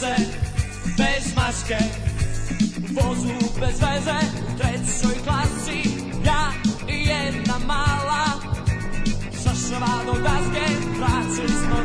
veze, bez maske U vozu bez veze, u trećoj klasi Ja i jedna mala Sa do daske, vraćali smo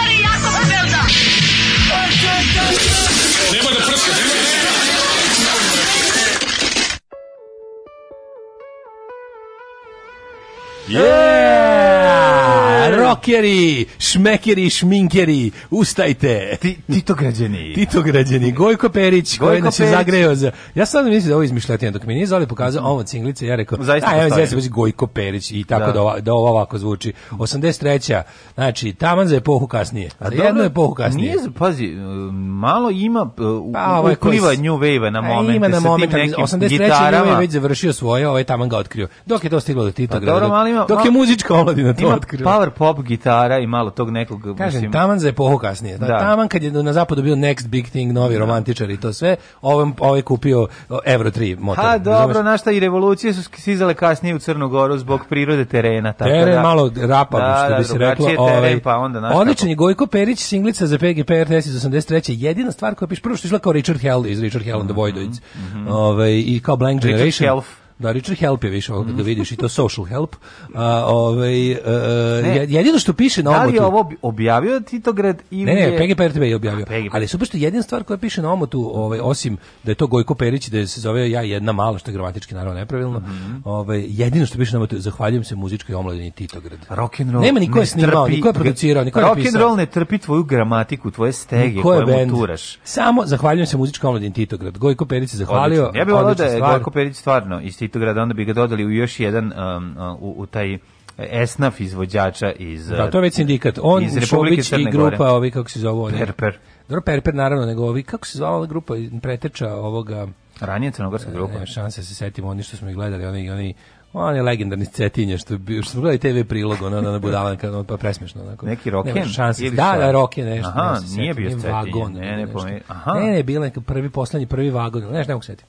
rockeri, šmekeri, šminkeri, ustajte. Ti, tito građani. Tito građani. Gojko Perić, koji nas je zagreo za... Ja sam mislim da ovo izmišljotina, dok mi nije Zoli pokazao ovo cinglice, ja rekao, Zaista a, evo, znači, Gojko Perić i tako da, da, ova, da ovo ovako zvuči. 83. Znači, taman za epohu kasnije. a jedno je epohu kasnije. Nije, pazi, malo ima uh, pa, ovaj upliva New Wave na momente. Ima na momente, 83. New Wave već završio svoje, ovaj taman ga otkrio. Dok je to stiglo do Tito pa, Grada, dok, ima, dok je muzička omladina to otkrio. power pop gitara i malo tog nekog... Kažem, mislim, taman za epohu kasnije. Da. Taman kad je na zapadu bio next big thing, novi da. romantičar i to sve, ovom, ovaj kupio Euro 3 motor. Ha, dobro, našta i revolucije su sizale kasnije u Crnu Goru zbog prirode terena. Tako teren da, malo rapa, da, što bi da, se reklo. Teren, ovaj, pa onda Odličan je Gojko Perić, singlica za PGP RTS iz 83. Jedina stvar koja piše, prvo što je kao Richard Hell iz Richard Hell and the mhm, Voidoids. Mm -hmm. ovaj, I kao Blank Richard Generation. Da, Richard Help je više ovog da mhm. vidiš i to social help. A, ovaj, a, e, e, jedino što piše na omotu... Da li je ovo objavio Titograd ili Ne, ne, PGP RTV je objavio. A, ali super što jedina stvar koja piše na omotu, ovaj, osim da je to Gojko Perić, da se zove ja jedna mala, što je gramatički naravno nepravilno, mm -hmm. ovaj, jedino što piše na omotu, zahvaljujem se muzičkoj omladini Titograd. Rock and roll Nema niko je snimao, niko je producirao, niko je napisao. Rock'n'roll ne trpi tvoju gramatiku, tvoje stege koje muturaš. Samo zahvaljujem se muzičkoj omladini Titograd. Gojko Perić se zahvalio. Odlično. Ja bih volao da je Gojko Perić stvarno isti Titograda, onda bi ga dodali u još jedan, um, u, u taj esnaf izvođača iz Da, to je već sindikat. On iz Republike Crne i grupa, ovi kako se zove, oni. Perper. Dobro, Perper naravno, nego ovi kako se zvala grupa preteča ovoga Ranije crnogorska e, grupa. Nema šanse da se setimo, oni što smo ih gledali, oni oni on je legendarni Cetinje što bi što smo gledali TV prilog ona ona budala kad pa presmešno onako. Neki Roken. Šanse. Da, da Roken nešto. Aha, ne nije bio Cetinje. Vagon, ne, ne, ne, ne, aha. ne, ne, bio neki prvi poslednji prvi vagon, ne, ne mogu setiti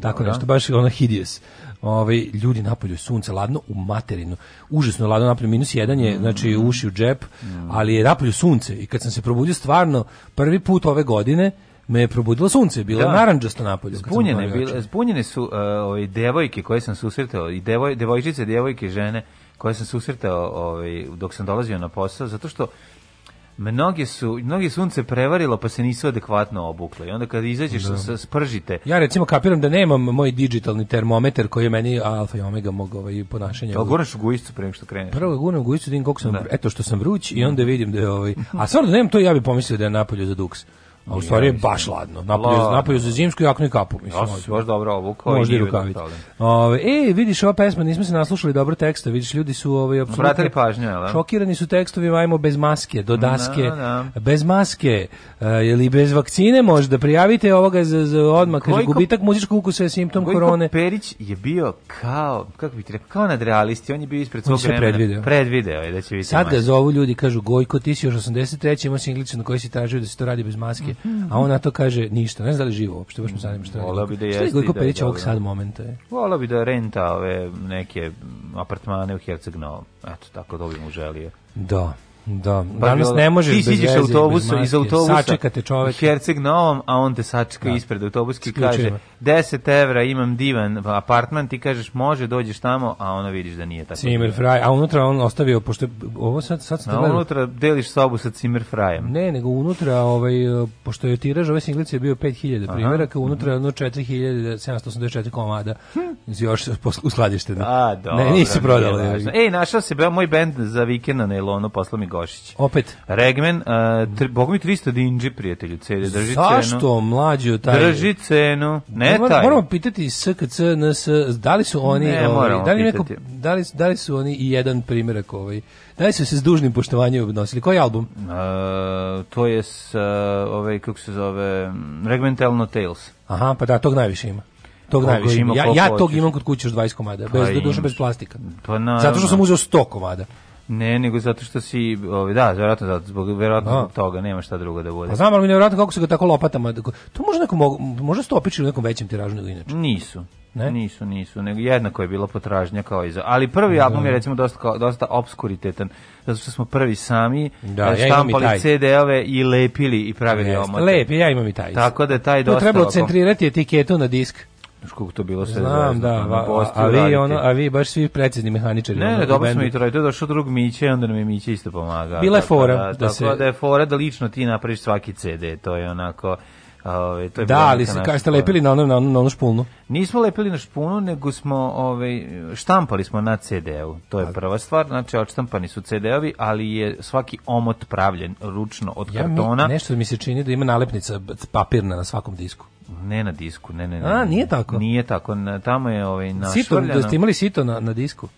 tako da. nešto, baš ono hideous. Ove, ovaj, ljudi napolju, sunce, ladno u materinu. Užasno je ladno napolju, minus jedan je, znači, mm -hmm. znači uši u džep, mm -hmm. ali je napolju sunce. I kad sam se probudio stvarno prvi put ove godine, me je probudilo sunce, bilo da. naranđasto napolju. Zbunjene, bile, zbunjene su uh, ove, devojke koje sam susretao, i devoj, devojčice, devojke, žene koje sam susretao ove, dok sam dolazio na posao, zato što mnoge su mnoge sunce prevarilo pa se nisu adekvatno obukle i onda kad izađeš da. spržite ja recimo kapiram da nemam moj digitalni termometar koji je meni alfa i omega mog ovaj ponašanja da gurneš u gujicu pre nego što kreneš prvo gurneš u gujicu da koliko sam da. eto što sam vruć i da. onda vidim da je ovaj a stvarno da nemam to ja bih pomislio da je napolju za duks A u stvari je baš ladno. Napolju, napolju za zimsku jaknu i kapu. Mislim, ja ovaj. možda. baš dobro obukao. Možda i rukavice. Ove, e, vidiš ova pesma, nismo se naslušali dobro teksta, vidiš, ljudi su ovaj, apsolutno... pažnju, ali? Da? Šokirani su tekstovi, ajmo bez maske, do da, daske, na, da. na. bez maske, uh, eh, ili bez vakcine možda, prijavite ovoga za, za odmah, kaže, gubitak muzičkog ukusa je simptom Gojko korone. Perić je bio kao, kako bih ti rekao, kao nadrealisti, on je bio ispred svog vremena. Predvideo. predvideo. je da će biti Sad ga zovu ljudi, kažu, Gojko, ti si još 83. imao singlicu na koji si tražio da se to radi bez maske a on na to kaže ništa. Ne znam da li živo uopšte, baš me zanima šta radi. je. bi da jeste. Šta je da Perić ovog sad momenta? Je? Vola bi da renta ove neke apartmane u Herceg Novom. Eto, tako da bi mu želio. Da. Da, pa danas bilo, ne možeš ti bez veze. autobusom, iz autobusa. Sačekate čovek. Herceg Novom, a on te sačeka da. ispred autobuski kaže 10 evra, imam divan apartman, ti kažeš može, dođeš tamo, a ono vidiš da nije tako. Cimer fraj, a unutra on ostavio pošto ovo sad sad se unutra deliš sobu sa Cimer frajem. Ne, nego unutra ovaj pošto je tiraž ove singlice je bio 5000 primjeraka, unutra je ono 4784 komada. Hm. Još uskladišteno. Da. A, dobro. Ne, nisu prodali. Ej, našao se moj bend za vikend na Elonu, poslao mi Gošić. Opet. Regmen, uh, tri, mi 300 dinđi, prijatelju, cede, drži Zašto, cenu. Zašto, mlađu, taj... Drži cenu, ne Mor, taj. Moramo pitati SKC, NS, da li su oni... Ne, ovaj, moramo da li neko, da, li, da li su oni i jedan primjerak ovaj... Da li su se s dužnim poštovanjem odnosili? Koji album? Uh, to je s, uh, ovaj, kako se zove, Regmentalno Tales. Aha, pa da, tog najviše ima. Tog najviše ima. Ja, ja tog hoćeš. imam kod kuće još 20 komada, bez pa bez plastika. Pa na, Zato što sam uzeo 100 komada. Ne, nego zato što si, ovaj da, verovatno zato zbog verovatno zbog da. toga nema šta drugo da bude. Pa znam, ali verovatno kako se ga tako lopatama, to može neko može sto u nekom većem tiražu nego inače. Nisu. Ne? Nisu, nisu, nego jednako je bila potražnja kao i za. Ali prvi da. album je recimo dosta dosta obskuritetan, zato što smo prvi sami da, štampali ja CD-ove i lepili i pravili omote. Lepi, ja imam i taj. Tako da taj dosta. To treba centrirati etiketu na disk kako to bilo sve Znam, da, a, pa a, vi ono, a vi baš svi precizni mehaničari. Ne, ne, dobro smo i to radili, došao drug Miće, onda nam je Miće isto pomagao. Bila je fora. Da, da, se... da je fora da lično ti napraviš svaki CD, to je onako... Ove, ovaj, to je da, ali se kaj ste lepili na ono, na ono, na ono špulnu? Nismo lepili na špulnu, nego smo ove, ovaj, štampali smo na CD-u. To je prva stvar, znači odštampani su CD-ovi, ali je svaki omot pravljen ručno od ja, kartona. Mi, nešto mi se čini da ima nalepnica papirna na svakom disku. Ne na disku, ne, ne, ne. A, nije tako? Nije tako, tamo je ovaj, našvrljano. Sito, da ste imali sito na, na disku?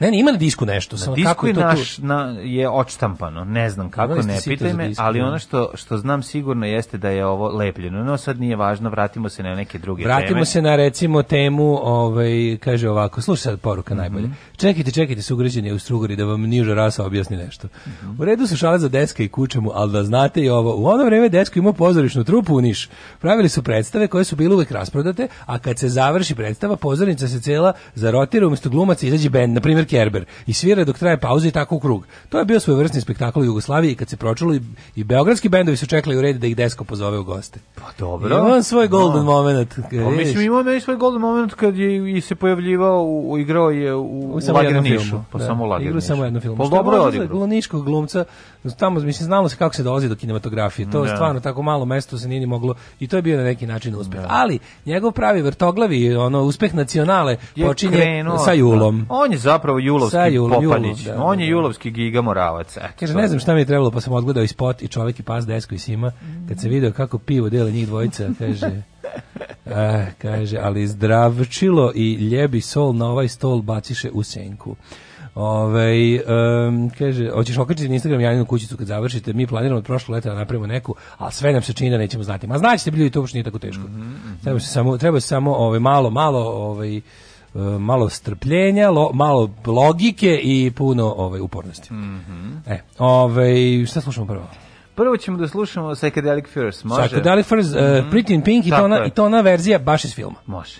Ne, ne, ima na disku nešto. Na samo disku kako je, to naš, tu? na, je odštampano, ne znam kako, ne pitaj me, disku, ali da. ono što, što znam sigurno jeste da je ovo lepljeno. No sad nije važno, vratimo se na neke druge vratimo teme. Vratimo se na recimo temu, ovaj, kaže ovako, slušaj sad poruka mm -hmm. najbolje. Čekajte, čekajte, sugrađeni u Strugori da vam niža rasa objasni nešto. Mm -hmm. U redu su šale za deska i kućemu, ali da znate i ovo, u ono vreme desko imao pozorišnu trupu u Niš. Pravili su predstave koje su bile uvek rasprodate, a kad se završi predstava, pozornica se cela zarotira, umesto glumaca izađe bend, na primjer Kerber i svira dok traje pauza i tako u krug. To je bio svoj svojevrsni spektakl u Jugoslaviji kad se pročulo i, i beogradski bendovi su čekali u redu da ih Desko pozove u goste. Pa dobro. I svoj golden no. moment. Pa, mislim, imao meni svoj golden moment kad je i se pojavljivao, u, u igrao je u, u, u Lagernišu. Pa da. samo Lagernišu. Igrao samo jednom filmu. Pa dobro je odigrao. glumca tamo mislim znalo se kako se dolazi do kinematografije. To je da. stvarno tako malo mesto se nije moglo i to je bio na neki način uspeh. Da. Ali njegov pravi vrtoglavi ono uspeh nacionale je počinje krenuo, sa Julom. Da. On je zapravo Julovski Julom, Popanić. Julom, da, on je da, Julovski Giga Moravac. Kaže ne znam šta mi je trebalo pa sam odgledao i spot i čovjek i pas desko i sima kad se video kako pivo dele njih dvojica kaže eh, kaže ali zdravčilo i ljebi sol na ovaj stol baciše u senku. Ove, ovaj, um, kaže, hoćeš okačiti na Instagram Janinu kućicu kad završite, mi planiramo od prošlog leta da napravimo neku, al sve nam se čini da nećemo znati. Ma znaćete bi ljudi, to uopšte nije tako teško. Mm -hmm. Treba se samo, treba se samo ovaj, malo, malo, ovaj, e, malo strpljenja, lo, malo logike i puno ovaj, upornosti. Mm E, ovaj, šta slušamo prvo? Prvo ćemo da slušamo Psychedelic Furs, može? Psychedelic Furs, uh, e, mm -hmm. Pretty in Pink i to, ona, i to ona verzija baš iz filma. Može.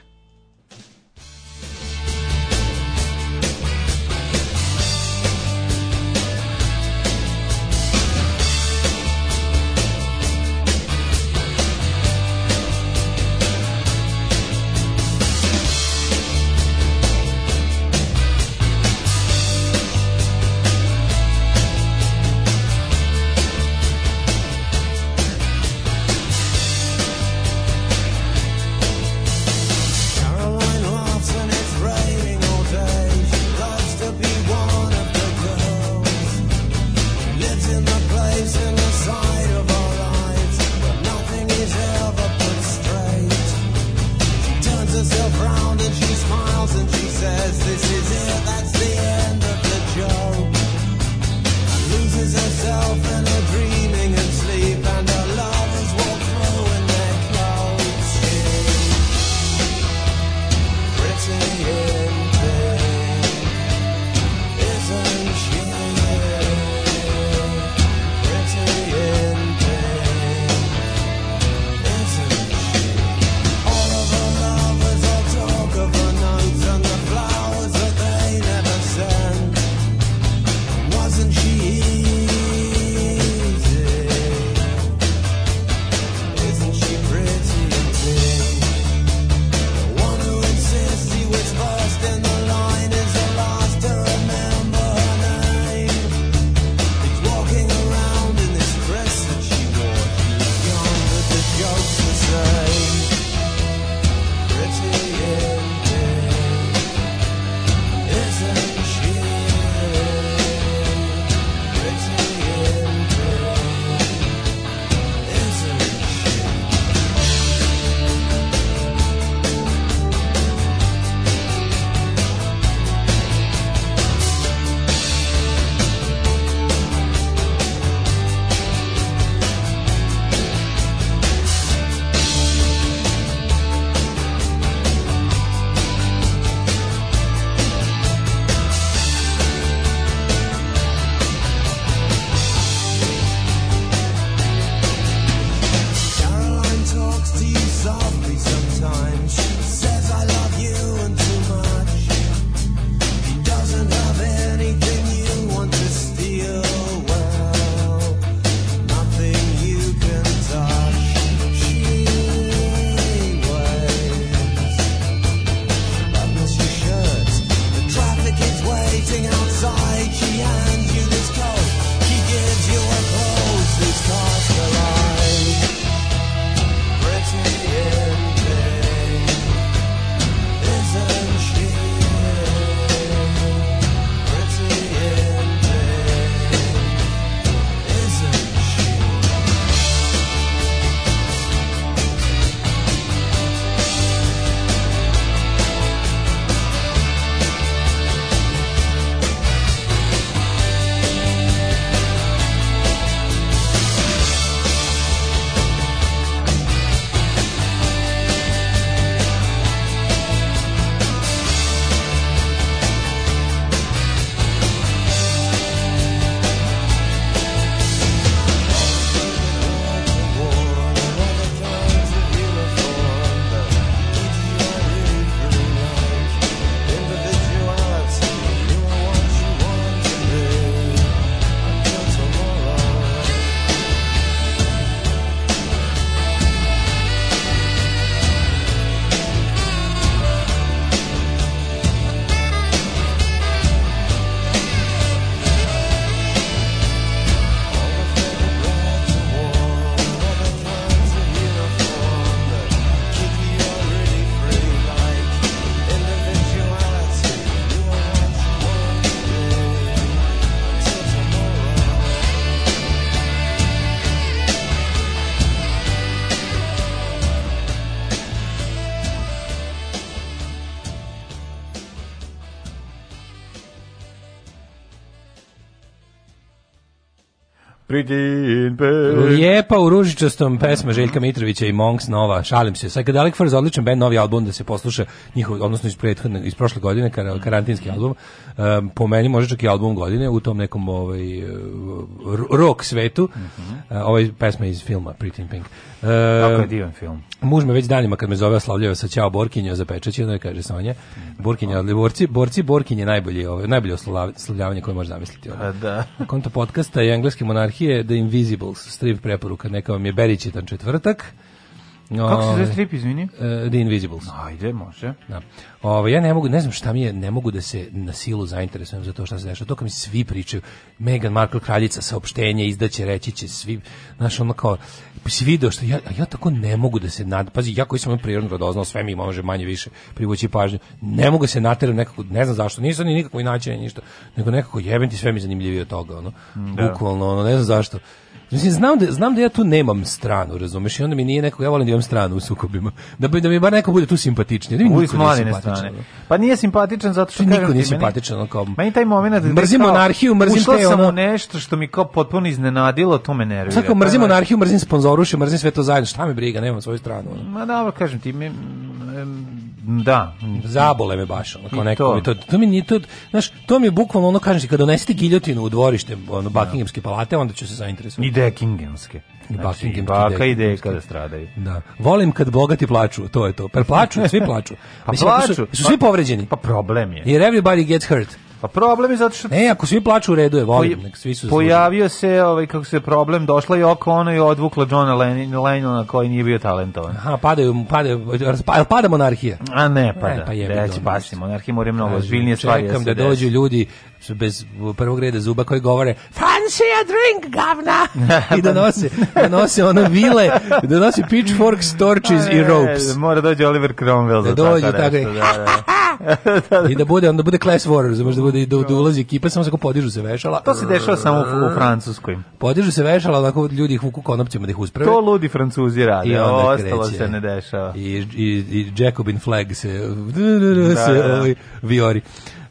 Pritin pe. Lijepa u ružičastom pesma Željka Mitrovića i Monks Nova. Šalim se. Psychedelic Furs odličan bend, novi album da se posluša njihov, odnosno iz prethodne, iz prošle godine, kar, karantinski album. Um, po meni može čak i album godine u tom nekom ovaj, uh, rock svetu. Mm -hmm. ovaj pesma iz filma Pretty Pink. Uh, Kako je divan film. Muž me već danima kad me zove oslavljava sa Ćao Borkinjo za pečećinu, kaže Sonja. Mm Borkinje borci, borci Borkinje najbolje, ovaj, najbolje oslavljavanje koje možeš zamisliti. Ovaj. Da. Na konto podcasta i engleske monarhije The Invisibles, strip preporuka, neka vam je beričitan četvrtak. Kako se zove strip, izvini? E, The Invisibles. Ajde, može. Da. Ove, ja ne mogu, ne znam šta mi je, ne mogu da se na silu zainteresujem za to šta se dešava. To kad mi svi pričaju, Meghan Markle kraljica saopštenje izdaće, reći će svi, znaš, ono kao, si video što ja, ja tako ne mogu da se nad, pazi, ja koji sam prirodno radoznao sve mi može manje više privući pažnju, ne mogu da se nateram nekako, ne znam zašto, nisam ni nikako inače ništa, nego nekako jebem ti sve mi zanimljivije od toga, ono, da. bukvalno, ono, ne znam zašto. Mislim, znam da, znam da ja tu nemam stranu, razumeš, i onda mi nije nekog, ja volim da imam stranu u sukobima, da, bi, da mi bar neko bude tu simpatičnije. Da mi Uvijek smo strane. Pa nije simpatičan zato što... Pa niko nije simpatičan, meni, kao... Meni taj moment... Da- da mrzim monarhiju, mrzim te... Ušla sam u nešto što mi kao potpuno iznenadilo, to me nervira. Sad kao mrzim monarhiju, mrzim sponzoruše, mrzim sve to zajedno, šta me briga, nemam svoju stranu. Ono. Ma dobro, kažem ti, mi, Da. Zabole me baš, ono, kao neko mi to, to mi ni to, znaš, to mi je bukvalno ono, kažeš ti, kad donesete giljotinu u dvorište, ono, da. Buckinghamske palate, onda će se zainteresovati. I Deckinghamske. Znači, i baka i deka da stradaju. Da. Volim kad bogati plaču, to je to. Per plaču, svi plaču. pa Mislim, plaču. Su, su, svi pa- povređeni. Pa problem je. Jer everybody gets hurt. Pa problem je zato što... Ne, ako svi plaču u redu je, volim, poj, nek svi su Pojavio zasluženi. se, ovaj, kako se problem, došla je oko ona i odvukla Johna Lennona koji nije bio talentovan. Aha, padaju, padaju, raspa, pada monarhija? A ne, pada. Ne, pa je, Reći, pasi, monarhija mora mnogo ozbiljnije stvari. Da čekam da, da dođu ljudi bez prvog reda zuba koji govore fancy a drink gavna i donose, da donose da ono vile da pitchforks, torches i ropes mora dođe Oliver Cromwell da dođu tako da, da, da da, I da bude, onda bude Class War, znači da, da, bude, da, da ulazi ekipa, samo se podižu se vešala. To se dešava samo u, u Francuskoj. Podižu se vešala, kod ljudi ih vuku konopcima da ih usprave. To ludi Francuzi rade, I onda ostalo kreće. se ne dešava. I, i, i Jacobin flag se, da, se da, da. Ovaj, viori.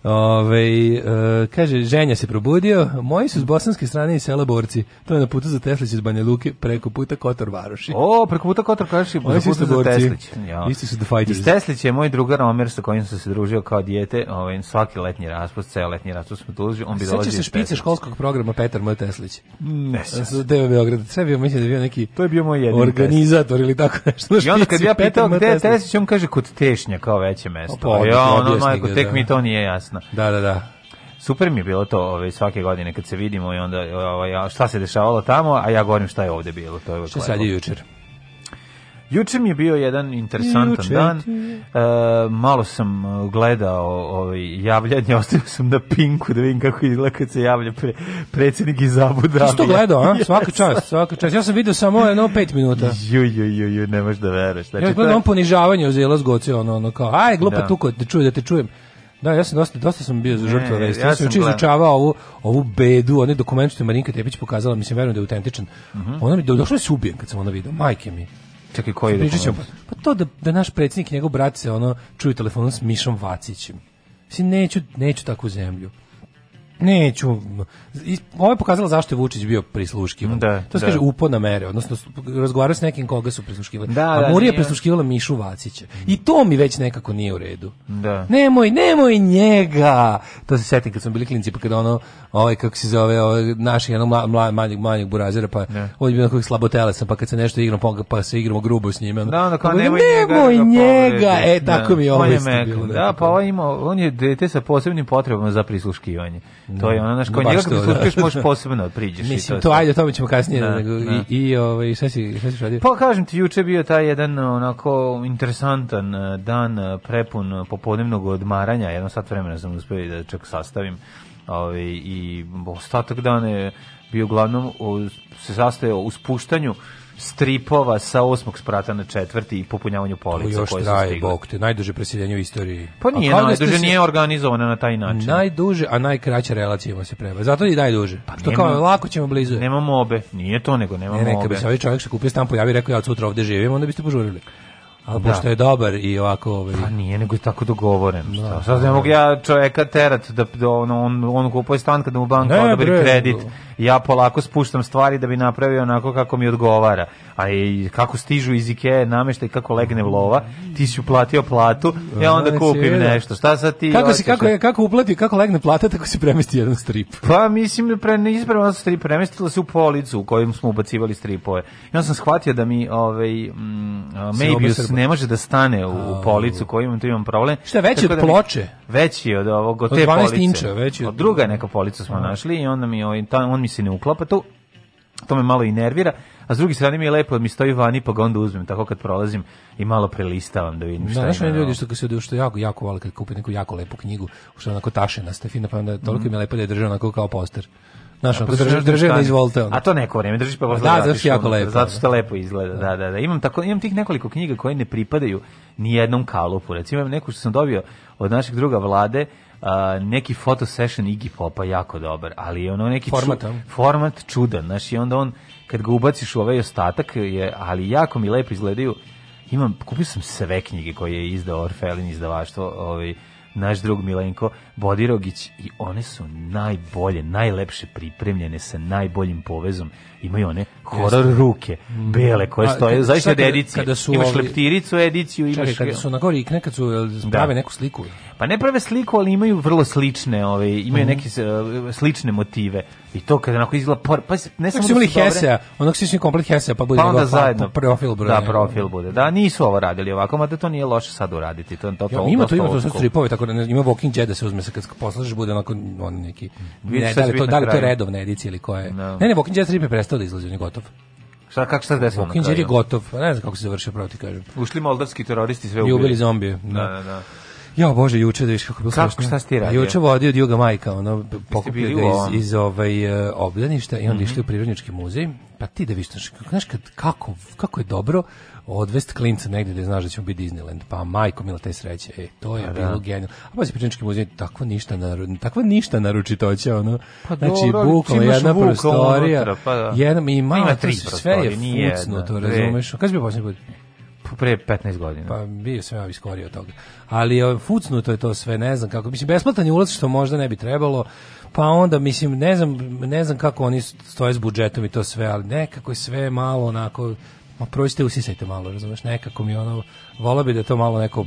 Ove, ovaj, e, eh, kaže, ženja se probudio, moji su s bosanske strane i sela borci. To je na putu za Teslić iz Banja Luke, preko puta Kotor Varoši. O, preko puta Kotor Varoši, preko puta za Teslić. Ja. Isti su the fighters. Iz Teslić je moj drugar Omer sa kojim sam se družio kao dijete, ovaj, svaki letnji raspust, ceo letnji raspust smo družili, on bi dolazio se špice školskog programa Petar moj Teslić? Ne se. sećam. Deva Beograd, sve bio, mislim da bio neki to je bio moj jedini organizator test. ili tako nešto. I onda kad ja pitao gde je Teslić, on kaže kod Tešnja kao veće mesto. Pa, pa ja, pa, ono, majko, tek da. mi to nije jasno užasno. Da, da, da. Super mi je bilo to ove, svake godine kad se vidimo i onda ovaj, šta se dešavalo tamo, a ja govorim šta je ovde bilo. To je šta sad je jučer? Juče mi je bio jedan interesantan Juče, dan. E, malo sam e, gledao ovaj javljanje, ostavio sam na pinku da vidim kako izgleda kad se javlja pre, predsjednik iz Abu Dhabi. Isto gledao, a? Yes. Svaka čast, svaka čast. Ja sam video samo jedno 5 minuta. Ju ju ju ju, ne možeš da veruješ. Znači, ja gledam taj... ponižavanje uz Elas Goci, ono ono kao, aj glupa da. tuko, da čujem da te čujem. Da, ja sam dosta, dosta sam bio žrtva rejstva. Ja sam juče ovu, ovu bedu, onaj dokument što je Marinka Tepić pokazala, mislim, verujem da je autentičan. Uh mhm. -huh. Ona mi, do, došla je da se ubijen kad sam ona vidio, majke mi. Čekaj, koji Pričat ćemo, pa, pa to da, da naš predsjednik i njegov brat se ono, čuju telefonom s Mišom Vacićem. Mislim, neću, neću takvu zemlju neću ovo je pokazalo zašto je Vučić bio prisluškivan. Da, to se da. kaže upona mere, odnosno razgovarao s nekim koga su prisluškivali. Da, A da, Murija prisluškivala Mišu Vacića. I to mi već nekako nije u redu. Da. Nemoj, nemoj njega. To se setim kad smo bili klinci pa kada ono ovaj kako se zove, ovaj naš jednog mla, mla, manjeg manjeg burazera pa da. on je bio nekog slabotelesan pa kad se nešto igram pa, pa se igramo grubo s njime. Da, onda kao pa, nemoj, nemoj njega. njega. Da e tako mi je ovo. Ovaj da, pa on ima on je dete sa posebnim potrebama za prisluškivanje. Da. To je ono, znaš, kao njega kad slušaš možeš posebno da priđeš. Mislim, i to, Mislim to ajde, o tome ćemo kasnije. Da, nego, da. I, i ovaj, šta, si, šta si radio? Pa kažem ti, juče bio taj jedan onako interesantan eh, dan eh, prepun eh, popodnevnog odmaranja. Jedno sat vremena sam uspio da čak sastavim. Ovaj, I ostatak dana je bio uglavnom se sastajao u spuštanju stripova sa osmog sprata na četvrti i popunjavanju polica koje su stigle. još traje, bog te, najduže preseljenje u istoriji. Pa nije, da najduže nije organizovana na taj način. Najduže, a najkraća relacija ima se prema. Zato i najduže. Pa što nema, kao, lako ćemo blizu. Nemamo obe, nije to nego, nemamo ne, neka obe. Neka bi se ovaj čovjek što kupio stan pojavi i rekao, ja sutra ovde živim, onda biste požurili. Ali da. pošto je dobar i ovako... Ovaj... Pa nije, nego je tako dogovoren. Da, Sad da, ne da. mogu ja čovjeka terat da, da on, on, on kupuje stan kada mu banka odobri kredit. Do ja polako spuštam stvari da bi napravio onako kako mi odgovara. A i kako stižu iz Ikea nameštaj kako legne lova, ti si uplatio platu, ja e, onda znači, kupim da. nešto. Šta sad ti Kako se kako kako uplati, kako legne plata, tako se premesti jedan strip. Pa mislim pre ne ispravno strip premestila se u policu u kojem smo ubacivali stripove. I onda sam shvatio da mi ovaj mm, Maybius ne može da stane u, u policu koju imam, tu imam problem. Šta veće od da ploče? Veći od ovog od, od te police. Inča, veći od... od druga neka polica smo našli i onda mi ovaj on mi se ne uklapa to to me malo i nervira, a s druge strane mi je lepo, da mi stoji vani pa ga onda uzmem, tako kad prolazim i malo prelistavam da vidim šta da, ima. Da, ljudi što se što jako, jako vole kad kupim neku jako lepu knjigu, što onako tašena, stefina, pa onda toliko mm. mi je lepo da je držao onako kao poster. Znaš, ako pa držiš, držiš da na izvolte. Onda. A to neko vreme držiš pa posle pa da, zato što jako lepo. Zato što da. lepo izgleda. Da, da, da. Imam tako imam tih nekoliko knjiga koje ne pripadaju ni jednom kalupu. Recimo imam neku što sam dobio od našeg druga Vlade, uh, neki photo session Iggy Popa jako dobar, ali je ono neki format, ču, format čudan, znaš, i onda on kad ga ubaciš u ovaj ostatak je, ali jako mi lepo izgledaju. Imam kupio sam sve knjige koje je izdao Orfelin izdavaštvo, ovaj naš drug Milenko Bodirogić i one su najbolje, najlepše pripremljene sa najboljim povezom. Imaju one horor ruke, bele koje stoje, zaista je edicija. Kada su imaš ovi... leptiricu ediciju, imaš... Čekaj, kada su na gori i nekad su da. prave da. neku sliku. Pa ne prave sliku, ali imaju vrlo slične, ove, imaju mm -hmm. neke e, slične motive. I to kada onako izgleda... Por... Pa, ne samo da su Hesea, onak su komplet Hesea, pa bude pa onda pa- zajedno, pa, profil bude. Da, profil bude. Da, nisu ovo radili ovako, mada to nije loše sad uraditi. To, to, to, ja, ima to, ima to, to, to, to, to, to, to, to, to, to, to, se kad poslušaš bude onako on neki mm. ne, da li to da li to redovna edicija ili koja je. No. Da. Ne, ne, Walking Dead Strip je prestao da izlazi, on je gotov. Šta kako se desilo? Walking Dead je gotov, ne znam kako se završio, pravo ti kažem. Ušli moldavski teroristi sve ubili. I ubili zombije, da. da, da. da. Ja, bože, juče da viš kako je bilo kako, Šta si ti radio? Juče vodio Dioga Majka, ono, pokupio ga iz, iz ovaj, uh, obdaništa i onda mm -hmm. išli u Prirodnički muzej. Pa ti da viš, znaš, kad, kako, kako je dobro odvest klinca negde da znaš da će biti Disneyland. Pa majko mila te sreće. E, to je A, pa da. bilo da. genijalno. A pa Prirodnički muzej tako ništa naru, tako ništa naručitoća, ono. Pa znači, bukvalno jedna prostorija. Unutra, pa da. Jedna, i mala, sve je fucno, to razumeš. Kad bi posljednji put? pre 15 godina. Pa bio sam ja iskorio toga. Ali fucnuto je to sve, ne znam kako. Mislim, besplatan je ulaz što možda ne bi trebalo, pa onda, mislim, ne znam, ne znam kako oni stoje s budžetom i to sve, ali nekako je sve malo onako ma prođite, usisajte malo, razumeš, nekako mi ono, vola bi da to malo neko,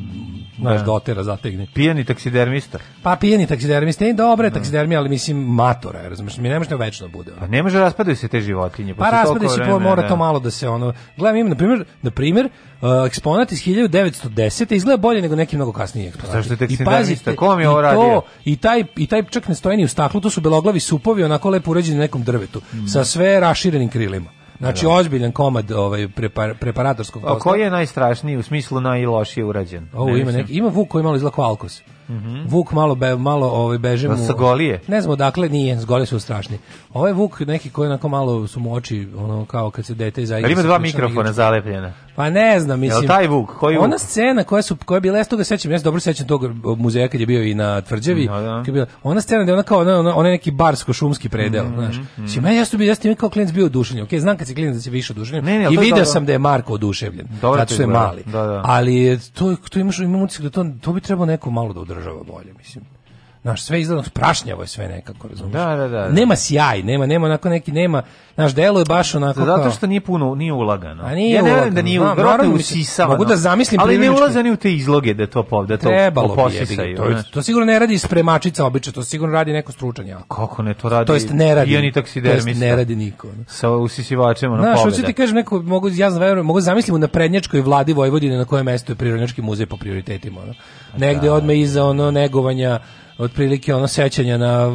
baš ne. Da. dotera, zategne. Pijani taksidermista. Pa pijani taksidermista, ne, dobre taksidermija, ali mislim matora, razumeš, mi ne može da večno bude. Ono. Pa ne može raspadaju se te životinje. Pa raspadaju se, pa vreme, mora ne. Da. to malo da se ono, gledam imam, na primer, na primer, uh, eksponat iz 1910. izgleda bolje nego neki mnogo kasniji eksponat. Zašto je taksidermista, kom mi ovo radio? I taj, i taj čak ne stoji u staklu, to su beloglavi supovi, onako lepo uređeni na nekom drvetu, mm. sa sve raširenim krilima. Znači da. ozbiljan komad ovaj prepar, preparatorskog posta. A koji je najstrašniji u smislu najlošije urađen? O, ne, ima neki, ima Vuk koji malo izlako Alkos. Mm -hmm. Vuk malo be, malo ovaj beže mu. Sa golije. Ne znamo dakle nije, s golije su strašni. Ovaj Vuk neki koji onako malo su mu oči ono kao kad se dete zaigra. Ali ima dva mikrofona zalepljena. Pa ne znam, mislim. Jel taj Vuk, koji Ona scena koja su koja je bila ja toga sećam, ja se dobro sećam tog muzeja kad je bio i na Tvrđavi, no, da. da. je bila ona scena gde ona kao ona, ona, ona neki barsko šumski predel, mm -hmm, znaš. Mm -hmm. Si meni jasno bi jasno kao klinac bio oduševljen. Okej, okay, znam kad se klinac da se više oduševljen. Ne, ne, I video sam da je Marko oduševljen. Zato što je mali. Da, da. Ali to to imaš imamo da to to bi trebalo neko malo da podržavamo bolje, mislim. Naš sve izgleda prašnjavo je sve nekako, razumiješ? Da, da, da, da, Nema sjaj, nema, nema onako neki, nema, naš delo je baš onako kao Zato što nije puno, nije ulagano. A nije ja ne ulagano. da nije ulagano, usisavano. Mogu da zamislim Ali ne ulaze ni u te izloge da to pov, da to Trebalo Bi, To, to, sigurno ne radi spremačica obično, to sigurno radi neko stručan ja. Kako ne, to radi? To jest ne radi. I oni taksidermi. To ne radi niko. Ne. Sa usisivačem na Znaš, hoću ti kažem, neko, mogu, ja znam, mogu da zamislim na prednjačkoj vladi Vojvodine na kojem mestu je Prirodnjački muzej po prioritetima. Ono. Negde da. odme iza ono negovanja otprilike ono sećanja na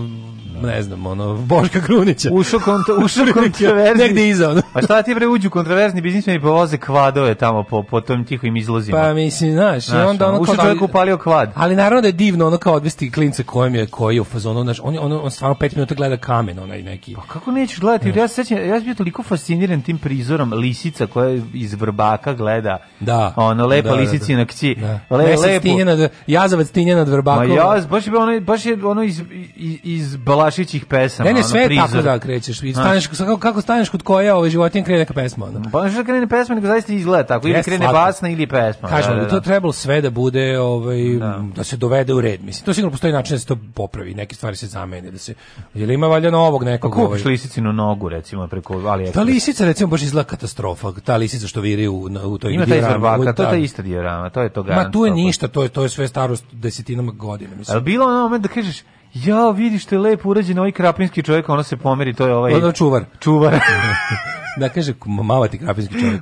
ne znam, ono, Boška Krunića. Ušao kontra, ušao kontroverzni. Negde iza, ono. A šta ti bre uđu kontroverzni biznismeni povoze kvadove tamo po, po tom tihim izlazima? Pa mislim, znaš, znaš onda ono... Ušao da čovjek upalio kvad. Ali naravno da je divno ono kao odvesti klince kojem je, koji je u fazonu, znaš, on, on, on stvarno pet minuta gleda kamen, onaj neki. Pa kako nećeš gledati, ja se sećam, ja sam bio toliko fasciniran tim prizorom lisica koja iz vrbaka gleda. Da. Ono, lepa da, da, da. lisici na kći. Da. Le, lepo. Tinjena, jazavac tinjena nad vrbakom. Ma jaz, baš je, ono, baš je ono iz, iz, iz balaš Vlašićih pesama. Ne, ne, sve ono, tako da krećeš. I staneš, kako, kako staneš kod koja ove životinje krene neka pesma. Ono. Pa ne da krene pesma, nego zaista izgleda tako. Ili krene slatko. basna ili pesma. Kažemo, da, da, da. to da. trebalo sve da bude, ovaj, da. da. se dovede u red. Mislim, to sigurno postoji način da se to popravi. Neke stvari se zamene. Da se, jel ima valjano ovog pa nekog? Pa kupiš ovaj. lisicinu nogu, recimo, preko ali Ta lisica, recimo, baš izgleda katastrofa. Ta lisica što viri u, u toj Ima ta da. to je ta ista diorama, to je to Ma tu je ništa, to je, to je sve starost desetinama godina. Mislim. Ali bilo ono moment da kažeš, Ja, vidi što je lepo urađen ovaj krapinski čovjek, ono se pomeri, to je ovaj... Ono čuvar. Čuvar. da kaže, mama ti krapinski čovjek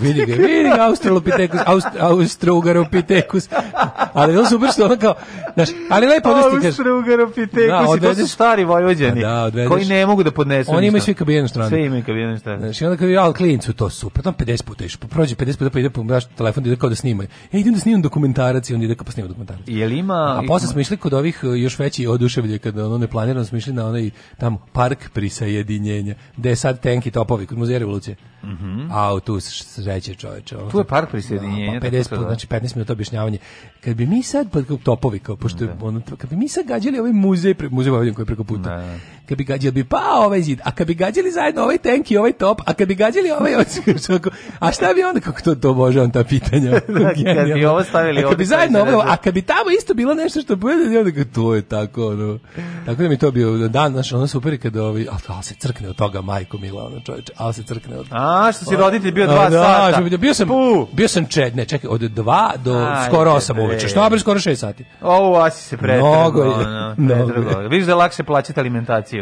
vidi ga, vidi ga Australopithecus, Aust, Austrougaropithecus. Ali bilo super što ono kao, znaš, ali lepo odvesti kaže. Austrougaropithecus, da, odvedeš, to su stari vojvođani, da, odvedeš, koji ne mogu da podnesu Oni imaju svi kabinu stranu. Svi imaju kabinu stranu. Znaš, i onda kao, al klincu to super, tam 50 puta iš, prođe 50 puta pa ide po naš telefon, da ide kao da snimaju. Ja idem da snimam dokumentarac i on ide kao pa snima dokumentarac. Jel ima... A posle smo išli kod ovih uh, još veći oduševlje, kada ono neplanirano smo išli na onaj tamo park prisajedinjenja, gde je sad tenki topovi kod muzeja revolucije. Mm -hmm. A tu sreće čoveče. Tu je park prisjedinjenja. Pa 50 da. put, znači 15 minuta objašnjavanje. Kad bi mi sad pa topovi kao pošto da. ono kad bi mi sad gađali ovaj muzej, muzej Vojvodine koji je preko puta. Da. da kad bi gađali bi pa ovaj zid, a kad bi gađali zajedno ovaj tank i ovaj top, a kad bi gađali ovaj, ovaj a šta bi onda kako to to bože ta pitanja. Da, kad bi ovo stavili a kad bi zajedno ovaj, a kad bi tamo isto bilo nešto što bude onda to je tako, ono. Tako da mi to bio dan, znači ono super kad ovaj, al, se crkne od toga majko mila, ono čoveče, al se crkne od. A što si roditelj bio 2 da, sata. Da, bio sam Puh. bio sam čed, ne, čekaj, od 2 do Aj, skoro 8 uveče. Što skoro 6 sati. O, a si se pretrgo. Mnogo je. Vidiš da lakše plaćate alimentaciju.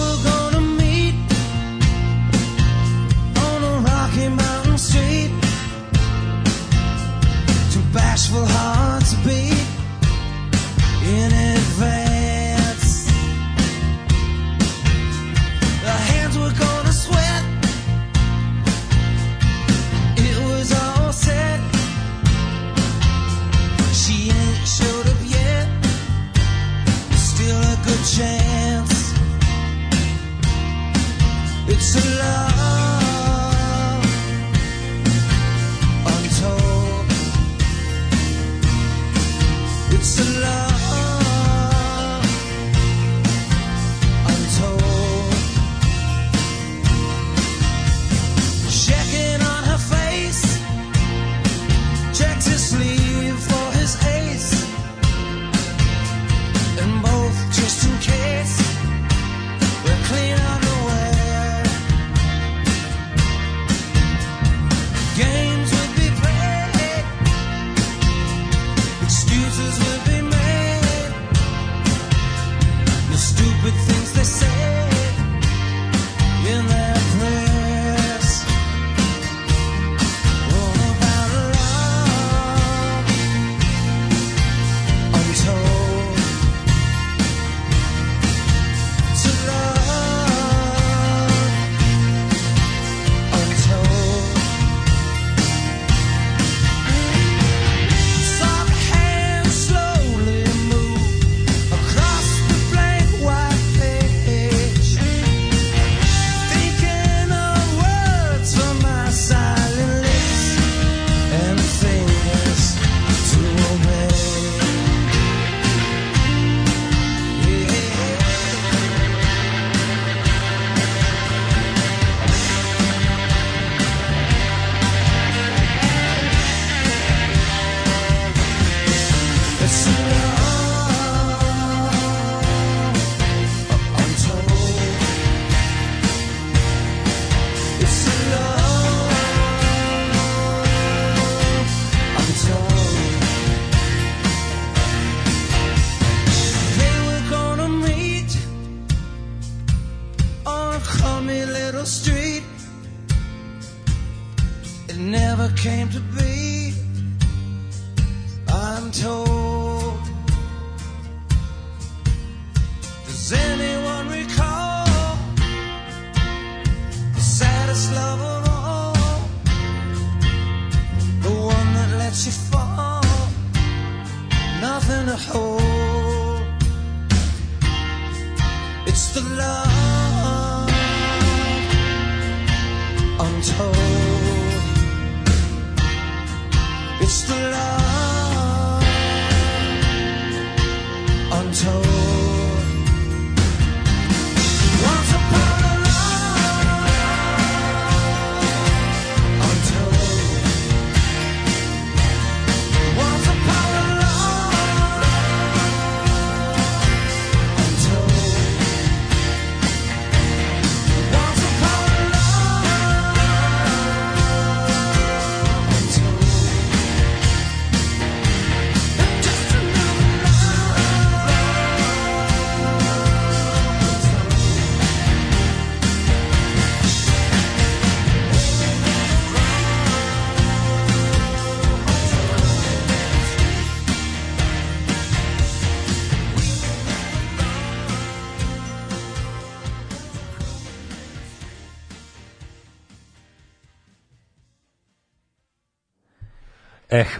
bashful hearts beat in advance. The hands were gonna sweat. It was all set. She ain't showed up yet. Still a good chance. It's a love. It's a love.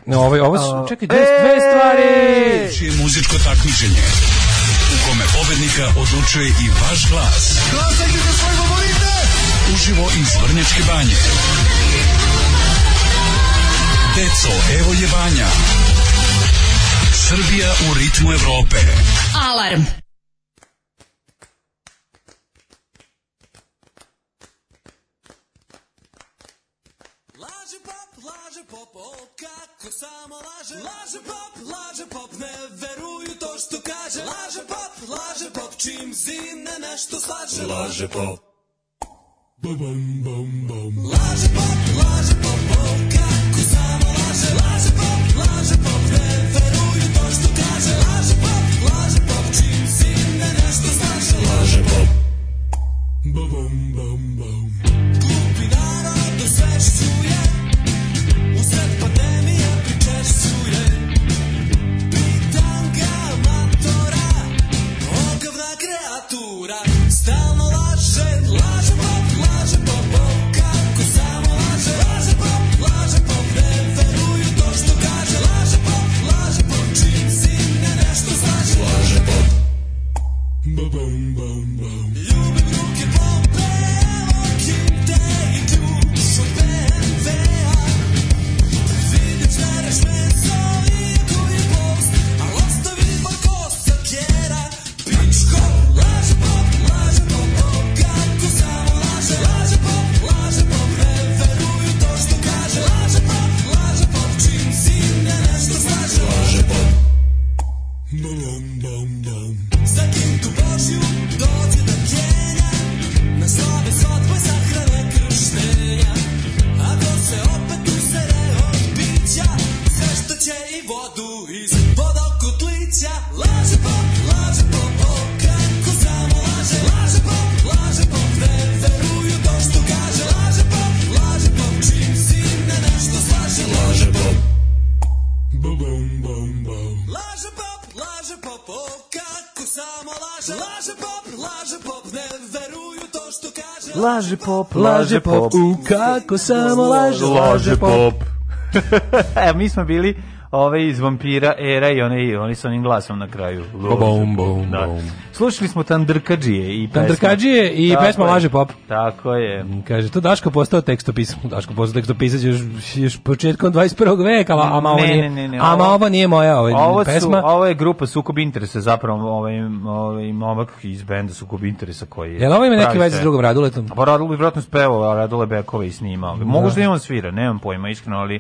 Ne, ovaj, ovo su, čekaj, dve, dve stvari. Čije muzičko takmičenje u kome pobednika odlučuje i vaš glas. Glasajte za svoje favorite! Uživo iz Vrnečke banje. Deco, evo je banja. Srbija u ritmu Evrope. Alarm! Laže pop, laže pop, u kako samo laže, laže pop. Evo, mi smo bili ove iz vampira era i one oni sa onim glasom na kraju. Bom, um, bom, um, da. bom. Um. Slušali smo Tandrkadžije i pesma. Tandrkadžije i tako pesma je. Laže pop. Tako je. Mm, kaže, to Daško postao tekstopisac. Daško postao tekstopisac još, još početkom 21. veka, a, ama, ovo, nije, ne, ne, ama ovo, ovo nije moja ovaj, ovo su, pesma. Ovo je grupa Sukob interesa, zapravo ovaj, ovaj momak iz benda Sukob interesa koji je. Jel ovo ima neke veze s drugom Raduletom? Pa Radule vjerojatno spevao, a Radule Bekove i snimao. Moguće da je on svira, nemam pojma, iskreno, ali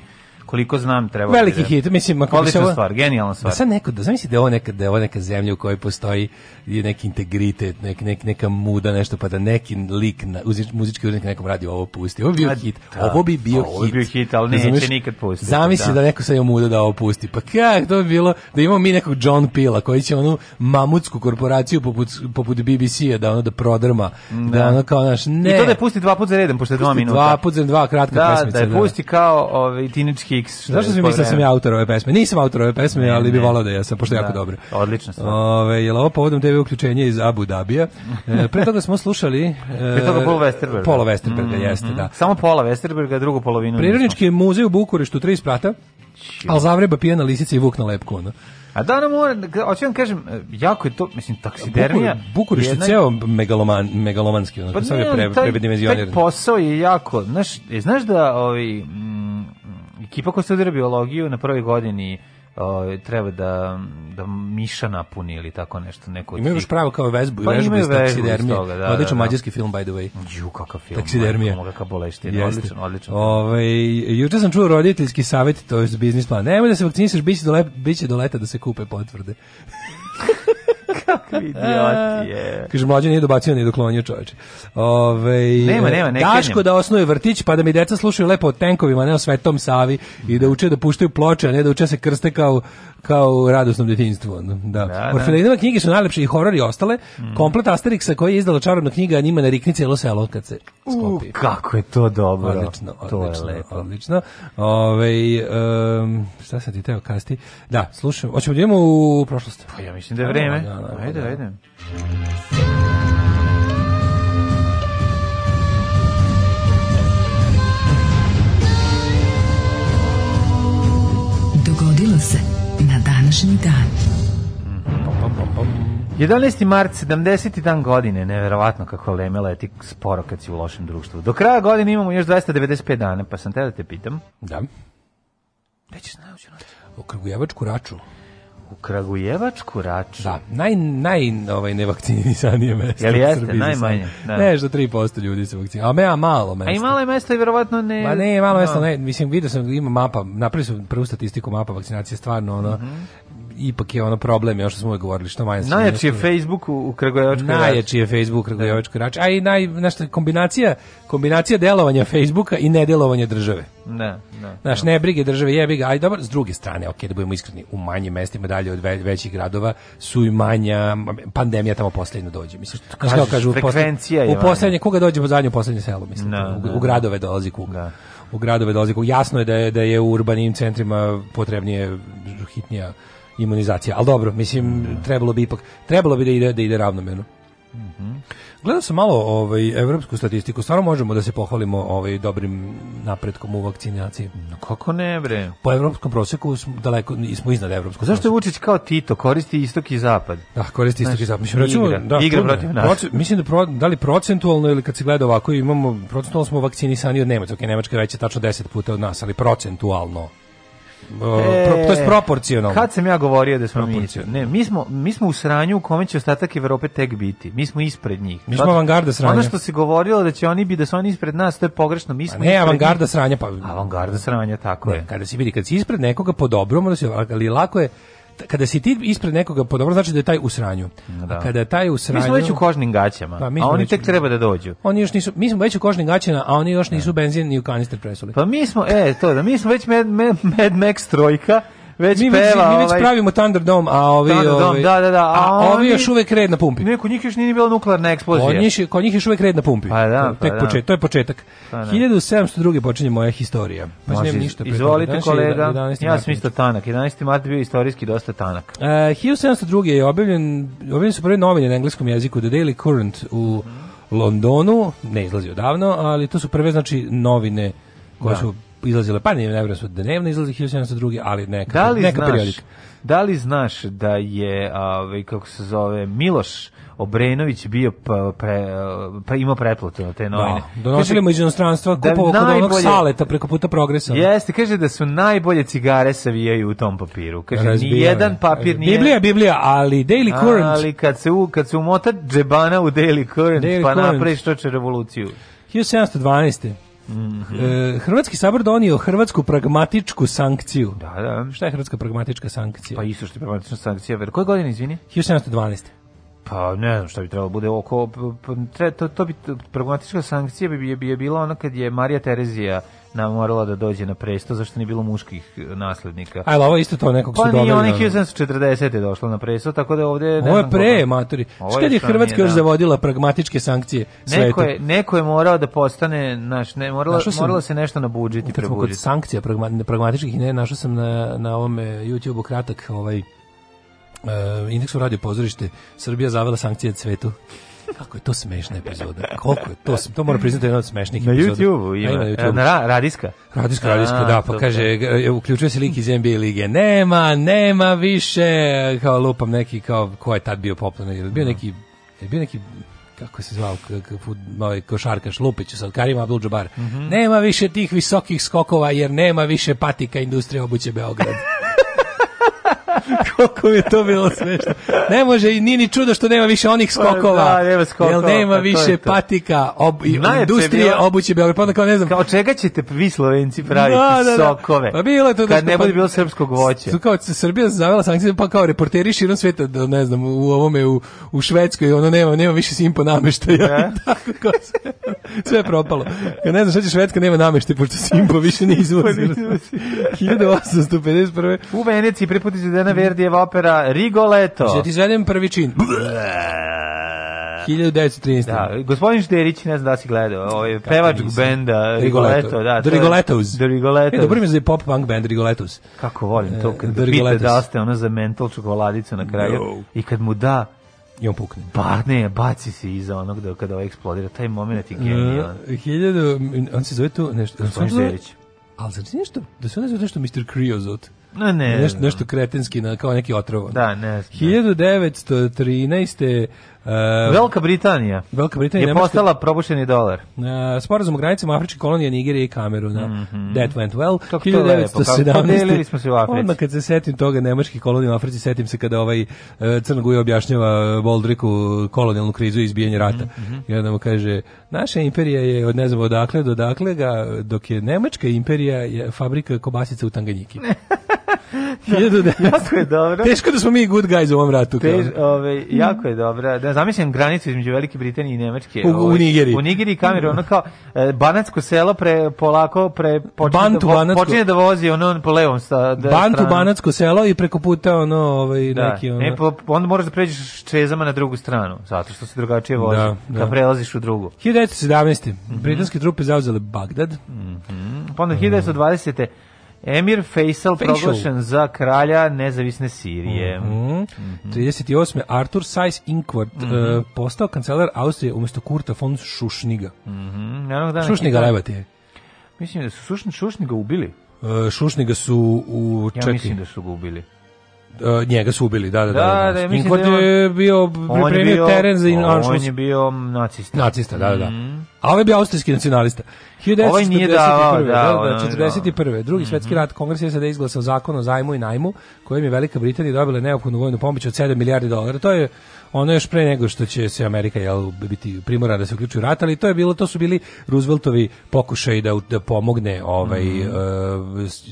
koliko znam treba da veliki hit mislim ako se ovo, stvar genijalna da stvar da sad neko da zamisli da ovo neka da ovo neka zemlja u kojoj postoji neki integritet nek, nek, neka muda nešto pa da neki lik na muzički urednik nekom radi ovo pusti ovo bi bio pa hit da, ovo bi bio ovo pa hit ovo bi bio hit ali neće zamiš, nikad pustiti zamisli da. da neko sa ima muda da ovo pusti pa kako to bi bilo da imamo mi nekog John Pila koji će onu mamutsku korporaciju poput poput BBC-a da ono da prodrma da, da ono kao naš ne i to da pusti dva puta za redom posle dva minuta dva puta za dva kratka da, pesmica da da pusti kao ovaj tinički mix. Zašto se mislio da sam ja autor ove pesme? Nisam autor ove pesme, ne, ali bi volao da jesam, pošto je da, jako dobro. Odlično sam. Ove, jel ovo povodom TV uključenje iz Abu Dabija? E, pre toga smo slušali... E, pre toga Polo Westerberga. Polo Westerberga, mm, jeste, da. Mhm. Samo Pola Westerberga, drugu polovinu. Prirodnički muzej u Bukureštu, tri sprata, ali zavreba pijena lisica i vuk na lepku, ono. A da nam mora, hoću da vam kažem, jako je to, mislim, taksidermija... Bukur, Bukurišt je jedna... ceo megaloman, megalomanski, onako, pa sam je pre, taj, taj posao je jako, znaš, e, znaš da, ovi, ovaj, mm, ekipa koja studira biologiju na prvoj godini o, treba da, da miša napuni ili tako nešto. Neko imaju još pravo kao vezbu, pa vežbu iz taksidermije. Toga, da, odličan da, da. mađarski film, by the way. Ju, kakav film. Taksidermija. Moga kakav boleština, odličan, odličan. Ove, ovaj, juče sam čuo roditeljski savjet, to je biznis plan. Nemoj da se vakcinisaš, bit bit će do leta da se kupe potvrde. Kakvi idioti je. Kaže, mlađe nije dobacio, nije doklonio čoveče. Ove, nema, nema, ne Daško da osnuje vrtić, pa da mi deca slušaju lepo o tenkovima, ne o Svetom Savi, i da uče da puštaju ploče, a ne da uče da se krste kao kao u radosnom detinjstvu. Da. da, da. knjige su najlepše i horori ostale. Mm. Komplet Asterixa koji je izdala čarobna knjiga, a njima narikni cijelo selo kad se skopi. U, kako je to dobro. Odlično, odlično, to je lepo. odlično. Ove, um, šta sam ti teo kasti? Da, slušaj, Hoćemo da idemo u prošlost. Pa ja mislim da je vreme. Da, da, da, ajde, da. ajde. Dogodilo se današnji dan. 11. mart, 70. dan godine, neverovatno kako leme leti sporo kad si u lošem društvu. Do kraja godine imamo još 295 dana, pa sam te da te pitam. Da. Gde ćeš najluđu noć? U Krgujevačku raču. U Kragujevačku raču? Da, naj, naj ovaj, nevakcinisanije mesto. Jel jeste, Srbiji najmanje? Da. Nešto 3% ljudi se vakcinira. A me, a malo mesto. A i malo je mesto i verovatno ne... Ma ne, malo no. Da. mesto ne. Mislim, vidio sam, ima mapa, napravili su prvu statistiku mapa vakcinacije, stvarno, ono, mm -hmm ipak je ono problem, još smo uvijek govorili, što manje... Najjači je Facebook u, u da. Kragujevačkoj Najjači je Facebook u Kragujevačkoj rači, a i naj, znaš, kombinacija, kombinacija delovanja Facebooka i nedelovanja države. Ne, ne. Znaš, ne brige države, jebi ga, aj dobro, s druge strane, ok, da budemo iskreni, u manjim mestima dalje od većih gradova su i manja, pandemija tamo posljedno dođe, mislim. Znaš, kao kažu, frekvencija u poslednje, koga dođe po zadnje, u poslednje selo, mislim, ne, da, u, da. u, gradove dolazi kuga. Ne u gradove dolazi. Jasno je da je, da je u urbanim centrima potrebnije hitnija imunizacija. Ali dobro, mislim, trebalo bi ipak, trebalo bi da ide, da ide ravnomjerno. Mm -hmm. Gledao sam malo ovaj evropsku statistiku. Stvarno možemo da se pohvalimo ovaj dobrim napretkom u vakcinaciji. No, kako ne bre? Po evropskom proseku smo daleko smo iznad evropskog. Zašto je Vučić kao Tito koristi istok i zapad? Da, koristi istok i zapad. Mislim račun, igra, da, igra protiv nas. Proce, mislim da pro, da li procentualno ili kad se gleda ovako imamo procentualno smo vakcinisani od Nemaca. Okej, Nemačka je veća tačno 10 puta od nas, ali procentualno e, to je e, proporcionalno. Kad sam ja govorio da smo mi, ne, mi smo, mi smo u sranju u kome će ostatak Evrope tek biti. Mi smo ispred njih. Mi smo Zato, avangarda sranja. Ono što se govorilo da će oni biti da su oni ispred nas, to je pogrešno. Mi pa smo ne, avangarda njih. sranja pa avangarda sranja tako ne, je. Kada se vidi kad si ispred nekoga po dobrom, onda se ali lako je kada si ti ispred nekoga po pa dobro znači da je taj u sranju. Da. A kada taj u sranju. Mi smo već u kožnim gaćama. Da, a oni već, tek treba da dođu. Oni još nisu mi smo već u kožnim gaćama, a oni još da. nisu benzin ni u kanister presuli. Pa mi smo e to da mi smo već Mad, Mad, Mad Max trojka već mi već, mi već ovaj... pravimo Thunderdome, a ovi, Thunderdome, ovi da, da, da. A, a ovi još uvek red na pumpi. Neko njih još nije bila nuklearna eksplozija. Kod njih, kod njih još uvek red na pumpi. Pa da, pa Tek da. Počet, to je početak. Pa da. 1702. počinje moja historija. Pa Može, ništa izvolite preto. kolega. 11, 11 ja sam isto tanak. 11. mart bio istorijski dosta tanak. E, uh, 1702. je objavljen, objavljen su prve novine na engleskom jeziku The Daily Current u Londonu, ne izlazi odavno, ali to su prve znači novine koje da. su izlazile, pa ne, ne da su dnevno izlazi 1702, ali neka, da neka znaš, periodika. Da li znaš da je, ove, ovaj, kako se zove, Miloš Obrenović bio pre, pre, pa imao pretplatu na te da, novine. Da, donosili mu iz inostranstva, da kupovao da kod onog saleta preko puta progresa. Jeste, kaže da su najbolje cigare savijaju u tom papiru. Kaže, Razbijane. nijedan papir nije... Biblija, Biblija, ali Daily Current... Ali kad se, u, kad se umota džebana u Daily Current, Daily pa napravi što će revoluciju. 1712. Mm -hmm. Hrvatski sabor donio hrvatsku pragmatičku sankciju. Da, da. Šta je hrvatska pragmatička sankcija? Pa isto što je pragmatična sankcija. Koje godine, izvini? 1712. Pa ne znam šta bi trebalo da bude oko tre, to, to bi pragmatička sankcija bi, bi je bila ona kad je Marija Terezija nam morala da dođe na presto zašto nije bilo muških naslednika. Ajde, ovo isto to nekog pa su doveli. Pa nije, onih 1940. je došlo na presto, tako da ovde... Ne ovo je pre, koga... maturi. Što je Hrvatska nije, da. još da. zavodila pragmatičke sankcije svetu? Neko je, neko je morao da postane, naš, ne, morala, našao sam, morala se nešto nabuđiti, prebuđiti. Kad kod sankcija pragma, pragmatičkih, ne, našao sam na, na ovome YouTube-u kratak ovaj uh, e, indeksu radio pozorište Srbija zavela sankcije cvetu kako je to smešna epizoda. Koliko je to, to mora priznati da jedna od smešnih na epizoda. YouTube ima. na e, YouTube ima. Na Radiska, radiska, radijska, A, da, pa kaže, e, uključuje se lik iz NBA lige. Nema, nema više, kao lupam neki, kao, ko je tad bio popularno, je bio da. neki, je bio neki kako se zvao ovaj košarkaš Lupić sa Karim Abdul-Jabbar. Mm -hmm. Nema više tih visokih skokova jer nema više patika industrije obuće Beograd. Koliko mi je to bilo smešno. Ne može, i ni čudo što nema više onih pa da, skokova. Da, nema skokova. Jel nema pa više to patika, ob, industrije bilo, obuće Beograd. Pa onda kao ne znam. Kao čega ćete vi Slovenci praviti da, da, da. sokove? Pa bilo je to. Kad ne pa- bude bilo srpskog voća. Kao se Srbija zavela sankcije, pa kao reporteri širom sveta, da ne znam, u ovome, u, u Švedskoj, ono nema, nema više simpo nameštaja. Da. Tako sve, sve je propalo. Kad ne znam šta će Švedska, nema nameštaja, pošto simpo više ne izvozi. 1851. U Veneciji preputići da izvedena Verdijeva opera Rigoletto. Znači da ti izvedem prvi čin. 1913. Da, gospodin Šterić, ne znam da si gledao, ovaj pevač benda Rigoletto, da. The Rigolettos. The Rigolettos. E, dobro mi je za pop punk band Rigolettos. Kako volim to, e, kad pita da ste ono za mental čokoladicu na kraju no. i kad mu da i on pukne. Ba, pa, ne, baci se iza onog da kada ovaj eksplodira, taj moment je genijal. Uh, hiljadu, on se zove tu nešto. Gospodin Šterić. Ali znači nešto, da se on ne zove nešto Mr. Kriozot. Ne, ne. Nešto, nešto kretenski, na, kao neki otrovan. Da, ne znam. 1913. Uh, Velika Britanija. Velika Britanija je Nemačka, postala probušeni dolar. Uh, sporazum u granicama afričke kolonije Nigerije i Kameruna. Mm -hmm. That went well. Kako 1917. smo se u Africi. Onda kad se setim toga nemačkih kolonija u Africi, setim se kada ovaj uh, Crnoguj objašnjava uh, Boldriku kolonijalnu krizu i izbijanje rata. Mm -hmm. I onda mu kaže, naša imperija je od ne znam odakle do dakle ga, dok je Nemačka imperija je fabrika kobasica u Tanganjiki. Da. Da. jako je dobro. Teško da smo mi good guys u ovom ratu. Tež, ove, ovaj, jako je dobro. Da, zamislim granicu između Velike Britanije i Nemačke. U, ove, u ovaj, Nigeriji. U Nigeriji kamer, ono kao e, banatsko selo pre, polako pre, počinje, Bantu, da, banatsko. počinje da vozi ono po levom sta, da, Bantu, stranu. banatsko selo i preko puta ono ovaj, da. neki ono. E, po, onda moraš da pređeš čezama na drugu stranu, zato što se drugačije da, vozi. Da, da. Kad prelaziš u drugu. 1917. Mm -hmm. Britanske trupe zauzele Bagdad. Mm -hmm. Pa onda 1920. Mm -hmm. Emir Faisal, Faisal. proglašen za kralja nezavisne Sirije. Mm -hmm. Mm -hmm. 38. Artur Sajs Inquart mm -hmm. uh, postao kancelar Austrije umjesto Kurta von Šušniga. Mm -hmm. Šušniga rajbati je. Mislim da su Šušniga, Šušniga ubili. Uh, eh, Šušniga su u četiri. Ja mislim da su ga ubili. Uh, njega su ubili, da, da, da. da, da, da Inkvat da je, on, je bio pripremio teren za on, on je bio nacista. Nacista, da, da. Mm -hmm. A ovaj je austrijski nacionalista. 1941. Ovaj 41. Da, da, da, drugi mhm. svetski rat Kongres je sada izglasao zakon o zajmu i najmu kojim je Velika Britanija dobila neophodnu vojnu pomoć od 7 milijardi dolara. To je ono još pre nego što će se Amerika jel, biti primora da se uključi u rat, ali to je bilo to su bili Rooseveltovi pokušaji da, da pomogne ovaj mm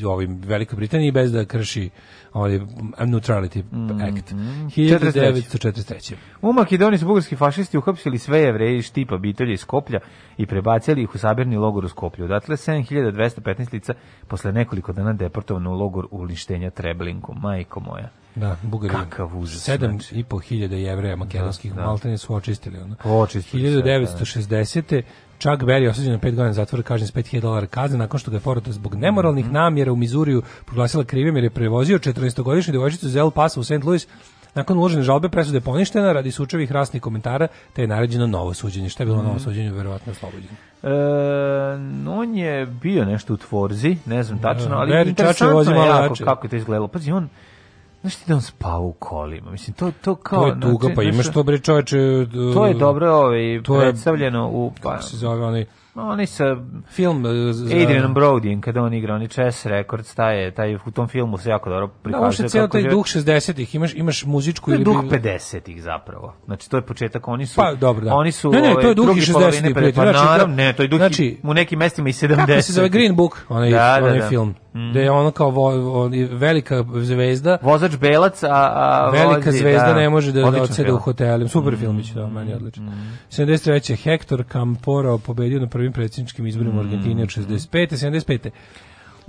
ovim Velikoj Britaniji bez da krši ovaj neutrality mm. act 1943. U Makedoniji su bugarski fašisti uhapsili sve jevreje iz Štipa, Bitolja i Skoplja i prebacili ih u sabirni logor u Skoplju. Odatle 7215 lica posle nekoliko dana deportovano u logor uništenja Treblinku. Majko moja. Da, Bugari. Kakav užas. 7 znači. i po hiljada jevreja da, makedonskih da, da. maltene su očistili. Ono. Očistili 1960. Da. Chuck da. Berry osuđen na 5 godina zatvora, kažnjen s 5000 dolara kazne nakon što ga je Forota zbog nemoralnih mhm. namjera u Mizuriju proglasila krivim jer je prevozio 14-godišnju devojčicu iz El Paso u St. Louis Nakon uložene žalbe presuda je poništena radi sučevih rasnih komentara, te je naređeno novo suđenje. Šta je bilo mm. novo suđenje, verovatno oslobođen. E, on je bio nešto u tvorzi, ne znam da, tačno, ali Veri, interesantno je jako rače. kako je to izgledalo. Pazi, on Znaš ti da on spava u kolima? Mislim, to, to kao... To je znači, tuga, znači, pa imaš to, bre, čoveče... To je e, dobro ovaj, to je, predstavljeno u... Pa, kako se zove, onaj Oni sa film e, za... Adrianom Brodijem kada on igra oni Chess Records taj taj u tom filmu se jako dobro prikazuje. Da, on taj duh 60-ih, imaš imaš muzičku ili duh 50-ih zapravo. Znači to je početak, oni su pa, dobro, da. oni su Ne, ne, to je ovaj, duh 60-ih, pa, znači, da. ne, to je duh znači, u nekim mestima i 70-ih. Kako se zove Green Book, onaj da, da onaj da, da. film. Mm. Da je ono kao vo, vo, velika zvezda. Vozač belac, a, a velika vozi, zvezda da, ne može da, da odsede u hotelu. Super mm. filmić, da, meni odlično. Mm. 73. Hector Camporo pobedio na prvim predsjedničkim izborima mm. Argentine od 65. Mhm. 75.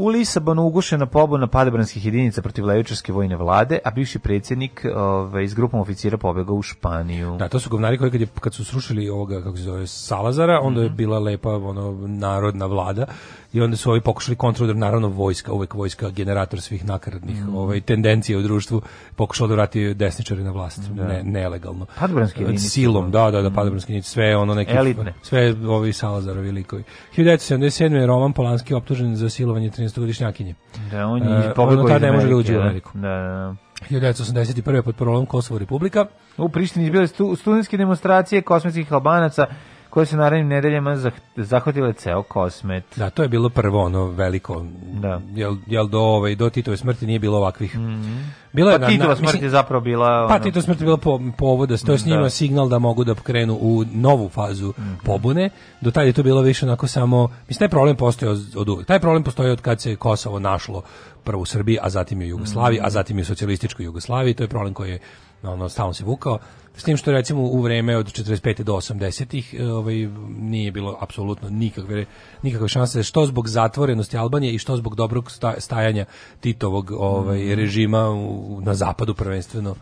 U Lisabonu ugušena pobuna padobranskih jedinica protiv levičarske vojne vlade, a bivši predsjednik ovaj, iz grupom oficira pobjegao u Španiju. Da, to su govnari koji kad, je, kad su srušili ovoga, kako se zove, Salazara, onda mm -hmm. je mhm. bila lepa ono, narodna vlada i onda su ovi pokušali kontroludar, naravno vojska, uvek vojska, generator svih nakaradnih mm. ovaj, tendencija u društvu, pokušala da vrati desničari na vlast, da. ne, nelegalno. Padobranski jedinice. Silom, da, da, da, da mhm. padobranski jedinice, sve ono neki... Elitne. Sve ovi Salazarovi likovi. 1977. Roman Polanski optužen za silovanje 13 13-godišnjakinje. Da, on je pobegao iz Amerike. ne može da uđe u da. Ameriku. Da, da, 1981. Da. pod parolom Kosovo Republika. U Prištini je bile stu, studentske demonstracije kosmetskih albanaca koje su naravnim nedeljama zahvatile ceo kosmet. Da, to je bilo prvo ono veliko. Da. Jel, jel do, ovaj, do Titove smrti nije bilo ovakvih. Mm -hmm. bila je, pa na, Titova smrt je zapravo bila... Pa ono... Titova smrt je bila po, povoda, to je s njima da. signal da mogu da krenu u novu fazu mm -hmm. pobune. Do tada je to bilo više onako samo... Mislim, taj problem postoji od, od uvek. Taj problem postoji od kad se Kosovo našlo prvo u Srbiji, a zatim i u Jugoslaviji, mm -hmm. a zatim i u socijalističkoj Jugoslaviji. To je problem koji je ono, stalno se vukao S tim što recimo u vreme od 45. do 80. ih e, ovaj, nije bilo apsolutno nikakve, nikakve šanse, što zbog zatvorenosti Albanije i što zbog dobrog stajanja Titovog ovaj, mm. režima u, na zapadu prvenstveno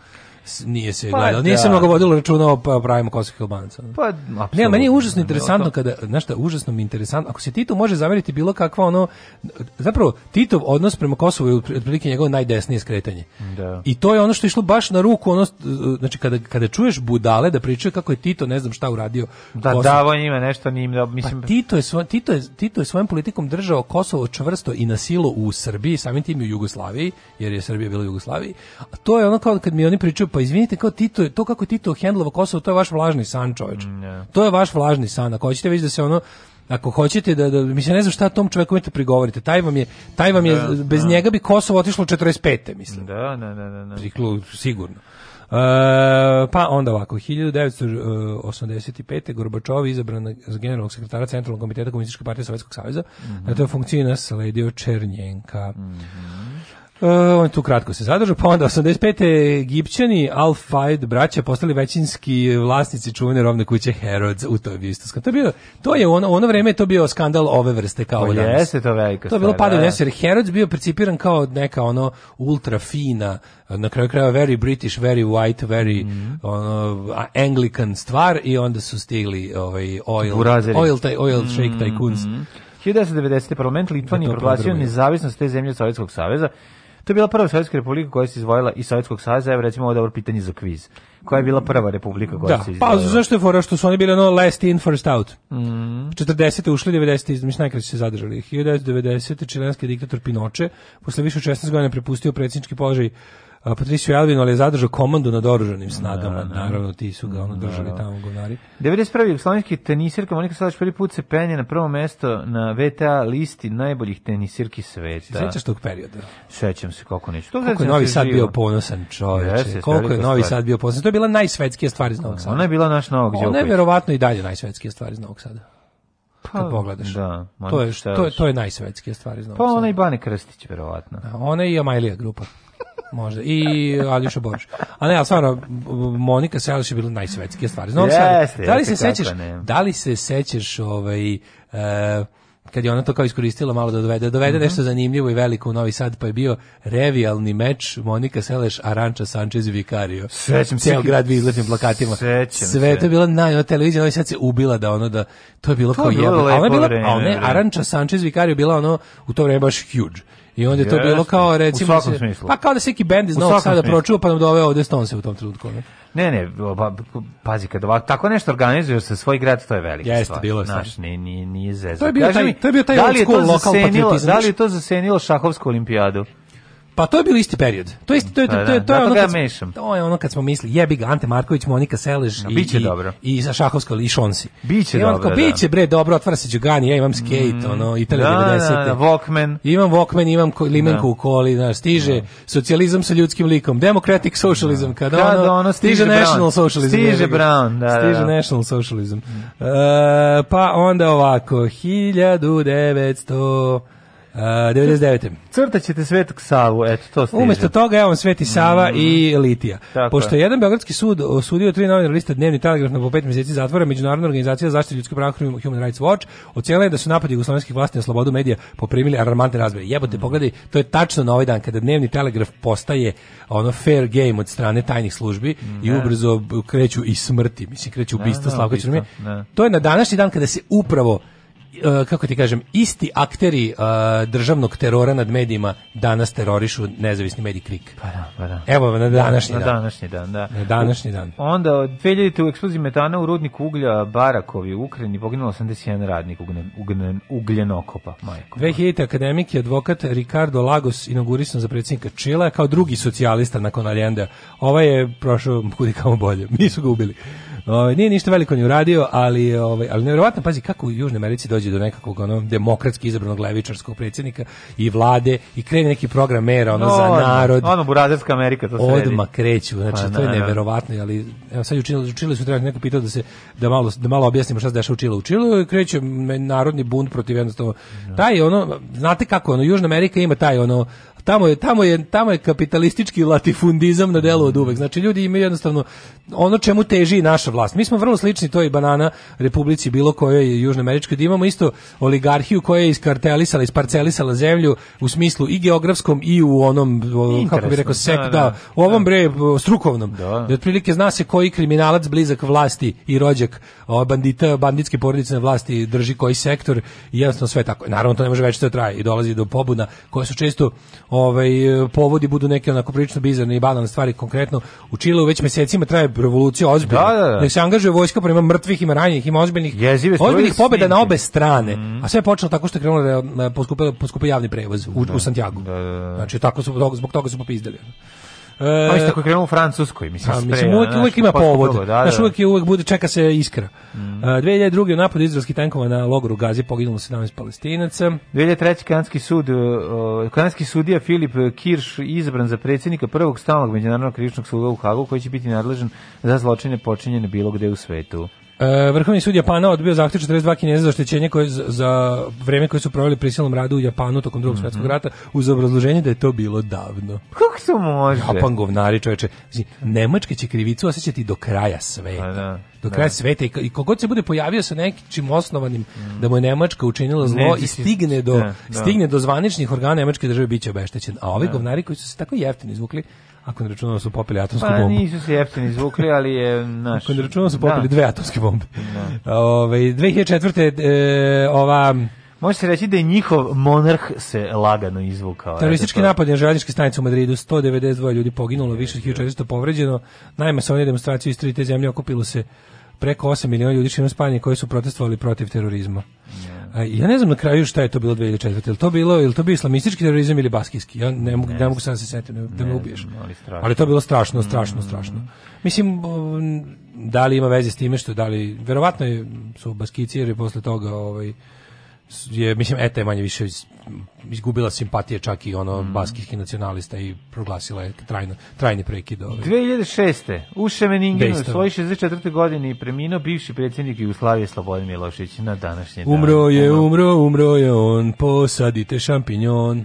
nije se pa, gledalo. Nije da. se mnogo vodilo računa o pravima kosovskih Albanaca. Pa, ne, meni je užasno interesantno kada, znaš šta, užasno mi interesantno, ako se Tito može zameriti bilo kakva ono, zapravo Titov odnos prema Kosovu je otprilike njegovo najdesnije skretanje. Da. I to je ono što je išlo baš na ruku, ono, znači kada, kada čuješ budale da pričaju kako je Tito ne znam šta uradio. Da, Kosovo. davo njima nešto njim, da, pa mislim... Pa, Tito, je svoj, Tito, je, Tito je svojim politikom držao Kosovo čvrsto i na silu u Srbiji, samim tim i u Jugoslaviji, jer je Srbija bila u Jugoslaviji. A to je ono kao kad mi oni pričaju, pa pa izvinite, kao Tito, to kako Tito hendlovo Kosovo, to je vaš vlažni san, čoveč. Yeah. Mm, to je vaš vlažni san. Ako hoćete već da se ono, ako hoćete da, da mislim ne znam šta tom čoveku imate prigovorite taj vam je taj vam je da, bez da. njega bi Kosovo otišlo 45. mislim da da da da, da. Priklu, sigurno e, pa onda ovako 1985. E, Gorbačov izabran za generalnog sekretara Centralnog komiteta Komunističke partije Sovjetskog saveza mm -hmm. na toj funkciji nasledio Černjenka mm -hmm. Uh, on tu kratko se zadržao, pa onda 85. Egipćani Al Faid braća postali većinski vlasnici čuvene robne kuće Herods u toj Bistoskom. To je bilo, to je ono, ono vreme je to bio skandal ove vrste kao o, pa danas. Jeste to velika stvar. To je bilo padanje da. nesre. jer Herods bio principiran kao neka ono ultra fina, na kraju kraja very British, very white, very mm. ono, Anglican stvar i onda su stigli ovaj oil, oil, taj, oil mhm, shake mm. tycoons. 1990. parlament Litvanije da proglasio nezavisnost te zemlje Sovjetskog saveza To je bila prva Sovjetska republika koja se izdvojila iz Sovjetskog saveza, evo recimo ovo dobro pitanje za kviz. Koja je bila prva republika koja da, se Da, Pa zašto je fora što su oni bili ono last in first out. Mm. 40. ušli, 90. mislim najkraće se zadržali. 1990. čilenski diktator Pinoče posle više od 16 godina prepustio predsjednički položaj Patricio Elvin, ali je zadržao komandu nad oružanim snagama. Da, da. Naravno, ti su ga ono da, držali tamo govnari. 91. jugoslovenski tenisirka Monika Salaš prvi put se penje na prvo mesto na VTA listi najboljih tenisirki sveta. Sjećaš tog perioda? Sećam se, kako neću. To koliko je Novi Sad bio ponosan čoveče. koliko je Novi Sad bio ponosan. To je bila najsvetskija stvar iz Novog Sada. Ona je bila naš Novog Đoković. Ona je verovatno i dalje najsvetskija stvar iz Novog Sada. Pa, kad pogledaš. Da, to je, to, je, to je najsvetskija stvar iz Novog Sada. Pa ona i Bane Krstić, verovatno. Ona i Amajlija grupa. Možda. I Aljuša Borš. A ne, ali stvarno, Monika Selaš je bila najsvetskija stvar. Znao yes, da li se sećaš, da li se sećaš ovaj, uh, kad je ona to kao iskoristila malo da dovede, da dovede mm -hmm. nešto zanimljivo i veliko u Novi Sad, pa je bio revijalni meč Monika Seleš, Aranča Sanchez i Vicario. Sećam se. grad bi izletnim plakatima. Sećam Sve, se. to je bila na televiziji, Novi Sad se ubila da ono da, to je bilo to kao je bilo jebno. A ona je bila, a ona Aranča Sanchez Vicario bila ono, u to vreme baš huge. I onda je to Jeste. bilo kao recimo se, pa kao da se neki bend iz Novog Sada pročuo pa nam doveo ovde Stonse u tom trenutku, ne? Ne, ne, pa, pazi kad ovako tako nešto organizuješ sa svoj grad to je velika Jeste, stvar. Bilo je Znaš, nije, nije, nije zezno. To je bio taj, to je bio taj da li je to zasenilo, Da li je to zasenilo šahovsku olimpijadu? Pa to je bio isti period. To je to je to je, da, to je, da. to je ono kad to je ono kad smo mislili jebi ga Ante Marković, Monika Selež no, i i, dobro. i sa Šahovska i Šonsi. Biće I dobro. Onako, da. biće bre dobro, otvara se Đugani, ja imam skate, mm, ono Italija da, 90. Da, da, Walkman. Imam Walkman, imam limenku da. u koli, znaš, stiže da. socijalizam sa ljudskim likom, democratic socialism, da. kada, kada ono, ono stiže, stiže national Brown. socialism. Stiže Brown, da, Stiže da. national socialism. Mm. Uh, pa onda ovako 1900 Uh, 99. Crta ćete Svetog Savu, eto to stiže. Umesto toga evo Sveti Sava mm. i mhm. Litija. Tako Pošto je jedan beogradski sud osudio tri novinara lista Dnevni telegraf na po pet mjeseci zatvora Međunarodna organizacija za zaštitu ljudskih prava Human Rights Watch ocenila je da su napadi jugoslovenskih vlasti na slobodu medija poprimili alarmantne razmere. Jebote, mm. pogledaj, to je tačno na ovaj dan kada Dnevni telegraf postaje ono fair game od strane tajnih službi mm, i ubrzo kreću i smrti, mislim kreću ubistva Slavka Črmije. To je na današnji dan kada se upravo E, kako ti kažem, isti akteri uh, državnog terora nad medijima danas terorišu nezavisni medij Krik. Pa da, pa da. Evo, na da, današnji na, dan. Na današnji dan, da. Na današnji dan. Onda, od 2000. u eksploziji metana u rudniku uglja Barakovi u Ukrajini poginulo 81 radnik ugljen, ugljen, ugljenokopa. Majko. 2000. akademik i advokat Ricardo Lagos inaugurisan za predsjednika Čila kao drugi socijalista nakon Allende. Ova je prošao kudi kamo bolje. Mi su ga ubili. Ovaj nije ništa veliko ni uradio, ali ovaj ali neverovatno pazi kako u Južnoj Americi dođe do nekakvog onog demokratski izabranog levičarskog predsjednika i vlade i krene neki program mera ono no, za narod. Ono burazerska Amerika to sredi. Odma kreću, znači pa, to je neverovatno, ali evo sad učili, učili su treba neko pitao da se da malo da malo objasnimo šta se dešava u Čileu. U Čileu kreće narodni bunt protiv jednostavno da. taj ono znate kako ono Južna Amerika ima taj ono tamo je, tamo je, tamo je kapitalistički latifundizam na delu od uvek. Znači ljudi imaju jednostavno ono čemu teži naša vlast. Mi smo vrlo slični toj banana republici bilo kojoj je južnoameričkoj, da imamo isto oligarhiju koja je iskartelisala, isparcelisala zemlju u smislu i geografskom i u onom kako bi rekao da, sek, da, da, da, u ovom da. bre strukovnom. Da. da otprilike zna se koji kriminalac blizak vlasti i rođak bandita, banditske porodice na vlasti drži koji sektor i jednostavno sve tako. Naravno to ne može već da traje i dolazi do pobuna koje su često ovaj, e, povodi budu neke onako prilično bizarne i banalne stvari konkretno. U Čileu već mesecima traje revolucija ozbiljna. Da, da, da. Nek se angažuje vojska, prema mrtvih, ima ranjenih, ima ozbiljnih, Jezive, ozbiljnih pobjeda na obe strane. Mm. A sve je počelo tako što je krenulo da e, poskupio javni prevoz u, u da. Santiago. Da, znači, tako su, zbog toga su popizdali. E, Ovi tako krenu u Francuskoj, mislim, a, mislim uvek, uvek ima povod. Da, da. Naš uvek je uvek bude čeka se iskra. Mm. E, uh, 2002. u izraelskih tenkova na logoru Gazi poginulo 17 Palestinaca. 2003. kanadski sud uh, kanadski sudija Filip Kirš izabran za predsjednika prvog stalnog međunarodnog krivičnog suda u Hagu koji će biti nadležan za zločine počinjene bilo gde u svetu. E, Vrhovni sud Japana odbio zahtjev 42 Kineza za oštećenje koje za vreme koje su proveli prisilnom radu u Japanu tokom drugog mm -hmm. svjetskog rata uz obrazloženje da je to bilo davno. Kako se može? Japan govnari čoveče. Znači, Nemačka će krivicu osjećati do kraja sveta. A, pa da, do da. kraja da. sveta i, i kogod se bude pojavio sa nekim osnovanim mm. da mu je Nemačka učinila zlo ne, i stigne do, da, da, stigne do zvaničnih organa Nemačke države biće obeštećen. A ovi da. govnari koji su se tako jeftino izvukli Ako ne računamo da su popili atomsku pa, bombu. Pa nisu se Epstein izvukli, ali je naš... Ako ne računamo da su popili da. dve atomske bombe. Da. Ove, ovaj, 2004. E, ova... Može se reći da je njihov monarh se lagano izvukao. Teroristički napad na željezničke stanicu u Madridu, 192 ljudi poginulo, više od 1400 povređeno. Najmasovnije demonstracije iz tri te zemlje okupilo se preko 8 miliona ljudi širom Španije koji su protestovali protiv terorizma. Yeah. Da. A, ja ne znam na kraju šta je to bilo 2004. Jel to bilo, ili to bio islamistički terorizam ili baskijski? Ja ne mogu, ne, ne mogu sam se setiti da me ubiješ. Ali, ali, to je bilo strašno, mm. strašno, strašno. Mislim, da li ima veze s time što da li verovatno su baskici jer je posle toga ovaj je, mislim, ETA je manje više izgubila simpatije čak i ono mm. baskijskih nacionalista i proglasila je trajno, trajni prekid. Ovaj. 2006. U Šemeninginu u svojoj 64. godini preminuo bivši predsjednik Jugoslavije Slobodan Milošić na današnji dan. Umro je, umro, umro je on, posadite šampinjon.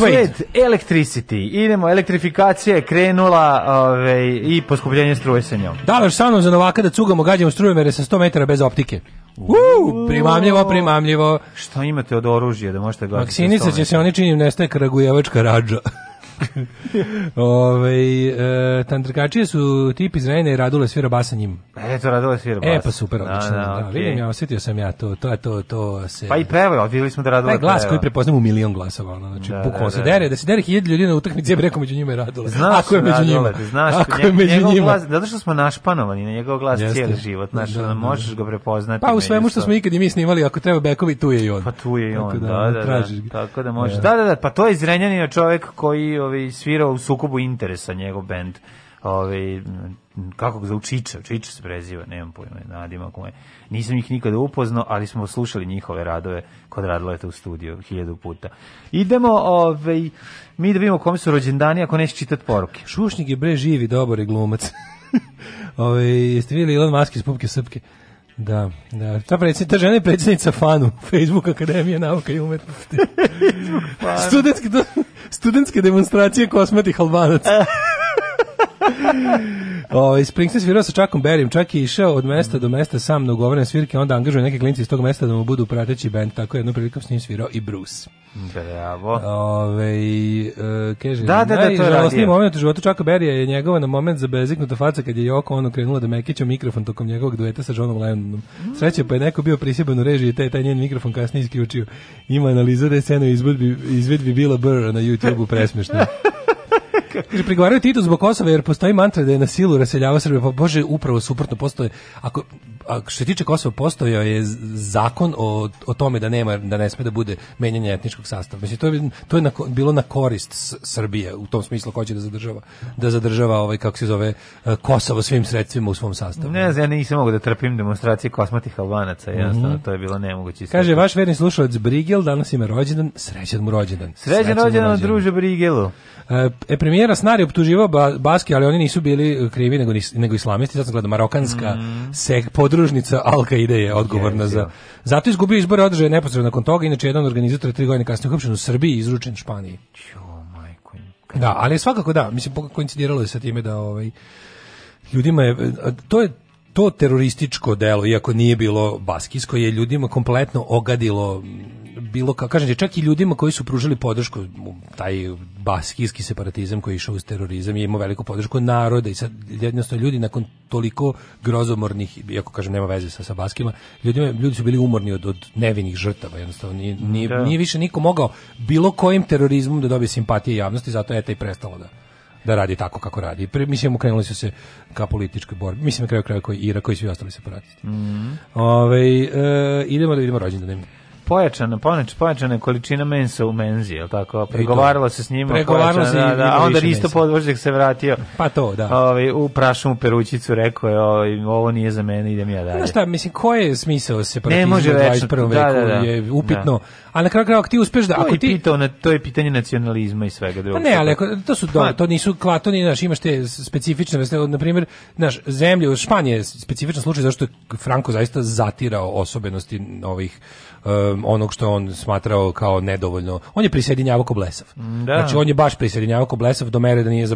svet Electricity. Idemo, elektrifikacija je krenula ove, i poskupljenje struje sa njom. Dalaš sa mnom za Novaka da cugamo, gađamo strujomere sa 100 metara bez optike. Uuu, primamljivo, primamljivo. Šta imate od oružja da možete gledati? Maksinica će se oni činim nestaje Kragujevačka rađa. Ove, e, tantrkačije su tip iz Rajne i Radule svira basa njim. E, to Radule svira basa. E, pa super, da, odlično. Da, da, okay. vidim, ja osjetio sam ja to, to, je to, to se... Pa i peva, odvijeli smo da Radule peva. glas koji prepoznam u milion glasova, ono, znači, da, da bukvalno da, da, se dere, da. da se dere hiljadu ljudi na utakmici, ja bih rekao među njima je Radule. Znaš, ako je među njima. Ti znaš, ako je među njima. Glas, zato što smo našpanovani na njegov glas Jeste. cijeli život, znaš, da, da, možeš ga prepoznati. Pa u svemu što smo ikad i mi snimali, ako treba bekovi, tu je i on. Pa tu je i on, da, da, da, tako da možeš. Da, da, da, pa to je Zrenjanina čovjek koji ovi ovaj, svirao u sukobu interesa njegov bend. Ovaj, kako ga zove Čiča, Čiča se preziva, nemam pojma, nadima koje. Nisam ih nikada upoznao, ali smo slušali njihove radove kod eto u studiju hiljadu puta. Idemo, ovaj, mi da vidimo kome su rođendani ako neš čitati poruke. Šušnik je bre živi, dobar je glumac. Ove, ovaj, jeste vidjeli Elon Musk iz Pupke Srpke? Da, da. Ta, predsjednica, ta žena je predsjednica FANU, Facebook Akademije nauka i umetnosti. studentske, studentske demonstracije kosmetih albanaca. Ovaj Springsteen svirao sa Chuckom Berim, čak je išao od mesta do mesta sam na ugovorene svirke, onda angažuje neke klince iz tog mesta da mu budu prateći bend, tako je jednom prilikom s njim svirao i Bruce. Bravo. Ove, ovaj, e, kaže, da, da, da, to je radio. moment u životu Čaka Berija je njegova na moment za beziknuta faca kad je Joko ono krenula da mekića mikrofon tokom njegovog dueta sa Johnom Lennonom. Sreće pa je neko bio prisiban u režiji i taj, taj njen mikrofon kasnije isključio. Ima analiza da je scena izvedbi, izvedbi Bila Burra na YouTube-u presmešna. Kaže, prigovaraju Titu zbog Kosova jer postoji mantra da je na silu raseljava Srbe. Pa, Bože, upravo suprotno postoje. Ako, a što se tiče Kosova, postojao je zakon o, o tome da nema, da ne sme da bude menjanje etničkog sastava. Mislim, to je, to je na, bilo na korist Srbije, u tom smislu ko da zadržava, da zadržava ovaj, kako se zove, eh, Kosovo svim sredstvima u svom sastavu. Ne, ja nisam mogu da trpim demonstracije kosmatih Albanaca, mhm. jednostavno, mm -hmm. to je bilo nemoguće. Kaže, vaš verni slušalac Brigel, danas ima rođendan, srećan mu rođendan. Srećan, srećan rođendan, druže Brigelu. Eh, e, premijer Asnari optuživao ba, Baske, ali oni nisu bili krivi nego, nego islamisti, zato sam gledao marokanska mm. sek, podružnica Alka qaide je odgovorna yes, za... Da. Zato izgubio izbore održaje neposredno nakon toga, inače jedan organizator je tri godine kasnije uhapšen u Srbiji izručen Španiji. majko. Da, ali svakako da, mislim koincidiralo je sa time da ovaj ljudima je to je to terorističko delo, iako nije bilo baskijsko, je ljudima kompletno ogadilo bilo kako kažem čak i ljudima koji su pružili podršku taj baskijski separatizam koji je išao uz terorizam je imao veliku podršku naroda i sad jednostavno ljudi nakon toliko grozomornih iako kažem nema veze sa sa baskima ljudima, ljudi su bili umorni od, od nevinih žrtava jednostavno nije, nije, da. nije više niko mogao bilo kojim terorizmom da dobije simpatije javnosti zato je taj prestalo da da radi tako kako radi. Pre, mislim, okrenuli su se ka političkoj borbi. Mislim, na kraju kraja koji Ira, koji svi ostali separatisti. Mm -hmm. Ove, ovaj, e, idemo da vidimo rođendane pojačana, poneč, pojačana količina mensa u menzi, je tako? Pregovarala se s njim, pregovarala se da, da, a onda isto podvožnjak se vratio. Pa to, da. Ovaj u prašumu perućicu rekao je, ovaj, ovo nije za mene, idem ja dalje. Znaš šta, mislim, ko je smisao da se ne može reći, da, da, da, je upitno. Da. A na kraju krajeva ti uspeš da to ako ti pitao na to je pitanje nacionalizma i svega drugog. Pa ne, ali ako, to su do, pa- to nisu klatoni, znaš, imaš te specifične vrste, na naš znaš, u Španiji je specifičan slučaj zato što Franco zaista zatirao osobenosti ovih um, onog što on smatrao kao nedovoljno. On je prisjedinjavao ko blesav. Mm, da. Znači on je baš prisjedinjavao ko blesav do mere da nije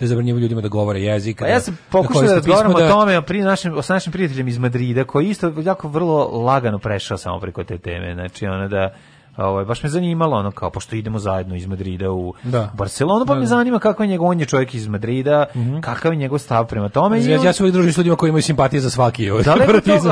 da zabranjivo ljudima da govore jezik. Pa da ja sam pokušao da, da odgovaram da... o tome pri našim, sa našim prijateljem iz Madrida koji isto jako vrlo lagano prešao samo preko te teme. Znači ono da ovaj baš me zanimalo ono kao pošto idemo zajedno iz Madrida u da. Barcelonu, pa da, me da. zanima kako je njegov on je čovjek iz Madrida, mm -hmm. kakav je njegov stav prema tome. Znači, ja, ja se uvijek družim s ljudima koji imaju simpatije za svaki ovaj da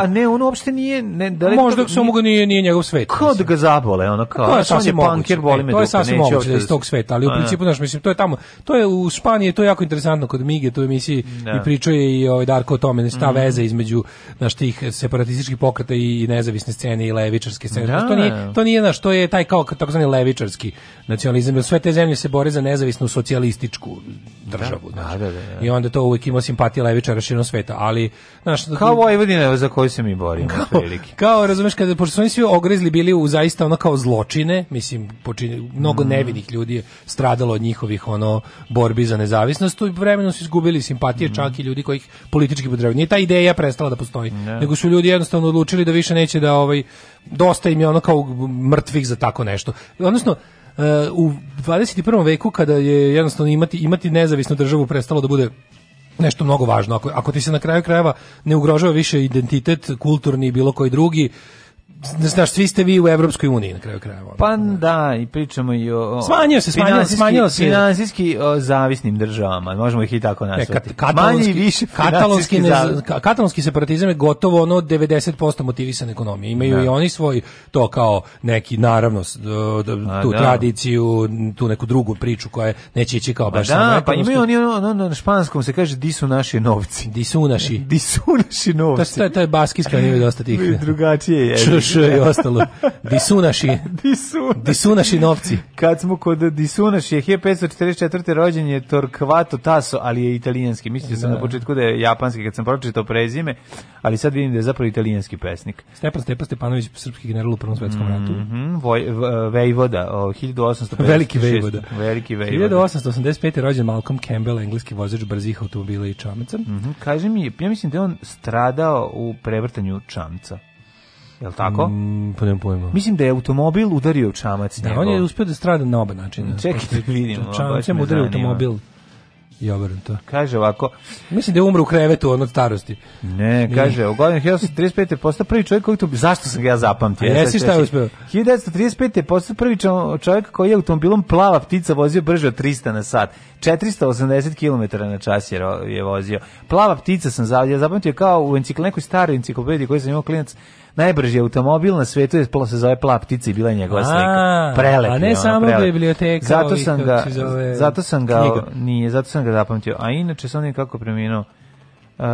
a ne, ono uopšte nije ne, da Možda samo ga nije nije njegov svet. Kao da ga zabole, ono kao. To je sasvim punker, voli me. To je sasvim moguće da iz tog sveta, ali da. u principu naš mislim to je tamo. To je u Španiji, to je jako interesantno kod Mige, to emisiji i pričuje i ovaj Darko o tome, ta mhm. veza između naših separatističkih pokreta i nezavisne scene i levičarske scene. To nije to nije naš, to je taj kao takozvani levičarski nacionalizam. Sve te zemlje se bore za nezavisnu socijalističku državu. Da, znači. da, da, I onda to uvijek ima simpatija levičara širom sveta. Ali, znaš, kao Vojvodina za koju se mi borimo. Kao, kao razumeš, kada, pošto su oni svi ogrezli bili u zaista ono kao zločine, mislim, počin, mnogo mm. nevinih ljudi je stradalo od njihovih ono borbi za nezavisnost i vremenom su izgubili simpatije mm. čak i ljudi kojih politički podržavaju. Nije ta ideja prestala da postoji, ne. nego su ljudi jednostavno odlučili da više neće da ovaj dosta im je ono kao mrtvih ih za tako nešto. Odnosno, eh, u 21. veku kada je jednostavno imati imati nezavisnu državu prestalo da bude nešto mnogo važno ako ako ti se na kraju krajeva ne ugrožava više identitet kulturni i bilo koji drugi znaš, svi ste vi u Evropskoj uniji na kraju krajeva. Pa da, i pričamo i o... o smanjio se, smanjio se, smanjio se. Finansijski o zavisnim državama, možemo ih i tako e, nazvati. Ne, kat, Manji više katalonski, ne, katalonski separatizam je gotovo ono 90% motivisan ekonomije. Imaju da. i oni svoj to kao neki, naravno, tu A, da. tradiciju, tu neku drugu priču koja je, neće ići kao pa baš... Da, pa da, pa imaju oni ono, ono, na španskom se kaže di su naši novci. Di su naši. Di su naši novci. To, je, to je baskijski, imaju dosta tih... Drugačije je. Čuš, i ostalo. Disunaši. Disunaši. Disunaši novci. Kad smo kod Disunaši, je 544. rođen je Torquato Tasso, ali je italijanski. Mislio sam da. na početku da je japanski kad sam pročitao prezime, ali sad vidim da je zapravo italijanski pesnik. Stepan Stepan Stepanović, srpski general u Prvom svetskom mhm, ratu. Mm -hmm. Voj, vejvoda, oh, 1856. Veliki vejvoda. Veliki vejvoda. 1885. je rođen Malcolm Campbell, engleski vozač brzih automobila i čamaca. Mm -hmm. Kaže mi, ja mislim da on stradao u prevrtanju čamca jel tako? Mm, pa nemam pojma. Mislim da je automobil udario u čamac da, njegov. on je uspio da strada na oba načina. Mm, Čekajte, da vidimo. Čamacem udario automobil. I obrnuto. Kaže ovako. Mislim da je umro u krevetu od starosti. Ne, kaže, u godinu 1935. je postao prvi čovjek koji to... Zašto sam ga ja zapamtio? A jesi šta je uspio? 1935. je postao prvi čovjek koji je automobilom plava ptica vozio brže od 300 na sat. 480 km na čas je, je vozio. Plava ptica sam zapamtio, zapamtio kao u enciklopediji, nekoj staroj enciklopediji koji sam imao klinac najbrži automobil na svetu je se zove Pla ptica i bila je njegova slika. Prelep. A ne samo biblioteka. Zato sam ga zato sam ga nije, zato sam ga zapamtio. A inače sam nekako preminuo. Uh,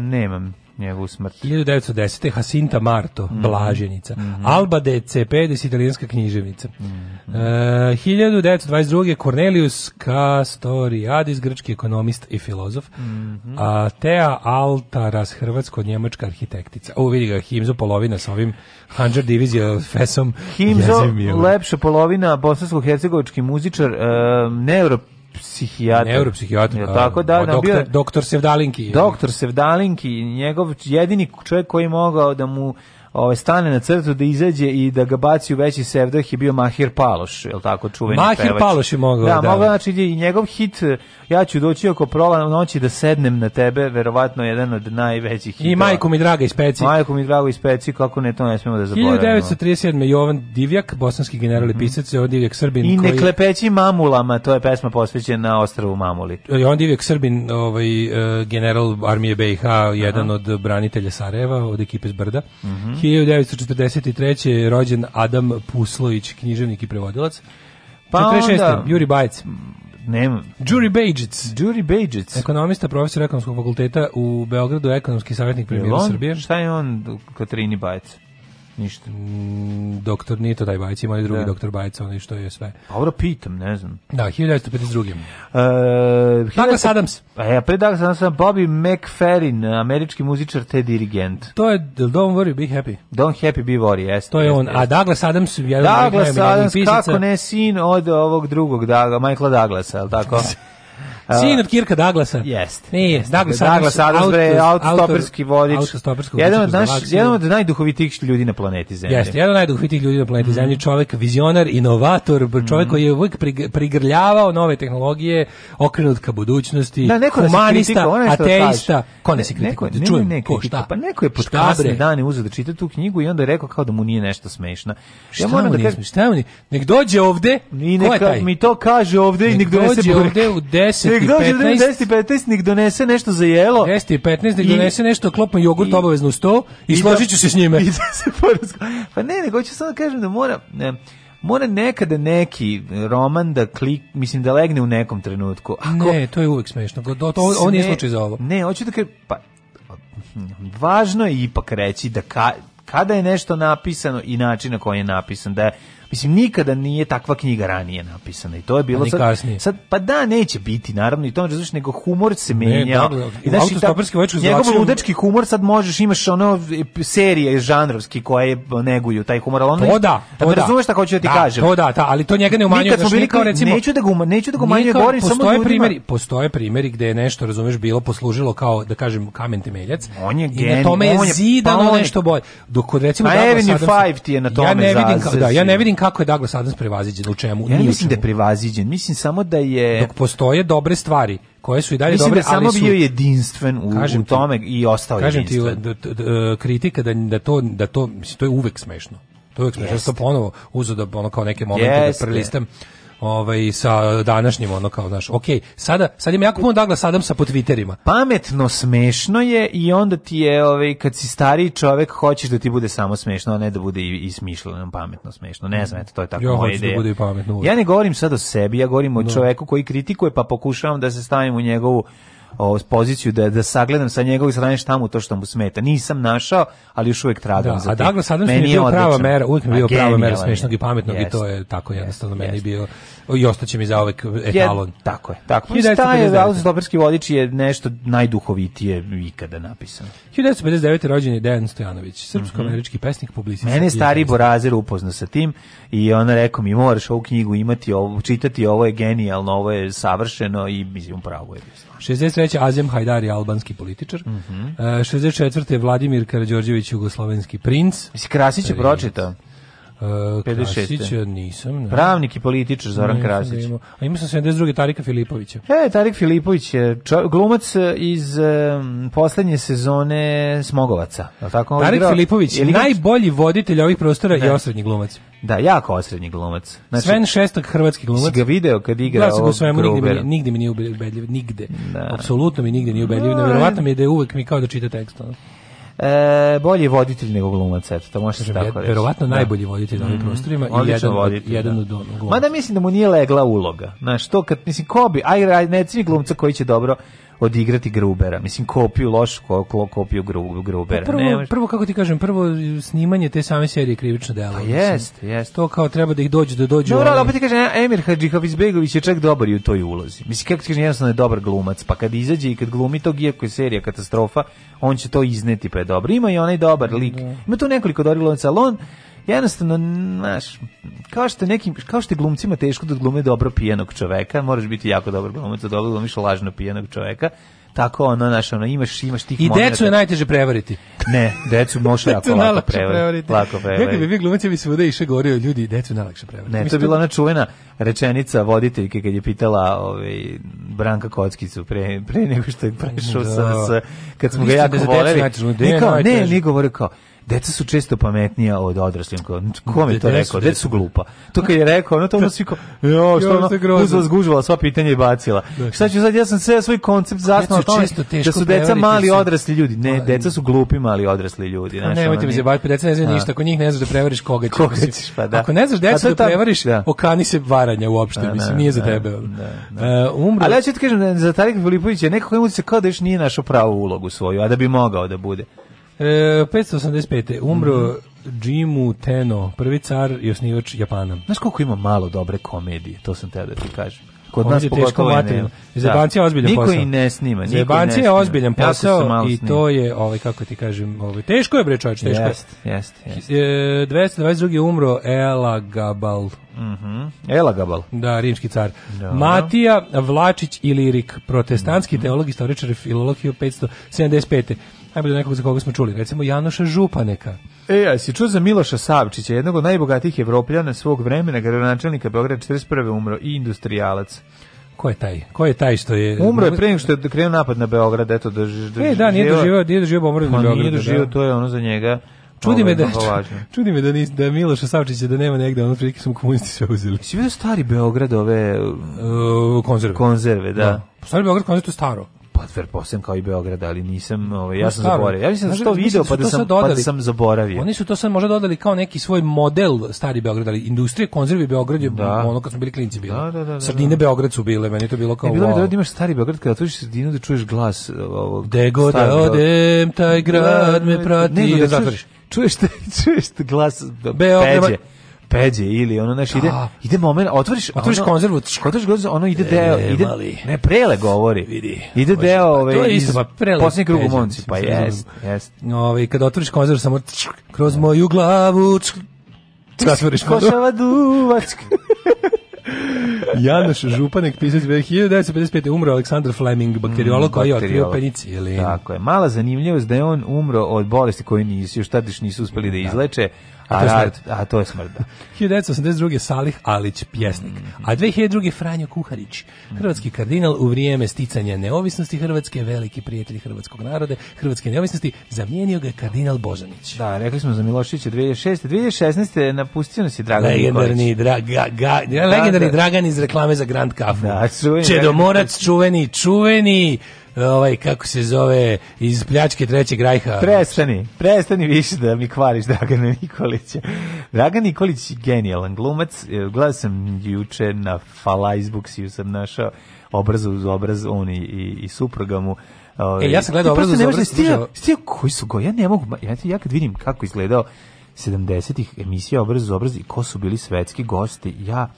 nemam njegovu smrt. 1910. Jacinta Marto, mm. Blaženica. Mm -hmm. Alba de Cepedes, italijanska književnica. Mm -hmm. uh, 1922. Cornelius Castoriadis, grčki ekonomist i filozof. Mm -hmm. A Tea Altaras, hrvatsko-njemačka arhitektica. O, vidi ga, Himzo polovina sa ovim Hanđar divizija fesom. Himzo, lepša polovina bosansko-hercegovički muzičar, uh, e, neuro psihijatar. Neuropsihijatar. Ja, pa, tako da, pa da o, doktor, bio, doktor Sevdalinki. Doktor Sevdalinki, njegov jedini čovjek koji je mogao da mu ovaj stane na crtu da izađe i da ga baci u veći sevdah je bio Mahir Paloš, je tako čuveni Mahir pevač. Paloš je mogao. Da, da mogao znači i njegov hit ja ću doći oko prola noći da sednem na tebe, verovatno jedan od najvećih hitova. I Majku mi draga iz Peci. Majku mi draga iz kako ne to ne smemo da zaboravimo. 1937. Jovan Divjak, bosanski general i mhm. pisac, Jovan Divjak Srbin I ne klepeći mamulama, to je pesma posvećena ostrvu Mamuli. Jovan Divjak Srbin, ovaj eh, general armije BiH, jedan Aha. od branitelja Sarajeva, od ekipe Zbrda. Mm -hmm. 1943. rođen Adam Puslović, književnik i prevodilac. Pa 46. Onda, Juri Bajec. Nema. Juri Bejđic. Juri Bejđic. Ekonomista, profesor ekonomskog fakulteta u Beogradu, ekonomski savjetnik premijera Srbije. Šta je on Katarini Bajec? Ništa. Mm, doktor nije taj Bajec, ima i drugi da. doktor Bajec, onaj što je sve. Pa dobro, pitam, ne znam. Da, 1952. Uh, e, Douglas Adams. E, pre Douglas Adams sam Bobby McFerrin, američki muzičar te dirigent. To je Don't Worry, Be Happy. Don't Happy, Be Worry, jeste. To je on. A Douglas Adams, ja Douglas Adams, kako ne, sin od ovog drugog, Daga, Michaela Douglasa, je li tako? Sin od Kirka Douglasa. Jeste. Nije, Douglas, Douglas Adams, autostoperski vodič. Autostoperski Jedan od, naš, jedan od najduhovitijih ljudi na planeti Zemlje. Jeste, jedan od najduhovitijih ljudi na planeti mm. Zemlji, čovjek vizionar, inovator, čovjek mm. koji je uvijek prigrljavao nove tehnologije, okrenut ka budućnosti, da, neko humanista, kritika, da ateista. Ko ne se kritikuje? Ne, ne, ko, šta? Pa neko je pod kasne dane uzeo da čita tu knjigu i onda je rekao kao da mu nije nešto smešno. Šta ja moram da kažem, šta mu Nek dođe ovde, i neka mi to kaže ovde i nek donese ovde u 10 15, 10 i 15, nik donese nešto za jelo. 10 i 15, nik donese nešto klopno jogurt obavezno u sto i, i da- složit ću se s njime. I da se porazgo... Pa ne, nego ću sad da kažem da mora... Ne, mora nekada neki roman da klik, mislim da legne u nekom trenutku. Ako, ne, to je uvek smešno. To, to, on je slučaj za ovo. Ne, hoću da kažem, pa, važno je ipak reći da ka, kada je nešto napisano i način na koji je napisan, da je Mislim, nikada nije takva knjiga ranije napisana i to je bilo sad... Sad, pa da, neće biti, naravno, i to različno, nego humor se menja. Ne, I znaš, i njegov ludački humor sad možeš, imaš ono serije žanrovski koje neguju taj humor, ali ono... To da, pa to da. Razumeš šta hoću da ti da, kažem. To da, ta, ali to njega ne umanjuje. Nikad smo bili kao, recimo... Neću da ga umanjuje, neću da ga umanjuje, govorim samo ljudima. Primjeri, postoje primjeri gde je nešto, razumeš, bilo poslužilo kao, da kažem, kamen temeljac. On je genij. I na tome je zidano pa nešto bolje. Dok, recimo, Avenue 5 ti je na tome ja ne vidim, da, ja ne vidim vidim kako je Douglas Adams prevaziđen, u čemu. Ja ne mislim da je prevaziđen, mislim samo da je... Dok postoje dobre stvari, koje su i dalje mislim dobre, da ali su... bio jedinstven u, u tome ti, i ostao kažem jedinstven. Kažem ti, kritika da, da, to, da to, mislim, to je uvek smešno. To je uvek smešno, ja sam to ponovo uzao da ono kao neke momente yes, da prelistam. Je ovaj sa današnjim ono kao znaš ok sada sad im jako puno sadam sa po Twitterima pametno smešno je i onda ti je ovaj kad si stariji čovjek hoćeš da ti bude samo smešno a ne da bude i, i smišljeno pametno smešno ne znam eto to je tako ja moja da ideja da bude i pametno, ja ne govorim sad o sebi ja govorim o no. Da. čovjeku koji kritikuje pa pokušavam da se stavim u njegovu o, poziciju da, da sagledam sa njegovog strane šta mu to što mu smeta. Nisam našao, ali još uvek tragam da, za to. A Douglas Adams meni je bio prava mera, uvek bio prava mera smešnog i pametnog yes. i to je tako jednostavno yes. meni bio i ostaće mi za uvek etalon. Je, tako je. Tako. Taj autostoperski vodič je nešto najduhovitije ikada napisano. 1959. rođen je Dejan Stojanović, srpsko-američki pesnik, publicist. Mene stari Borazer upoznao sa tim i on rekao mi moraš ovu knjigu imati, ovo, čitati, ovo je genijalno, ovo je savršeno i mislim pravo je. Mislim. 63. Azem Hajdari, albanski političar. Mm -hmm. uh, 64. Vladimir Karađorđević, jugoslovenski princ. Mislim, Krasić je e, pročitao. Uh, 56. Krasića nisam. Ne. Pravnik i političar Zoran Krasić. Imao. A imao sam 72. Tarika Filipovića. E, Tarik Filipović je glumac e, iz um, e, poslednje sezone Smogovaca. Je tako? Tarik igrao, Filipović, je najbolji voditelj ovih prostora ne. i da. osrednji glumac. Da, jako osrednji glumac. Znači, Sven Šestog, hrvatski glumac. Si ga video kad igra da, ovog svemu, nigde, mi, nigde mi nije ubedljiv, nigde. Da. Apsolutno mi nigde nije ubedljiv. No, Neverovatno mi je da je uvek mi kao da čita tekst. Ono. E, bolji voditelj nego glumac, eto, to može se tako reći. Verovatno da. najbolji voditelj na ovim mhm. prostorima i jedan, voditelj, jedan da. od glumaca. Mada mislim da mu nije legla uloga. Znaš, to kad, mislim, ko bi, aj, ne svi glumca koji će dobro odigrati Grubera. Mislim, kopiju lošu, ko, kopiju gru, Grubera. Pa prvo, Nemaš... prvo, kako ti kažem, prvo snimanje te same serije krivično delo. Pa jeste, jest. To kao treba da ih dođe, da dođe... No, ali opet ti kažem, e, Emir Hadžihafizbegović je čak dobar i u toj ulozi. Mislim, kako ti kažem, jednostavno je dobar glumac, pa kad izađe i kad glumi tog, iako je serija katastrofa, on će to izneti, pa je dobro. Ima i onaj dobar lik. Da. Ima tu nekoliko dobrih glumaca, ali on jednostavno, znaš, kao što nekim, kao što je glumcima teško da glume dobro pijenog čoveka, moraš biti jako dobar glumac da dobro glumiš lažno pijenog čoveka, tako ono, znaš, ono, imaš, imaš tih I decu je najteže prevariti. Ne, decu može jako lako prevariti. Lako prevariti. Kako bi vi glumaci bi svuda iše govorio, ljudi, decu najlakše prevariti. Ne, to je bila ona čuvena rečenica voditeljke kad je pitala ovaj, Branka Kockicu pre, pre nego što je prešao sa, da. sa, kad smo ga jako da voleli. Da ne, kao, ne, ne, govorio kao, deca su često pametnija od odraslih. Znači, ko mi to rekao? Deca su glupa. To kad je rekao, ono to ono svi ko, jo, što ono, uzela zgužvala sva pitanja i bacila. Da, da. Šta ću sad, ja sam sve svoj koncept zasnao da su deca mali odrasli ljudi. Ne, deca su glupi mali odrasli ljudi. Pa ne, nemojte mi zebati, pa deca ne znaju da. ništa. Ako njih ne znaš da prevariš, koga ćeš? Koga ćeš, pa da. Ako ne znaš decu da prevariš, okani se varanja uopšte, mislim, nije za tebe. E, Ali ja ću ti kažem, za Tarik Filipović je neko koji mu se kao da još nije našao pravu ulogu svoju, a da bi mogao da bude. E, 585. Umro mm -hmm. Jimu Teno, prvi car i osnivač Japana. Znaš koliko ima malo dobre komedije, to sam te da ti kažem kod nas pogotovo materijalno. Zebancija je da. ozbiljan posao. Niko i ne snima. Niko Zebancija je ozbiljan posao i to je, ovaj, kako ti kažem, ovaj, teško je bre čovječ, teško je. Jest, jest. E, 222. je umro Elagabal. Mm -hmm. Elagabal. Da, rimski car. Da. Matija Vlačić i Lirik, protestantski mm -hmm. teolog, istoričar i filolog 575 najbolje nekog za koga smo čuli, recimo Janoša Županeka. E, a si čuo za Miloša Savčića, jednog od najbogatijih evropljana svog vremena, gradonačelnika Beograda 41. umro i industrijalac. Ko je taj? Ko je taj što je Umro je pre nego što je krenuo napad na Beograd, eto da E, da, nije doživio, nije doživio bombardu na pa Beogradu. Nije doživio, da. to je ono za njega. Čudi ovaj, me da čudi me da ni da Miloš Savčić da nema negde, ono prilike su komunisti sve uzeli. Si vidio stari Beograd ove uh, konzerve. Konzerve, da. da. Stari Beograd konzerve to staro pa pretpostavljam kao i Beograd, ali nisam, ovaj, ja pa, sam Stavno. zaboravio. Ja mislim da sam video da pa da sam, pa da sam zaboravio. Oni su to sad možda dodali kao neki svoj model stari Beograd, ali industrije konzervi Beograd je da. ono kad smo bili klinci bili. Da, da, da, da Sardine da. Beograd su bile, meni to bilo kao. Ne, bilo wow. bi da imaš stari Beograd kada otvoriš sardinu da čuješ glas e, ovog. Dego da odem, taj grad me prati. Ne, da, da, čuješ, čuješ, čuješ glas Beograd. Peđe peđe ili ono naš ide da. ide momen otvoriš pa otvoriš ono, konzervu otvoriš konzervu ono ide deo e, ide mali. ne prele govori vidi ide Bože, deo pa ove ovaj, iz pa prele poslednji krug u pa jest jest ovaj kad otvoriš konzervu samo kroz ne. moju glavu zatvoriš košava duvačka Janoš Županek pisac 1955. umro Aleksandar Fleming, bakteriolog koji je otkrio penicilin. Tako je. Mala zanimljivost da je on umro od bolesti koju nisu, još tadiš nisu uspeli da, da. izleče, A to je smrt. A, to je smrt, da. 1982. Salih Alić, pjesnik. A 2002. Franjo Kuharić, hrvatski kardinal u vrijeme sticanja neovisnosti Hrvatske, veliki prijatelj hrvatskog naroda, hrvatske neovisnosti, zamijenio ga je kardinal Božanić. Da, rekli smo za Milošića 2006. 2016. napustio nas je Dragan Legendarni, dra, ga, ga, da, legendarni da, da. Dragan iz reklame za Grand Kafu. Da, čuveni. Čedomorac, čuveni, čuveni ovaj, kako se zove, iz pljačke Trećeg rajha. Prestani, prestani više da mi kvariš Dragana Nikolića. Dragan Nikolić je genijalan glumac. E, gledao sam juče na Falajzbuksiju sam našao obraz uz obraz, on i, i, i supruga mu. Ovaj. E, ja sam gledao obraz uz obraz. Stija, stija, koji su go, ja ne mogu, ja, ja kad vidim kako izgledao 70-ih emisija obraz uz obraz i ko su bili svetski gosti, ja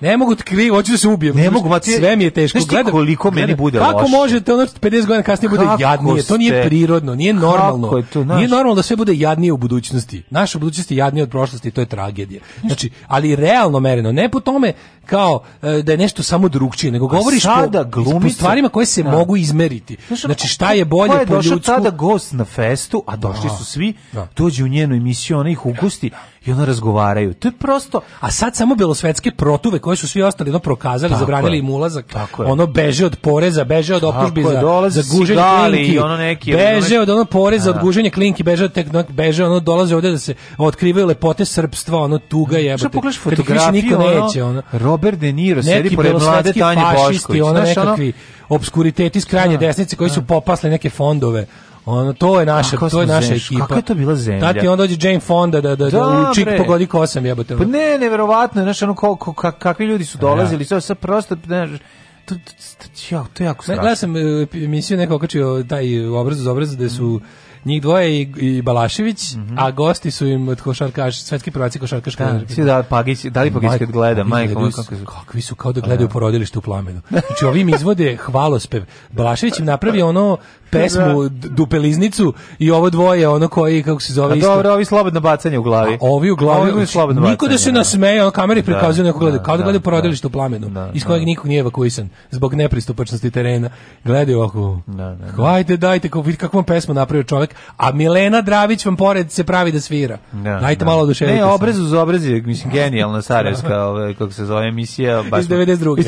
Ne mogu da kriv, hoću da se ubijem. Ne mogu, mati, sve mi je teško. Znaš gledam, koliko meni bude loše? Kako možete ono 50 godina kasnije bude jadnije? To nije prirodno, nije normalno. Kako je to, Nije normalno da sve bude jadnije u budućnosti. Naša budućnost je jadnija od prošlosti i to je tragedija. Znači, ali realno mereno, ne po tome kao e, da je nešto samo drugčije, nego govoriš sada, po, glumice, po stvarima koje se da. mogu izmeriti. Znači, šta je bolje po ljudsku? Ko je došao tada gost na festu, a došli da. su svi, da. dođe u njenu emisiju, ona ih ugusti da i ono razgovaraju. To je prosto, a sad samo belosvetske protuve koje su svi ostali ono prokazali, tako zabranili je. im ulazak, tako ono beže od poreza, beže od optužbi za, za guženje klinki, ono neki, beže ono... od ono poreza, od da. guženja klinki, beže od tek, beže ono dolaze ovde da se otkrivaju lepote srpstva, ono tuga jebote. Šta pogledaš fotografiju, niko neće, ono, Robert De Niro sedi pored mlade Tanje Bošković, ono nekakvi obskuriteti iz krajnje da. desnice koji su da. popasli neke fondove Ono to je naša, Kako to je naša zemlju? ekipa. Kako je to bila zemlja? Tati on dođe Jane Fonda da da da, čik bre. pogodi kosam jebote. Pa ne, neverovatno, znači ono kako kako kak, kakvi ljudi su da. dolazili, sve ja. sve prosto ne, to, to, to, to, to je jako strašno. Gledam e, emisiju neko okačio taj obraz za obraz da su njih dvoje i, i Balašević, mm -hmm. a gosti su im od košarkaš, svetski prvaci košarkaške. Da, svi da, Pagić, da li Pagić kad gleda, majko, kako kakvi su, kakvi su kao da gledaju da. porodilište u plamenu. Znači, ovim izvode hvalospev. Balašević im napravi ono pesmu da. dupeliznicu i ovo dvoje ono koji kako se zove a isto. dobro, ovi slobodno bacanje u glavi. A ovi u glavi, ovi znači, slobodno bacanje. Niko da se da. nasmeje, on kameri prikazuje da, neko gleda, kao da, da gleda porodilište u plamenu, da, iz kojeg nikog nije evakuisan zbog nepristupačnosti terena. Gledaju ovako. Da, da, Hajde, dajte kako vidi kakvu pesmu napravio čovek, a Milena Dravić vam pored se pravi da svira. Da, Dajte da. malo oduševite. Ne, obrezu uz obrez je, mislim, genijalna sarajevska, da. ovaj, kako se zove emisija. Baš Iz 92.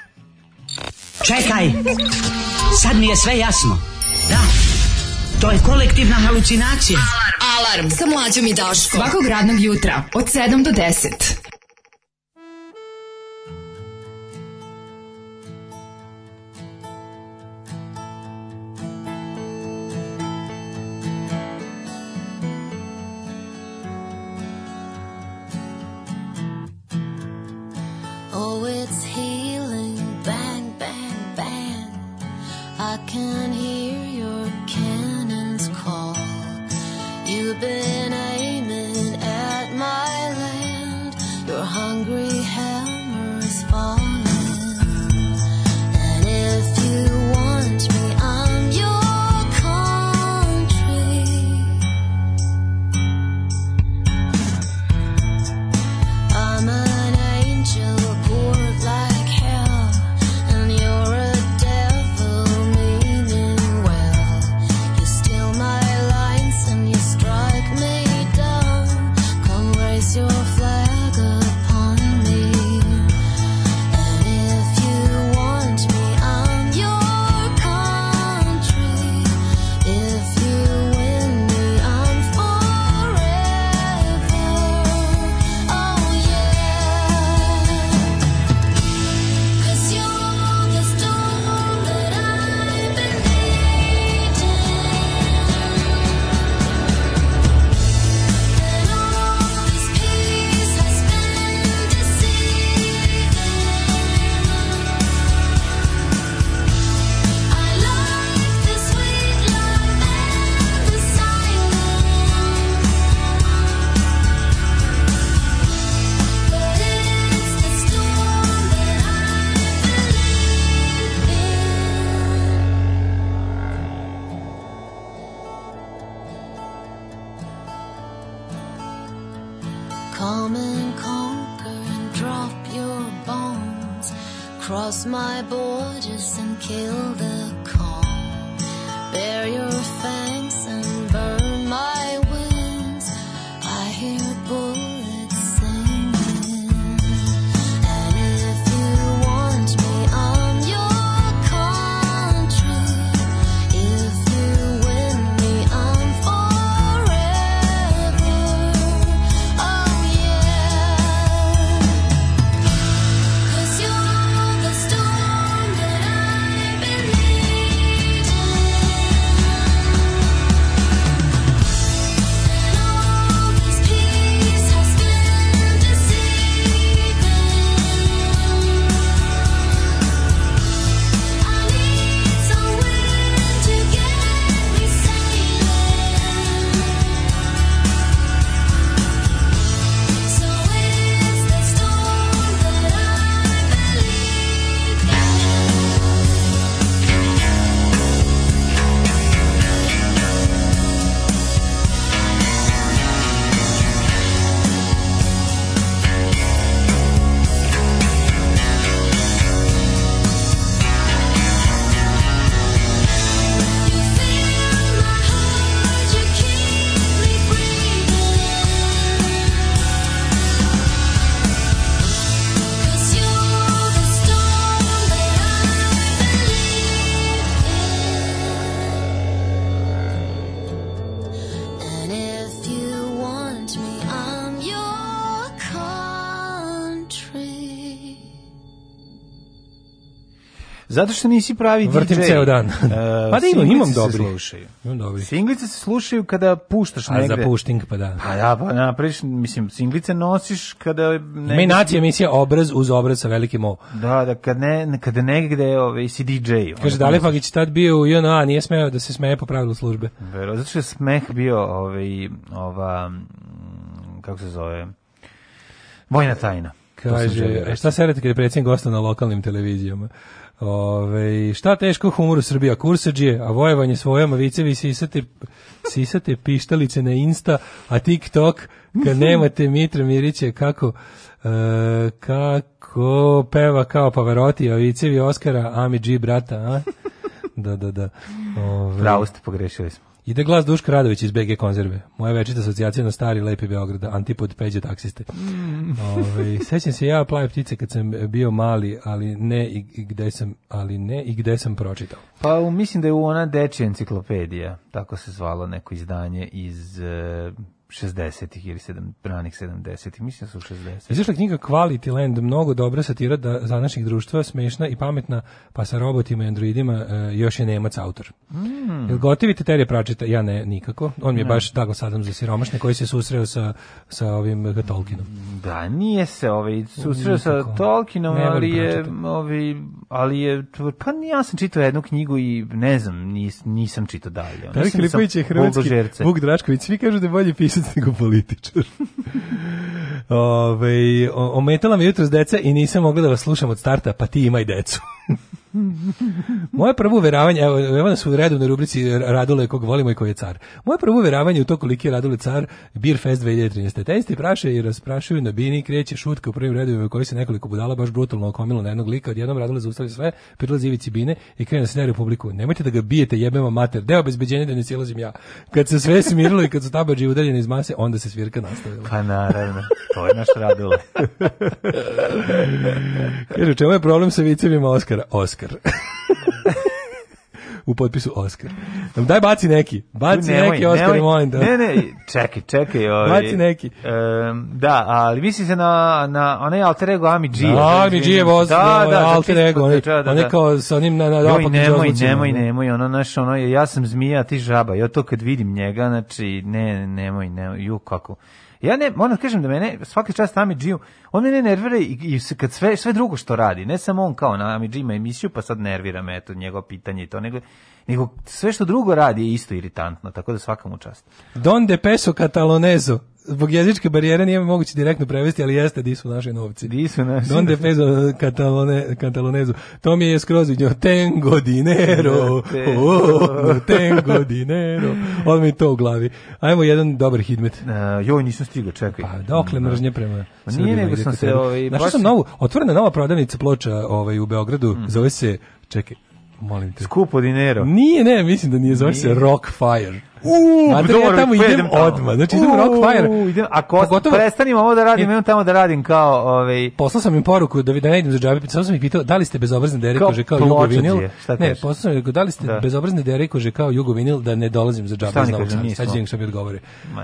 Čekaj, sad mi je sve jasno. Da, to je kolektivna halucinacija. Alarm, Alarm. sa mlađom i Daško. Svakog radnog jutra od 7 do 10. it's Zato što nisi pravi Vrtim DJ. Vrtim ceo dan. Uh, pa da imam, imam dobri. Slušaju. Imam dobri. Singlice se slušaju kada puštaš A negde. A za pušting pa da. Pa da, pa napraviš, mislim, singlice nosiš kada... Negde... Ima nacija emisija obraz uz obraz sa velikim O. Da, da, kad ne, kada negde ove, si DJ. Kaže, Dale Fagić tad bio u JNA, nije smeo da se smeje po pravilu službe. Vero, zato što je smeh bio ove, ova, mm, kako se zove, vojna tajna. Kaže, šta serete kada je predsjednik gosta na lokalnim televizijama? Ove, šta teško humor u Srbiji, a kursađije, a vojevanje svojama, vicevi sisate, sisate pištalice na Insta, a TikTok, kad nemate Mitra Mirića, kako, e, kako peva kao Pavarotti, a vicevi Oskara, Ami G brata, a? Da, da, da. Ove, Pravo ste, pogrešili smo. Ide glas Duška Radović iz BG konzerve. Moja večita asocijacija na stari lepi Beograd, antipod peđe taksiste. Mm. Ovaj Ove, sećam se ja plave ptice kad sam bio mali, ali ne i, gde sam, ali ne i gde sam pročitao. Pa mislim da je ona dečja enciklopedija, tako se zvalo neko izdanje iz eh, 60-ih ili 7 ranih 70-ih, mislim da su 60. Izašla knjiga Quality Land, mnogo dobra satira da za naših društva, smešna i pametna, pa sa robotima i androidima uh, još je Nemac autor. Mm. Jel gotivi te terje pračita? Ja ne, nikako. On mi je ne. baš tako sadam za siromašne koji se susreo sa, sa ovim Tolkienom. Da, nije se ovaj, susreo sa Tolkienom, ali je, ovaj, ali je, pa ja sam čitao jednu knjigu i ne znam, nis, nisam čitao dalje. Tarek da Lipović je hrvatski, Vuk Drašković, svi kažu da je bolji pisac predsjednik nego političar. Ove, ometala me jutro s deca i nisam mogla da vas slušam od starta, pa ti imaj decu. Moje prvo uveravanje, evo, evo nas u redu na rubrici Radule kog volimo i koji je car. Moje prvo uveravanje u to koliki je Radule car Beer Fest 2013. Testi praše i rasprašuju na bini, kreće šutka u prvim redovima koji se nekoliko budala baš brutalno okomilo na jednog lika, odjednom Radule zaustavi sve, prilazi ivici bine i krene na na republiku. Nemojte da ga bijete, jebemo mater, deo obezbeđenja da ne silazim ja. Kad se sve smirilo i kad su tabađi udaljene iz mase, onda se svirka nastavila. Pa naravno, to je naš Radule. Kaže, čemu je problem sa vicevima Oskara? Oskar Oskar. u potpisu Oskar. Daj baci neki. Baci nemoj, neki Oskar, nemoj, molim da. Ne, ne, čekaj, čekaj. Ovaj, baci neki. Um, da, ali misli se na, na onaj alter ego Ami G. Da, Ami G je voz, da, da, alter ego. On, da, on je da. kao sa njim na, na Joj, nemoj, nemoj, nemoj, ono, naš, ono, ja sam zmija, ti žaba. Ja to kad vidim njega, znači, ne, nemoj, nemoj, ju, kako. Ja ne, moram da kažem da mene svaki čas Amidžiju, on mene nervira i, i kad sve, sve drugo što radi, ne samo on kao na Amidži ima emisiju, pa sad nervira me to njegovo pitanje i to, nego, nego sve što drugo radi je isto iritantno, tako da svakamu čast. Don de peso catalonezo zbog jezičke barijere nije moguće direktno prevesti, ali jeste di su naše novci. Di su naše. Donde peso catalone, catalonezu. To mi je skroz vidio. Tengo dinero. Oh, tengo dinero. On mi to u glavi. Hajmo jedan dobar hitmet. Uh, joj, nisam stigao, čekaj. Pa, dokle da, da. mržnje prema Nije nego sam se... Ovaj, Našao sam novu, otvorena nova prodavnica ploča ovaj, u Beogradu, mm. zove se, čekaj, Molim te. Skupo dinero. Nije, ne, mislim da nije, zove se Rockfire. Uuu, ja tamo idem odmah. Znači, idem u Rockfire. Idem, ako Pogotovo, prestanim ovo da radim, idem tamo da radim kao... Ovaj... Poslao sam im poruku da, da ne idem za džabe, pa samo sam ih pitao da li ste bezobrazni dere kože kao Jugo Vinil. Ne, poslao sam im da li ste da. bezobrazni dere kože kao Jugo Vinil da ne dolazim za džabe Šta Novog Sada. Sad ću što mi odgovore.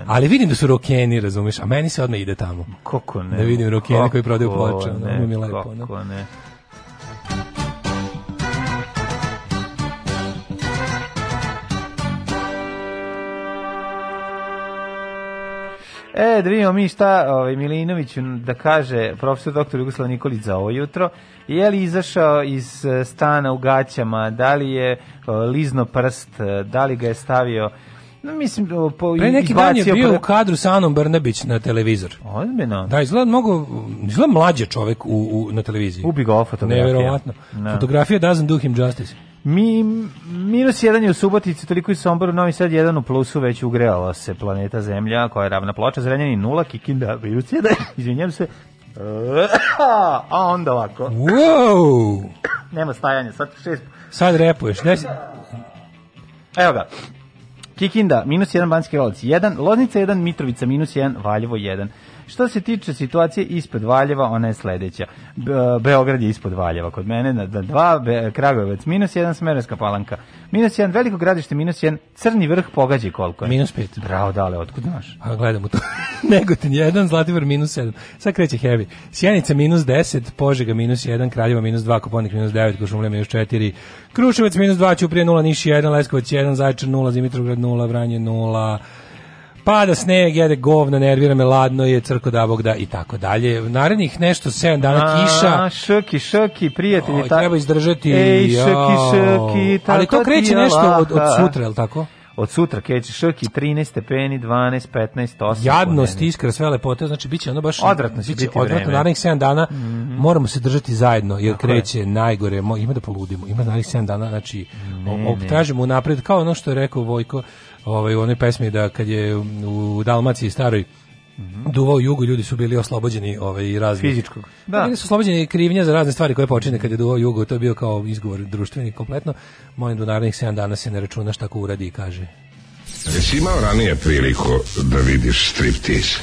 Ali vidim da su rokeni, razumeš, a meni se odmah ide tamo. Kako ne? Da vidim rokeni koji prodaju ploče. Kako ne, kako ne. E, da vidimo mi šta ovaj, Milinović da kaže profesor doktor Jugoslav Nikolić za ovo jutro. Je li izašao iz e, stana u gaćama? Da li je o, lizno prst? E, da li ga je stavio No, mislim, po, Pre neki dan je bio pre... u kadru sa Anom Brnabić na televizor. Ozbiljno? Da, izgleda mnogo, izgleda mlađe čovek u, u, na televiziji. Ubi ga ova fotografija. Neverovatno. No. Da. Fotografija doesn't do him justice. Mi, minus 1 je u Subotici, toliko i Somboru, Novi Sad 1 u plusu, već ugrejala se planeta Zemlja, koja je ravna ploča, Zrenjanin nula, Kikinda, virus jedan, izvinjam se, a onda ovako. Wow! Nema stajanja, sad šest... Sad repuješ, deset... Evo ga. Kikinda, minus 1 Banski Valac 1, Loznica 1, Mitrovica minus 1, Valjevo 1. Što se tiče situacije ispod Valjeva, ona je sledeća. E, Beograd je ispod Valjeva kod mene na 2, Kragujevac minus 1, Smerovska palanka minus 1, Veliko gradište minus 1, Crni vrh pogađa koliko je? Minus 5. Bravo, dale, otkud znaš? A gledam u to. Negotin 1, Zlatibor minus 7. Sad kreće heavy. Sjenica minus 10, Požega minus 1, Kraljeva minus 2, Koponik minus 9, Košumlija minus 4, Kruševac minus 2, Ćuprije 0, Niši 1, Leskovac 1, Zaječar 0, Dimitrovgrad 0, Vranje 0, Pada sneg, jede govna, nervira me, ladno je, crko da bog da i tako dalje. Narednih nešto 7 dana kiša. A, šoki, šoki, prijatelji. Oj, treba izdržati. Ej, šoki, šoki, tako Ali to kreće nešto od, od sutra, je tako? od sutra kreće šoki 13 stepeni, 12, 15, 8. Jadnost, iskra, sve lepote, znači biće ono baš odvratno će biti odvratno narednih 7 dana. Mm -hmm. Moramo se držati zajedno jer Tako kreće je. najgore, ima da poludimo. Ima narednih 7 dana, znači ne, o, o, tražimo unapred kao ono što je rekao Vojko ovaj, u onoj pesmi da kad je u Dalmaciji staroj Mm -hmm. duvao jugu, ljudi su bili oslobođeni ovaj, razni. Fizičkog. Pa da. Bili su oslobođeni krivnja za razne stvari koje počine kad je duvao jugu, to je bio kao izgovor društveni kompletno. Mojim do da narednih 7 dana se ne računa šta ko uradi i kaže. Jesi imao ranije priliku da vidiš striptease?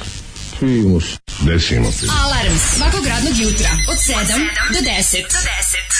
Primus. Desimo. Alarm svakog radnog jutra od 7 do 10. Do 10.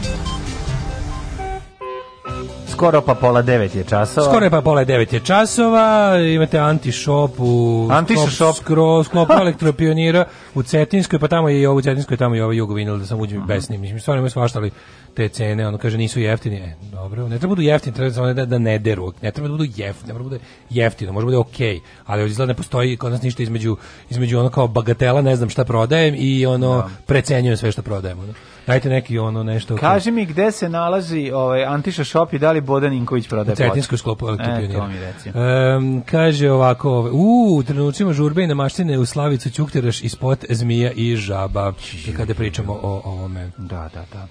Skoro pa pola 9 je časova. Skoro pa pola 9 je časova, imate anti-shop u anti-shop skroz sklopu elektropionira u Cetinskoj, pa tamo je i ovo u Cetinskoj, tamo je ovo ovaj Jugovinil da sam uđem uh -huh. besni. Mislim, stvarno imaju svaštali te cene, ono kaže nisu jeftine. E, dobro, ne treba da budu jeftine, treba samo da, da ne deru. Ne treba da budu jeftine, ne treba da bude jeftino, može da bude okej, okay, ali ovdje izgleda ne postoji kod nas ništa između, između ono kao bagatela, ne znam šta prodajem i ono da. precenjujem sve što prodajem. Ono. Dajte neki ono nešto. Kaži mi gde se nalazi ovaj Antiša Shop i da li Bodan Inković prodaje ploče. U Cetinskoj sklopu Elektropionira. E, um, kaže ovako, u, u trenucima žurbe i namaštine u Slavicu Ćukteraš ispod Zmija i Žaba. Kada pričamo o ovome. Da, da, da.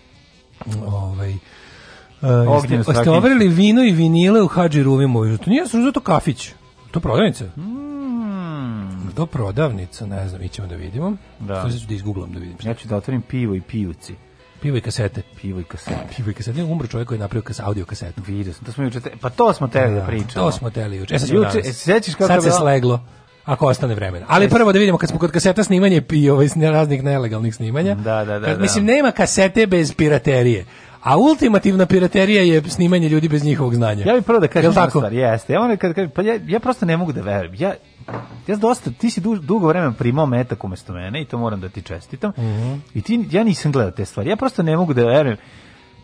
Ovaj, Uh, ste, ste overili vino i vinile u Hadži Ruvimu. To nije sam to kafić. To prodavnica. Mm. To prodavnica, ne znam, mi da vidimo. Da. Sada ću da izgooglam da vidim. Ja ću da otvorim pivo i pijuci. Pivo i kasete. Pivo i kasete. Pivo i kasete. Ne, umro čovjek koji je napravio kas, audio kasetu. Vidio sam, to smo juče, pa to smo teli da, da pričamo. To smo teli juče. E, sad, juče, e, sećaš kako sad se sleglo ako ostane vremena. Ali prvo da vidimo kad smo kod kaseta snimanje i ovaj raznih nelegalnih snimanja. Da, da, da, kad, da. mislim nema kasete bez piraterije. A ultimativna piraterija je snimanje ljudi bez njihovog znanja. Ja bih prvo da kažem Jel Stvar, jeste. Ja, kad, kad, pa ja, ja prosto ne mogu da verujem. Ja, Ja dosta, ti si duž, dugo vremena primao metak umesto mene i to moram da ti čestitam. Mm -hmm. I ti, ja nisam gledao te stvari. Ja prosto ne mogu da verujem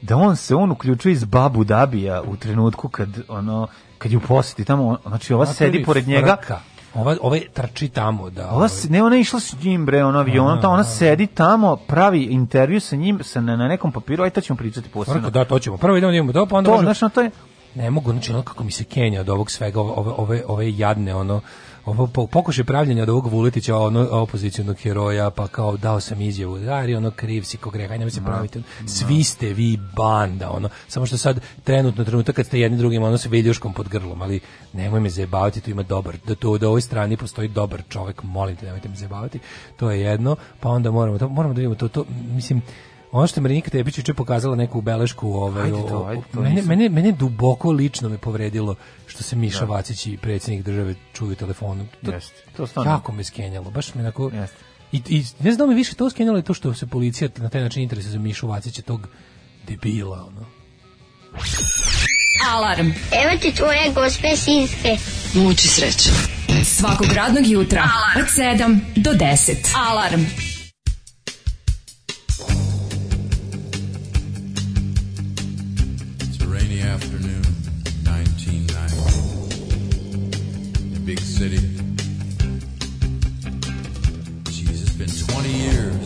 da on se on uključuje iz Babu Dabija u trenutku kad ono kad ju poseti tamo, on, znači ova Materi sedi pored frka. njega. Ova, ovaj trči tamo, da. Ova, ovaj. ne, ona je išla s njim, bre, ono avionom, ona, ona sedi tamo, pravi intervju sa njim, sa, na, na nekom papiru, aj to ćemo pričati posebno. Da, to ćemo. Prvo idemo, idemo da, pa onda... To, možemo... znači, to je... Ne mogu, znači, ono kako mi se Kenja od ovog svega, ove, ove, ove jadne, ono, ovo pokušaj pravljenja od ovog Vuletića, ono opozicionog heroja, pa kao dao sam izjavu, daj, ono kriv si ko greha, nema se praviti. Svi ste vi banda, ono. Samo što sad trenutno trenutak kad ste jedni drugim ono se viljuškom pod grlom, ali nemoj me zajebavati, tu ima dobar, da to da ovoj strani postoji dobar čovjek, molim te, nemojte me zajebavati. To je jedno, pa onda moramo to moramo da vidimo to to mislim Ono što je Marinika Tepić juče pokazala neku belešku, ovaj, ajde to, ajde to, mene, mene, mene duboko lično me povredilo što se Miša da. Vacić i predsjednik države čuju telefonom. To, Jest, to stvarno. Jako me skenjalo, baš me onako... Jeste. I, I ne znam da više to skenjalo je to što se policija na taj način interesuje za Mišu Vacića, tog debila, ono. Alarm. Evo ti tvoje gospe sinske. Muči sreće. Svakog radnog jutra Alarm. od 7 do 10. Alarm. afternoon, 1990. The big city. Jeez, it's been 20 years.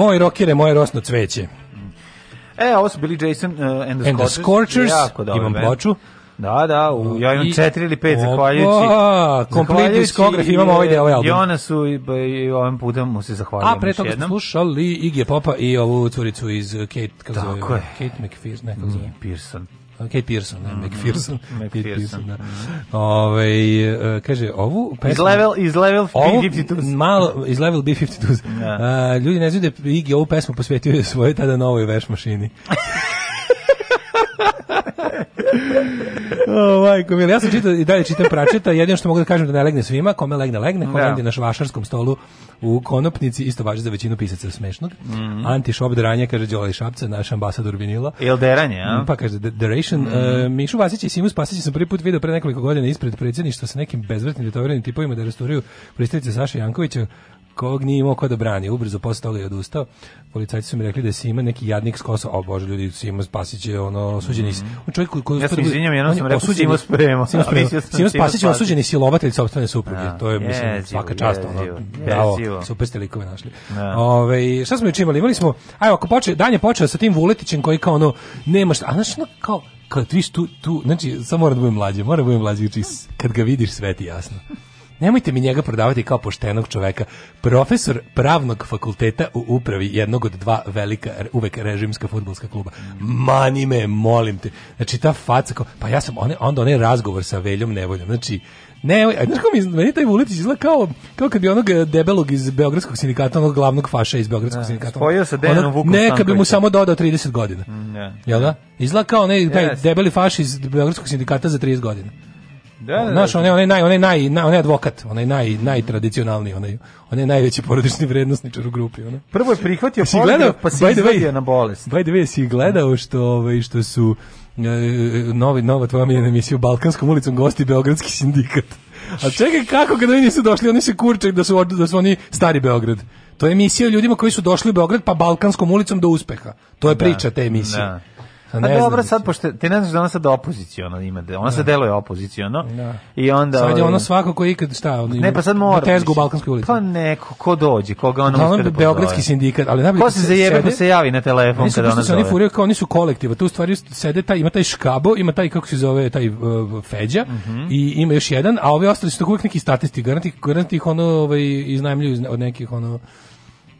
moj rokire, moje rosno cveće. E, ovo su bili Jason uh, and the, and Scorchers. The Scorchers. Jako imam ploču. Da, da, u, ja imam I, četiri ili pet zahvaljujući. Kompletni diskograf imamo ovaj deo, ovaj album. I ona su, i, i ovim putem mu se zahvaljujem. A pre toga smo slušali Iggy Popa i ovu curicu iz Kate, kako Tako zove? Je. Kate McPherson, ne, kako zove? Pearson. Kate Pearson, ne, McPherson. Mhm. McPherson, da. Mhm. Ove, ovaj, kaže, ovu pesmu... Iz level, iz level B-52. Malo, iz level B-52. Da. ljudi ne znaju da je Iggy ovu pesmu posvetio svoje tada novoj veš mašini. oh, majko, ja sam čitao i dalje čitam pračeta, jedino što mogu da kažem da ne legne svima, kome legne, legne, ko da. legne na švašarskom stolu u konopnici, isto važi za većinu pisaca smešnog. Mm -hmm. Anti šop kaže Đole Šapca, naš ambasador vinila. Il deranje, a? Pa kaže, deration. Mm -hmm. E, uh, Mišu Vasić i Simus Pasić sam prvi put video pre nekoliko godina ispred predsjedništva sa nekim bezvrtnim detoverenim tipovima da restauruju pristalice Saša Jankovića, kog nije imao ko da brani. Ubrzo posle toga je odustao. Policajci su mi rekli da se ima neki jadnik s Kosova. O bože, ljudi, Sima Spasić je ono osuđeni. Mm On čovjek koji koji Ja se izvinjavam, ja sam da rekao Sima Spremo. Sima Sima Spasić je osuđeni silovatelj sopstvene supruge. Da. to je mislim jezivo, svaka čast ono. bravo, jezivo. super ste likove našli. Da. Ovaj šta smo još imali? Imali smo, ajde, ako poče, Danje počeo sa tim Vuletićem koji kao ono nema šta, a znači ono, kao kao ti tu, tu, znači, samo mora da budem mlađi mora da budem mlađe, znači, kad ga vidiš sve ti jasno. Nemojte mi njega prodavati kao poštenog čoveka. Profesor pravnog fakulteta u upravi jednog od dva velika, uvek režimska futbolska kluba. Mani me, molim te. Znači, ta faca, kao, pa ja sam, one, onda onaj razgovor sa Veljom Nevoljom, znači, ne, a znaš mi, meni taj Vuletić izgleda kao, kao kad bi onog e, debelog iz Beogradskog sindikata, onog glavnog faša iz Beogradskog ne, sindikata. Spojio sa Dejanom Vukom Ne, kad bi mu samo dodao 30 godina. Mm, ne. Jel da? Izgleda kao onaj yes. debeli faš iz Beogradskog sindikata za 30 godina. Da, da, da, Znaš, onaj, onaj, naj, onaj, naj, onaj advokat, onaj naj, najtradicionalniji, onaj, onaj najveći porodični vrednostničar u grupi. Onaj. Prvo je prihvatio si gledao, pa se izvadio na bolest. By the way, si gledao što, ovaj, što su e, novi, nova tvoja miljena emisija u Balkanskom ulicom gosti Beogradski sindikat. A čekaj kako kada oni nisu došli, oni se kurček da su, da su oni stari Beograd. To je emisija o ljudima koji su došli u Beograd pa Balkanskom ulicom do uspeha. To je da, priča te emisije. Da. A pa ne dobro, sad, pošto ti ne znaš da ona sad opozicijono ima, ona sad da. deluje opozicijono. Da. I onda... Sad je ovaj- ono svako ko ikad šta, ono, ne, pa sad mora, tezgu u Balkanskoj ulici. Pa neko, ko dođe, koga ona da, da Beogradski sindikat, ali najbolje... Ko se zajebe, ko se javi na telefon kada ona da zove. Oni furaju kao, oni su kolektiva, tu stvari sede, taj, ima taj škabo, ima taj, kako se zove, taj uh, feđa, mm -hmm. i ima još jedan, a ovi ostali su tako uvijek neki statisti, garanti, garanti ih ono ovaj, iznajemljuju od nekih ono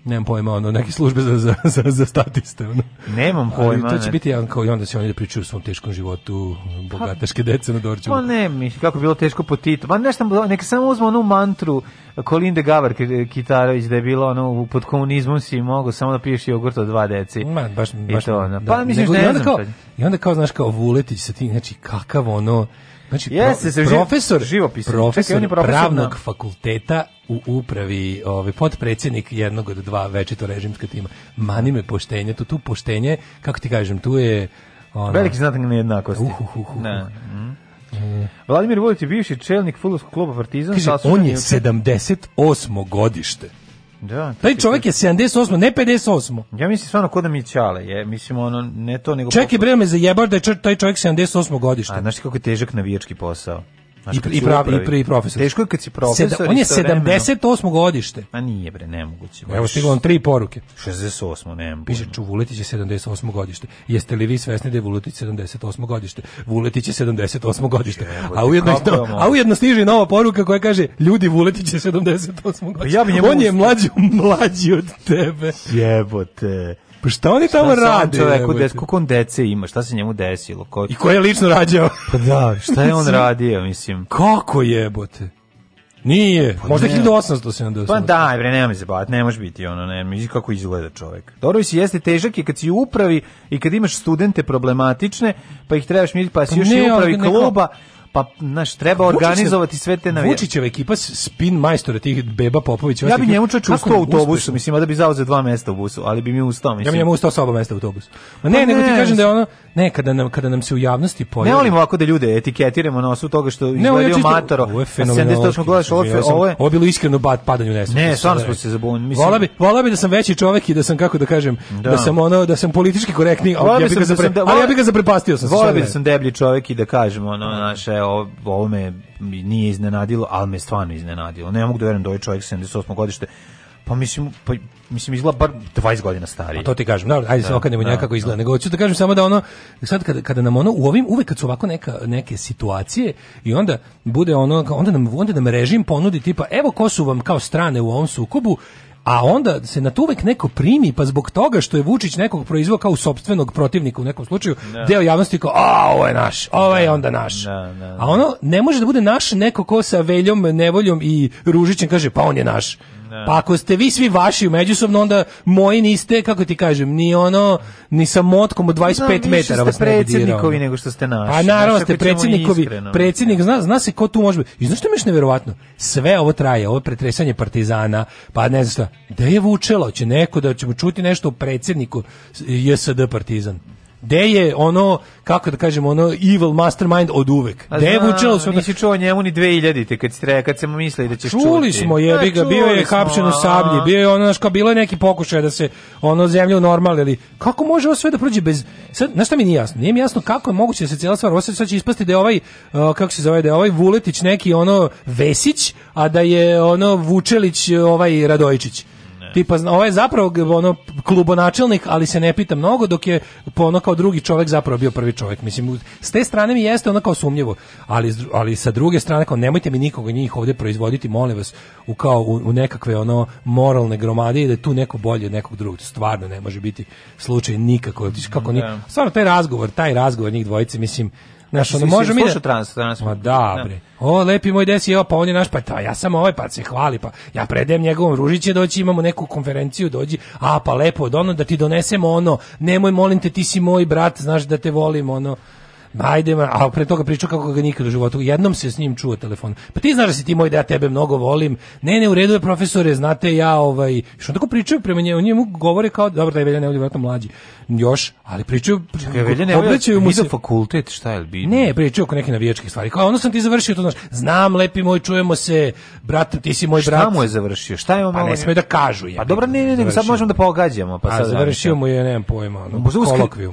nemam pojma, ono, neke službe za, za, za, za statiste. Ono. Nemam pojma. Ali to će biti jedan kao i onda se oni da pričaju o svom teškom životu, bogateške dece na Dorčevu. Pa ne, mi, kako bilo teško po Titu. Ma nešto, neka samo uzmo onu mantru Colin de Gavar Kitarović da je bilo ono, pod komunizmom si mogao samo da piješ jogurt od dva deci. Ma, baš, baš, da. pa, I to, ono. Pa, da, misliš, nego, ne, ne znam. Kao, I onda kao, znaš, kao Vuletić sa tim, znači, kakav ono, Znači, Jeste, pro, profesor, živopis. Profesor, Čekaj, on je profesor pravnog na... fakulteta u upravi, ovaj potpredsjednik jednog od dva večito režimska tima. Mani me poštenje, tu tu poštenje, kako ti kažem, tu je ono, veliki znak nejednakosti. Uh, uh, uh, uh. Ne. Mm. mm. Vladimir Vulić je bivši čelnik futbolskog kluba Partizan. Kaže, on je 78. godište. Da, Taj čovjek je 78, ne 58. Ja mislim stvarno kod da mi ćale, je, mislim ono ne to nego Čeki bre me zajebaš da je taj čovjek 78 godište. A znači kako je težak navijački posao? Znaš, I, i, pravi, i, i, i profesor. Teško je kad si profesor. Seda, on je 78. godište. A nije bre, nemoguće. Evo stiglo tri poruke. 68. nema. Piše ču, Vuletić je 78. godište. Jeste li vi svesni da je Vuletić 78. godište? Vuletić je 78. godište. A ujedno, no, a ujedno stiže nova poruka koja kaže ljudi Vuletić je 78. Pa godište. Ja on je mlađi, mlađi od tebe. Jebote. Pa šta oni tamo šta rade? Čoveku, des, koliko on dece ima, šta se njemu desilo? Ko... I ko je lično rađao? pa da, šta je on radio, mislim? Kako jebote? Nije, pa možda ne. 1878. Pa daj bre, nema mi se bat, ne može biti ono, ne, mi kako izgleda čovjek. Dobro si jeste težak i kad si upravi i kad imaš studente problematične, pa ih trebaš miriti, pa si pa još ne, i upravi neko... kluba, pa znaš, treba organizovati sve te navije. Vučićeva ekipa spin majstora tih beba Popović. Ja bih njemu čovjek ustao u mislim da bi zauzeo dva mesta u busu, ali bi mi ustao, mislim. Ja bih njemu ustao sa oba mesta u autobusu. Ma ne, pa nego ne, ti kažem da je ono ne kada nam kada nam se u javnosti pojavi. Ne volimo ovako da ljude etiketiramo na osu toga što izgledaju matoro. Ovo je fenomenalno. gledaš ovo, ovo je. Ovo je bilo iskreno bad padanje u Ne, stvarno smo se zabunili, mislim. Vola bi, vola bi da sam veći čovek i da sam kako da kažem, da, da sam ono da sam politički korektni, da da- ali ja bih ga zaprepastio sam. Vola bi da, da sam deblji čovek i da kažem ono naše sve ovo, ovo me nije iznenadilo, ali me stvarno iznenadilo. Ne mogu da verujem da ovaj čovjek 78. godište pa mislim, pa, mislim izgleda bar 20 godina starije. A to ti kažem, Da, ajde se okanemo da, nekako da. izgleda, nego hoću da kažem samo da ono sad kada, kada nam ono u ovim uvek kad su ovako neka neke situacije i onda bude ono onda nam onda nam režim ponudi tipa evo ko su vam kao strane u ovom sukobu a onda se na to uvek neko primi, pa zbog toga što je Vučić nekog proizvao kao sopstvenog protivnika u nekom slučaju, no. Da. deo javnosti kao, a, ovo je naš, ovo je onda naš. No, no, a ono, ne može da bude naš neko ko sa veljom, nevoljom i ružićem kaže, pa on je naš. Da. Pa ako ste vi svi vaši međusobno, onda moji niste, kako ti kažem, ni ono, ni sa motkom od 25 da, Znam, metara vas ne predsjednikovi nego što ste naši. A pa naravno naši da ste predsjednikovi, predsjednik, zna, zna se ko tu može biti. I znaš što mi je nevjerovatno? Sve ovo traje, ovo pretresanje partizana, pa ne znam šta, da je vučelo, će neko da ćemo čuti nešto o predsjedniku JSD partizan gde je ono kako da kažemo ono evil mastermind od uvek. Gde je vučelo se nisi čuo njemu ni 2000-te kad se kad se misli da ćeš čuli smo jebi ga da, bio je hapšen u sablji, bio je ono znači kao bilo je neki pokušaj da se ono zemlju normal ili kako može ovo sve da prođe bez sad na šta mi nije jasno. Nije mi jasno kako je moguće da se cijela stvar oseća sad će ispasti da je ovaj uh, kako se zove da je ovaj Vuletić neki ono Vesić, a da je ono Vučelić ovaj Radojičić. Tipa, ovo ovaj je zapravo ono, klubonačelnik, ali se ne pita mnogo, dok je po ono kao drugi čovjek zapravo bio prvi čovjek. Mislim, s te strane mi jeste ono kao sumnjivo, ali, ali sa druge strane, kao nemojte mi nikoga njih ovdje proizvoditi, molim vas, u kao u, u nekakve ono moralne gromade da je tu neko bolje od nekog drugog. Stvarno ne može biti slučaj nikako. Kako ni, da. stvarno taj razgovor, taj razgovor njih dvojice, mislim, Znaš, ono, može mi da... Trans, trans, Ma da, da, bre. O, lepi moj desi, evo, pa on je naš, pa ta, ja sam ovaj, pa se hvali, pa ja predajem njegovom ružiće, doći, imamo neku konferenciju, dođi, a, pa lepo, od ono, da ti donesemo ono, nemoj, molim te, ti si moj brat, znaš da te volim, ono, Najde ma, a pre toga pričao kako ga nikad u životu. Jednom se s njim čuo telefon. Pa ti znaš da si ti moj da ja tebe mnogo volim. Ne, ne, u redu je profesore, znate ja ovaj što tako pričaju prema njemu, njemu govore kao dobro da je Velja Nevolja mlađi. Još, ali pričaju čekaj Velja obraćaju mu se fakultet, šta je bi? Ne, pričaju oko nekih navijačkih stvari. Kao ono sam ti završio to znaš. Znam lepi moj, čujemo se, brate, ti si moj brat. Šta mu je završio? Šta je on? Pa ne sme da kažu je. Pa dobro, ne, ne, ne, sad možemo da pogađamo, pa sad završio mu je, nemam pojma, ono,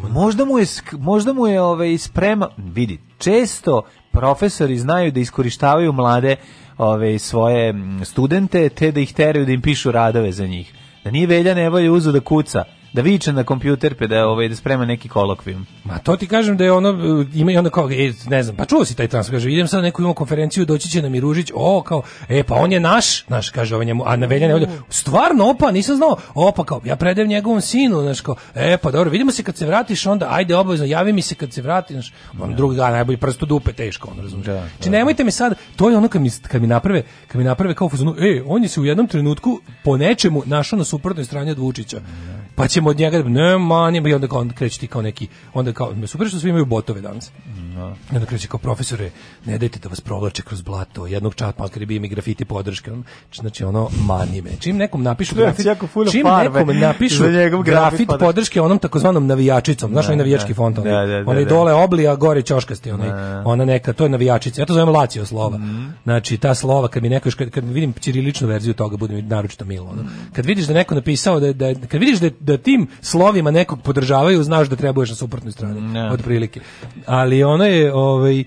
možda mu je možda mu je ovaj ispre prema vidi često profesori znaju da iskorištavaju mlade ove svoje studente te da ih teraju da im pišu radove za njih da nije Velja Nevolja uzeo da kuca da viče na kompjuter pa da ovaj da sprema neki kolokvijum. Ma to ti kažem da je ono ima i onda kao e, ne znam, pa čuo si taj trans kaže idem sad na neku imamo konferenciju doći će nam i Ružić, o kao e pa on je naš, naš kaže on ovaj njemu, a na Velja ne mm. Stvarno, opa, nisam znao. Opa kao ja predajem njegovom sinu, znači kao e pa dobro, vidimo se kad se vratiš onda ajde obavezno javi mi se kad se vratiš. On da. drugi dan najbolji prsto dupe teško, on razumije. Da, da. Či znači, nemojte mi sad, to je ono kad mi kad mi naprave, kad mi naprave kao fuzonu, e, on je se u jednom trenutku po nečemu našao na suprotnoj strani od Vučića. Da. Pa ćemo nemam od njega, da nema, nema, i onda kao, onda kreće ti kao neki, onda kao, super što svi imaju botove danas. No. Da. I onda kreće kao, profesore, ne dajte da vas provlače kroz blato, jednog čat, makar bi mi grafiti podrške, znači ono, mani me. Čim nekom napišu grafit, čim nekom napišu grafit podrške onom takozvanom navijačicom, znaš, da, onaj navijački font, onaj dole obli, a gore čoškasti, onaj, ona neka, to je navijačica, ja to zovem Lacio slova. Mhm. Znači, ta slova, kad mi neko, kad, kad vidim ćiriličnu verziju toga, budem naročito milo. Kad vidiš da neko napisao, da, da, kad vidiš da, da tim slovima nekog podržavaju, znaš da trebaš na suprotnoj strani, od prilike. Ali ono je, ovaj,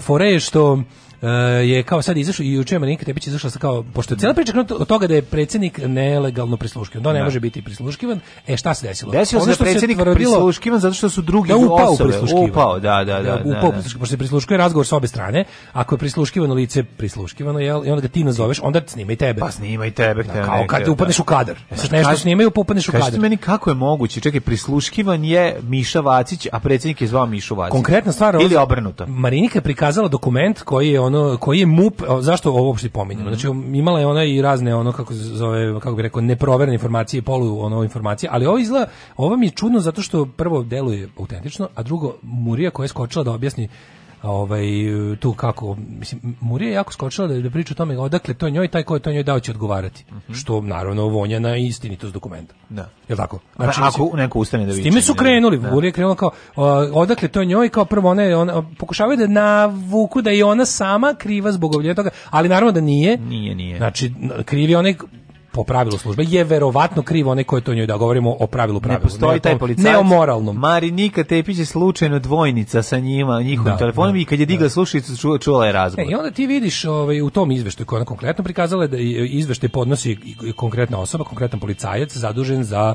fore je što E, je kao sad izašao i juče Marinika Tepić izašla sa kao pošto je cela priča od toga da je predsednik nelegalno prisluškivan, da ne da. može biti prisluškivan. E šta se desilo? Desilo ono se da predsjednik tvrdilo, prisluškivan zato što su drugi da upao osobe upao, da, da, da, upao, da, da. da. pošto se prisluškuje razgovor sa obe strane. Ako je prisluškivano lice prisluškivano je i onda ga ti nazoveš, onda snima i tebe. Pa snima i tebe, da, kao nekada, kad upadneš u da. kadar. E, sad nešto snimaju, pa upadneš u kadar. Kažete meni kako je moguće? Čekaj, prisluškivan je Miša Vacić, a predsednik je zvao Mišu Vacić. Konkretna stvar ili obrnuto. Marinika je prikazala dokument koji je on ono koji je MUP, zašto ovo uopšte pominjemo? Mhm. Znači um, imala je ona i razne ono kako zove kako bi rekao neproverene informacije, polu ono informacije, ali ovo izla ovo mi je čudno zato što prvo deluje autentično, a drugo Murija koja je skočila da objasni ovaj, tu kako, mislim, Murija je jako skočila da, da priča o tome odakle to njoj, taj ko je to njoj dao će odgovarati. Mm -hmm. Što, naravno, vonja na istinitost dokumenta. Da. je tako? Pa znači, A, ako neko ustane da viče. S time su krenuli, da. Murija je krenula kao, o, odakle to njoj, kao prvo ona, ona pokušavaju da navuku da je ona sama kriva zbog ovdje toga, ali naravno da nije. Nije, nije. Znači, krivi onaj po pravilu službe je verovatno kriv onaj ko je to njoj da govorimo o pravilu pravilu. Ne postoji ne, taj policajac. Ne o moralnom. Marinika Tepić je slučajno dvojnica sa njima, njihovim da, telefonom da, i kad je digla da. slušalicu čula, čula je razgovor. E, I onda ti vidiš ovaj, u tom izveštaju koja ona konkretno prikazala da izveštaj podnosi konkretna osoba, konkretan policajac zadužen za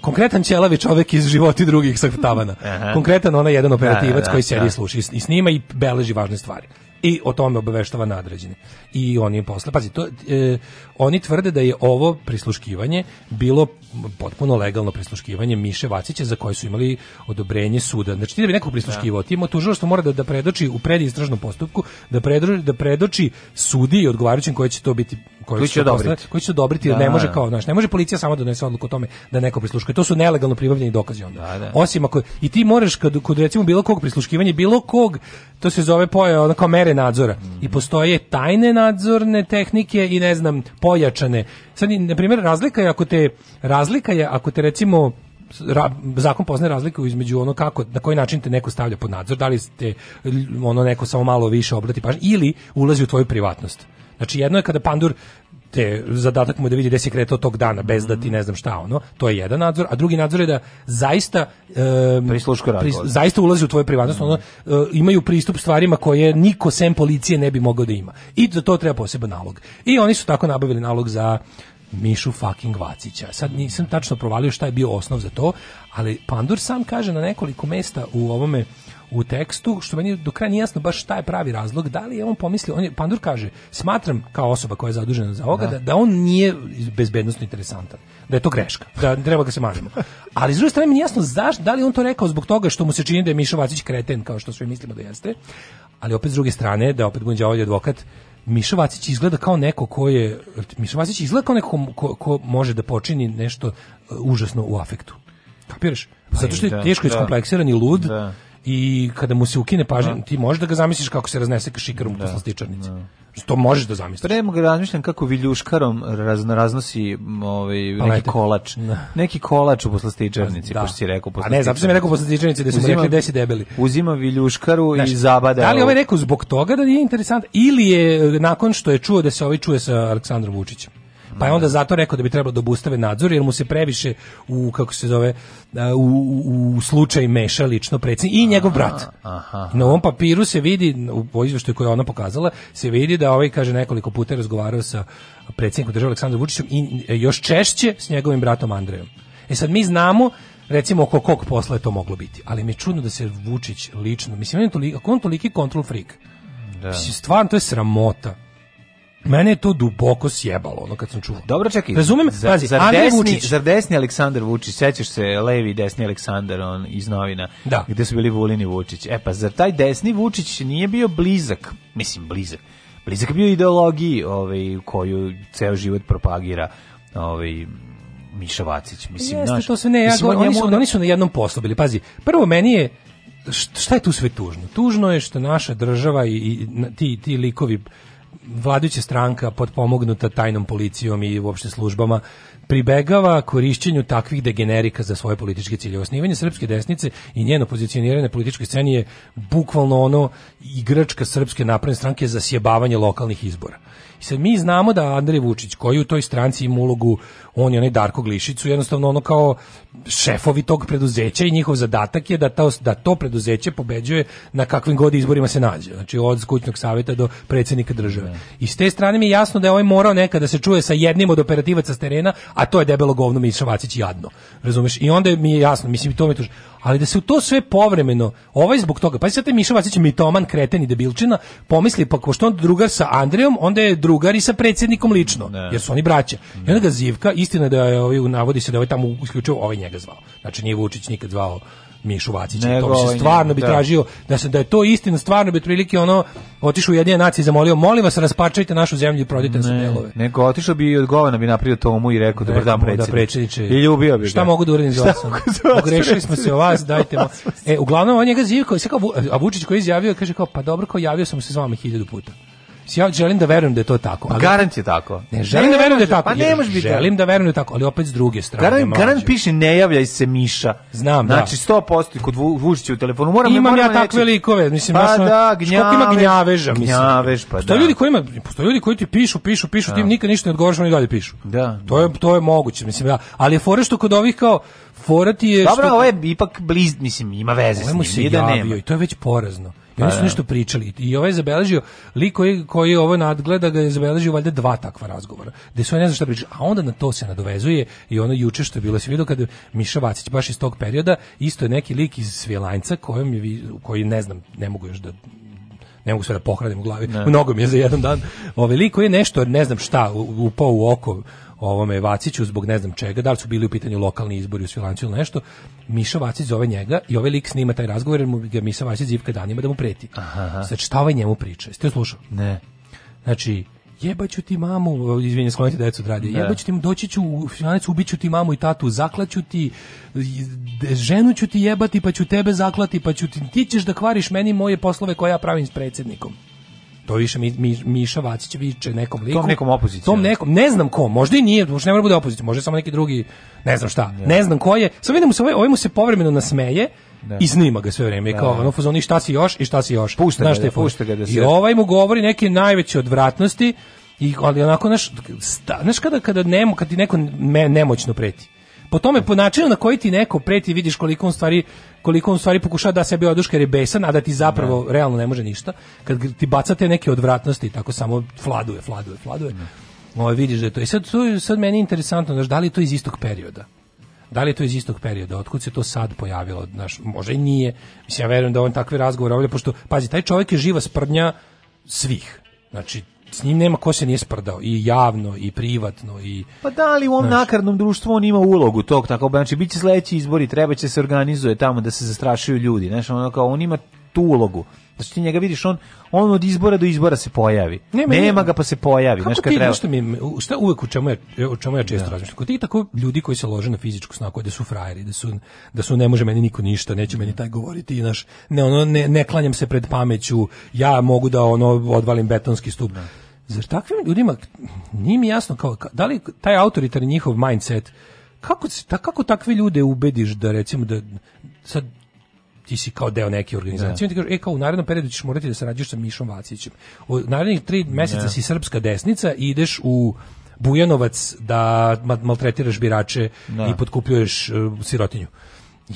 konkretan ćelavi čovek iz životi drugih sahtavana. konkretan onaj jedan da, operativac da, da, koji sedi i da. sluša i snima i beleži važne stvari i o tome obaveštava nadređeni i oni je posle, pazi, to, e, oni tvrde da je ovo prisluškivanje bilo potpuno legalno prisluškivanje Miše Vacića za koje su imali odobrenje suda. Znači ti da bi nekog prisluškivao, da. ti ima tužilaštvo mora da, da predoči u predistražnom postupku, da, predoči, da predoči sudi i odgovarajućim koji će to biti koji će, će odobriti, koji će odobriti, da, ne da, može da. kao, znači ne može policija samo da donese odluku o tome da neko prisluškuje. To su nelegalno pribavljeni dokazi onda. Da, da. Osim ako i ti moraš kad kod recimo bilo kog prisluškivanja, bilo kog, to se zove poje, onako mere nadzora. Mm -hmm. I postoje tajne nadzora nadzorne tehnike i ne znam, pojačane. Sad, na primjer, razlika je ako te, razlika je ako te recimo Ra, zakon poznaje razliku između ono kako na koji način te neko stavlja pod nadzor, da li ste ono neko samo malo više obrati pažnju ili ulazi u tvoju privatnost. Znači jedno je kada pandur te zadatak mu je da vidi gde se kretao tog dana bez da ti mhm. ne znam šta ono to je jedan nadzor a drugi nadzor je da zaista um, pri, zaista ulazi u tvoju privatnost mm -hmm. ono, uh, imaju pristup stvarima koje niko sem policije ne bi mogao da ima i za to treba poseban nalog i oni su tako nabavili nalog za Mišu fucking Vacića. Sad nisam tačno provalio šta je bio osnov za to, ali Pandur sam kaže na nekoliko mesta u ovome u tekstu, što meni do kraja nije jasno baš šta je pravi razlog, da li je on pomislio, on je, Pandur kaže, smatram kao osoba koja je zadužena za ovoga, da, da, da on nije bezbednostno interesantan, da je to greška, da treba ga se mažemo. Ali s druge strane mi nije jasno zašto, da li on to rekao zbog toga što mu se čini da je Miša Vacić kreten, kao što svi mislimo da jeste, ali opet s druge strane, da opet budem ovaj advokat, Miša Vacić izgleda kao neko ko je Miša Vacić izgleda kao neko ko, ko može da počini nešto uh, užasno u afektu. Kapiraš? Pa Zato što je da, teško da. iskompleksiran i lud da i kada mu se ukine pažnja, da. ti možeš da ga zamisliš kako se raznese šikarom da. posle stičarnice. Da. To možeš da zamisliš. Prema ga razmišljam kako viljuškarom razno, raznosi ovaj, neki kolač. Da. Neki kolač u posle stičarnici, da. pošto si rekao posle A ne, zato sam je rekao posle stičarnice da su uzima, rekli desi debeli. Uzima viljuškaru Znaš, i zabada. Da li ovaj rekao zbog toga da je interesant ili je nakon što je čuo da se ovaj čuje sa Aleksandrom Vučićem? Pa je da, onda da. zato rekao da bi trebalo da obustave nadzor jer mu se previše u kako se zove u, u slučaj meša lično predsjednik i njegov brat. Aha. Na ovom papiru se vidi u izveštaju koje ona pokazala se vidi da ovaj kaže nekoliko puta razgovarao sa predsjednikom države Aleksandrom Vučićem i e, još češće s njegovim bratom Andrejom. E sad mi znamo recimo oko kog posla je to moglo biti. Ali mi je čudno da se Vučić lično, mislim, on je toliko, on toliki kontrol freak. Da. Mislim, stvarno, to je sramota mene je to duboko sjebalo, ono kad sam čuo. Dobro, čekaj. Razumem, zar, pazi, zar desni, Vučić, zar desni Aleksandar Vučić, sećaš se levi desni Aleksandar on iz novina, da. gde su bili Vulin i Vučić. E pa zar taj desni Vučić nije bio blizak, mislim blizak, blizak bio ideologiji ovaj, koju ceo život propagira ovaj, Miša Vacić. Mislim, Jeste, naš, to se ne, ja mislim, oni, su, on... oni su na jednom poslu bili. Pazi, prvo meni je, šta je tu sve tužno? Tužno je što naša država i, i ti, ti likovi vladajuća stranka podpomognuta tajnom policijom i uopšte službama pribegava korišćenju takvih degenerika za svoje političke cilje. Osnivanje srpske desnice i njeno pozicioniranje na političkoj sceni je bukvalno ono igračka srpske napredne stranke za sjebavanje lokalnih izbora. I sad mi znamo da Andrej Vučić, koji u toj stranci ima ulogu on je onaj Darko Glišicu, jednostavno ono kao šefovi tog preduzeća i njihov zadatak je da, ta, da to preduzeće pobeđuje na kakvim god izborima se nađe. Znači od skućnog savjeta do predsednika države. Da. I s te strane mi je jasno da je ovaj morao nekada se čuje sa jednim od operativaca s terena, a to je debelo govno Miša Vacić jadno. Razumeš? I onda mi je jasno, mislim i to mi tuži. Ali da se u to sve povremeno, ovaj zbog toga, pa sad te Miša Vacić mitoman, kreten i debilčina, pomisli pa ko što on drugar sa Andrejom, onda je drugar i sa predsednikom lično, ne. Da. jer su oni braća. Ne. I onda ga zivka istina da je ovaj navodi se da je ovaj tamo isključivo ovaj njega zvao. Znači nije Vučić nikad zvao Mišu Vacića. To bi se ovaj stvarno bi da. tražio da se da je to istina, stvarno bi otprilike ono otišao u jedne nacije zamolio, molim vas raspačajte našu zemlju i prodajte se delove. Nego otišao bi i odgovana bi napravio tomu i rekao dobar dan da predsjedniče. Da predsjedniče. I ljubio bi. Šta mogu da uradim za vas? Da Pogrešili smo se o vas, dajte mu. E, uglavnom on njega zivko, a Vučić koji je izjavio kaže kao pa dobro, kao javio sam se s vama hiljadu puta. Mislim, ja želim da verujem da je to tako. Pa garant je tako. Ne, želim ne, da verujem da je tako. Pa ne može biti. Želim da verujem da je tako, ali opet s druge strane. Garant, garant piše ne javljaj se Miša. Znam, znači, da. Znači 100% kod Vučića u telefonu. Moram, Imam ja takve likove, mislim, pa ja sam, da, gnjaveš, ima gnjaveža, mislim. Gnjaveš, pa da. ljudi koji ima, postoje ljudi koji ti pišu, pišu, pišu, da. ti nikad ništa ne odgovaraš, oni dalje pišu. Da. To je to je moguće, mislim, da. Ali je fora što kod ovih kao fora ti je Dobro, što... ovo je ipak bliz, mislim, ima veze s njim, se da javio, i to je već porazno. I pa oni su nešto pričali. I ovaj zabeležio, lik koji, koji ovo nadgleda ga je zabeležio valjda dva takva razgovora. Gde su oni ne zna šta pričali. A onda na to se nadovezuje i ono juče što je bilo se vidio kada Miša Vacić baš iz tog perioda isto je neki lik iz Svijelanjca kojem, koji ne znam, ne mogu još da ne mogu sve da pohranim u glavi, ne. mnogo mi je za jedan dan, ovaj lik koji je nešto, ne znam šta, upao u oko ovome Vaciću zbog ne znam čega, da li su bili u pitanju lokalni izbori u Svilancu ili nešto, Miša Vacić zove njega i ovaj lik snima taj razgovor jer mu ga Miša Vacić zivka danima da mu preti. Aha. aha. Znači, šta ovaj njemu priča? Jeste slušao? Ne. Znači, jebaću ti mamu, izvinjam, sklonite decu od da. jebaću ti, doći ću u finalnicu, ubiću ti mamu i tatu, zaklaću ti, ženu ću ti jebati, pa ću tebe zaklati, pa ću ti, ti ćeš da kvariš meni moje poslove koje ja pravim s predsjednikom. To više mi, mi, Miša Vacić viče nekom liku. Tom nekom opozicijom. Tom nekom, ne znam ko, možda i nije, možda ne mora da bude opozicija, možda samo neki drugi, ne znam šta, ja. ne znam ko je. Samo vidim se, ovaj, ovaj mu se povremeno nasmeje, da. i snima ga sve vrijeme da. kao da. ono fuzoni šta si još i šta si još pušta znaš ga, da, pušta ga da se i ovaj mu govori neke najveće odvratnosti i ali onako naš znaš kada kada nemo kad ti neko me, nemoćno preti Po tome, po načinu na koji ti neko preti, vidiš koliko on stvari koliko on stvari pokušava da sebi oduškari besan, a da ti zapravo ne. Da. realno ne može ništa. Kad ti bacate neke odvratnosti, tako samo fladuje, fladuje, fladuje. Da. Ovo, ovaj, vidiš da je to. I sad, tu, sad meni je interesantno, znaš, da li je to iz istog perioda? Da li je to iz istog perioda? Otkud se to sad pojavilo? Znaš, možda i nije. Mislim, ja verujem da on takve razgovore ovdje, pošto, pazi, taj čovjek je živa sprdnja svih. Znači, s njim nema ko se nije sprdao i javno i privatno i pa da li u ovom znaš, nakarnom društvu on ima ulogu tog tako znači biće sledeći izbori treba će se organizuje tamo da se zastrašuju ljudi znači ono kao on ima tu ulogu. Znači ti njega vidiš, on, on od izbora do izbora se pojavi. Nema, nema ga pa se pojavi. Kako ti, treba... mi, šta uvek u čemu ja, u čemu ja često da. razmišljam? Kod ti tako ljudi koji se lože na fizičku snaku, da su frajeri, da su, da su ne može meni niko ništa, neće meni taj govoriti, naš, ne, ono, ne, ne klanjam se pred pameću, ja mogu da ono odvalim betonski stup. Da. Zar takvim ljudima nije mi jasno kao, da li taj autoritarni njihov mindset, kako, ta, kako takve ljude ubediš da recimo da sad ti si kao deo neke organizacije. Da. Ti kažu, e, kao u narednom periodu ćeš morati da sarađuješ sa Mišom Vacićem. U narednih tri da. meseca da. si srpska desnica i ideš u Bujanovac da maltretiraš birače da. i potkupljuješ uh, sirotinju.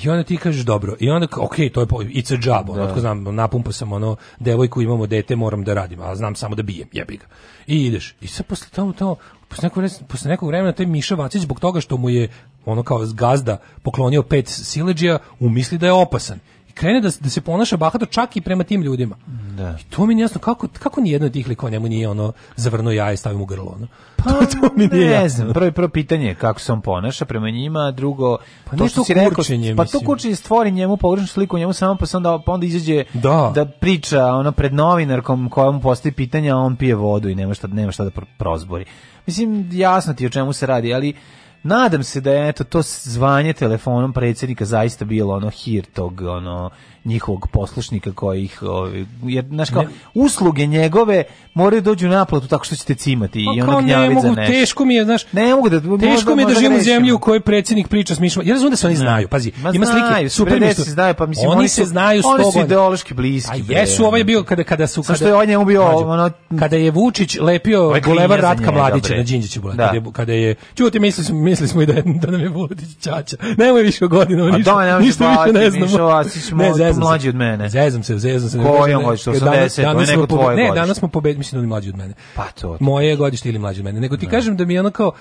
I onda ti kažeš dobro. I onda ok, to je it's a job. Ono, da. otko znam, napumpo sam ono devojku, imamo dete, moram da radim, a znam samo da bijem, jebi ga. I ideš. I sad posle tamo to posle nekog, posle nekog vremena taj Miša Vacić zbog toga što mu je ono kao gazda poklonio pet sileđija, umisli da je opasan krene da, da se ponaša bahato čak i prema tim ljudima. Da. I to mi nije jasno kako kako ni jedno od tih likova njemu nije ono zavrno jaje i stavim u grlo, ono. Pa to, to mi nije ne znam, prvo prvo pitanje kako se on ponaša prema njima, drugo pa to što si rekao, pa to kurčenje stvori njemu pogrešnu sliku, njemu samo pa onda pa onda izađe da. da. priča ono pred novinarkom kojom postavi pitanja, a on pije vodu i nema šta nema šta da prozbori. Mislim jasno ti o čemu se radi, ali nadam se da je eto to zvanje telefonom predsjednika zaista bilo ono hir tog ono njihovog poslušnika koji ih ovaj jer znaš kao ne. usluge njegove moraju da dođu na naplatu tako što ćete cimati pa, i ono gnjavit ne mogu, nešto. Teško mi je, znaš. Ne mogu da teško mi je da živim u zemlji u kojoj predsednik priča smišno. jer razumem da se oni znaju, pazi. Ma ima znaju, slike, super mi se znaju, pa mislim oni, oni se znaju s Oni su ideološki bliski. A jesu, ovaj bio kada kada su kada što je on njemu bio ono kada je Vučić lepio ovaj Ratka Mladića na Đinđiću da. kada je kada je čujte mislili smo mislili smo i da da nam je Vučić ćaća. Nemoj više godina, pa ništa. Ništa ne znamo. Ne zezam mlađi od mene. Zezam se, zezam se. Kojom hoćeš, 80, danas, neko tvoje Ne, danas smo pobedili, mislim da oni mlađi od mene. Pa to. Moje godište ili mlađi od mene. Nego ti da. kažem da mi je ono kao...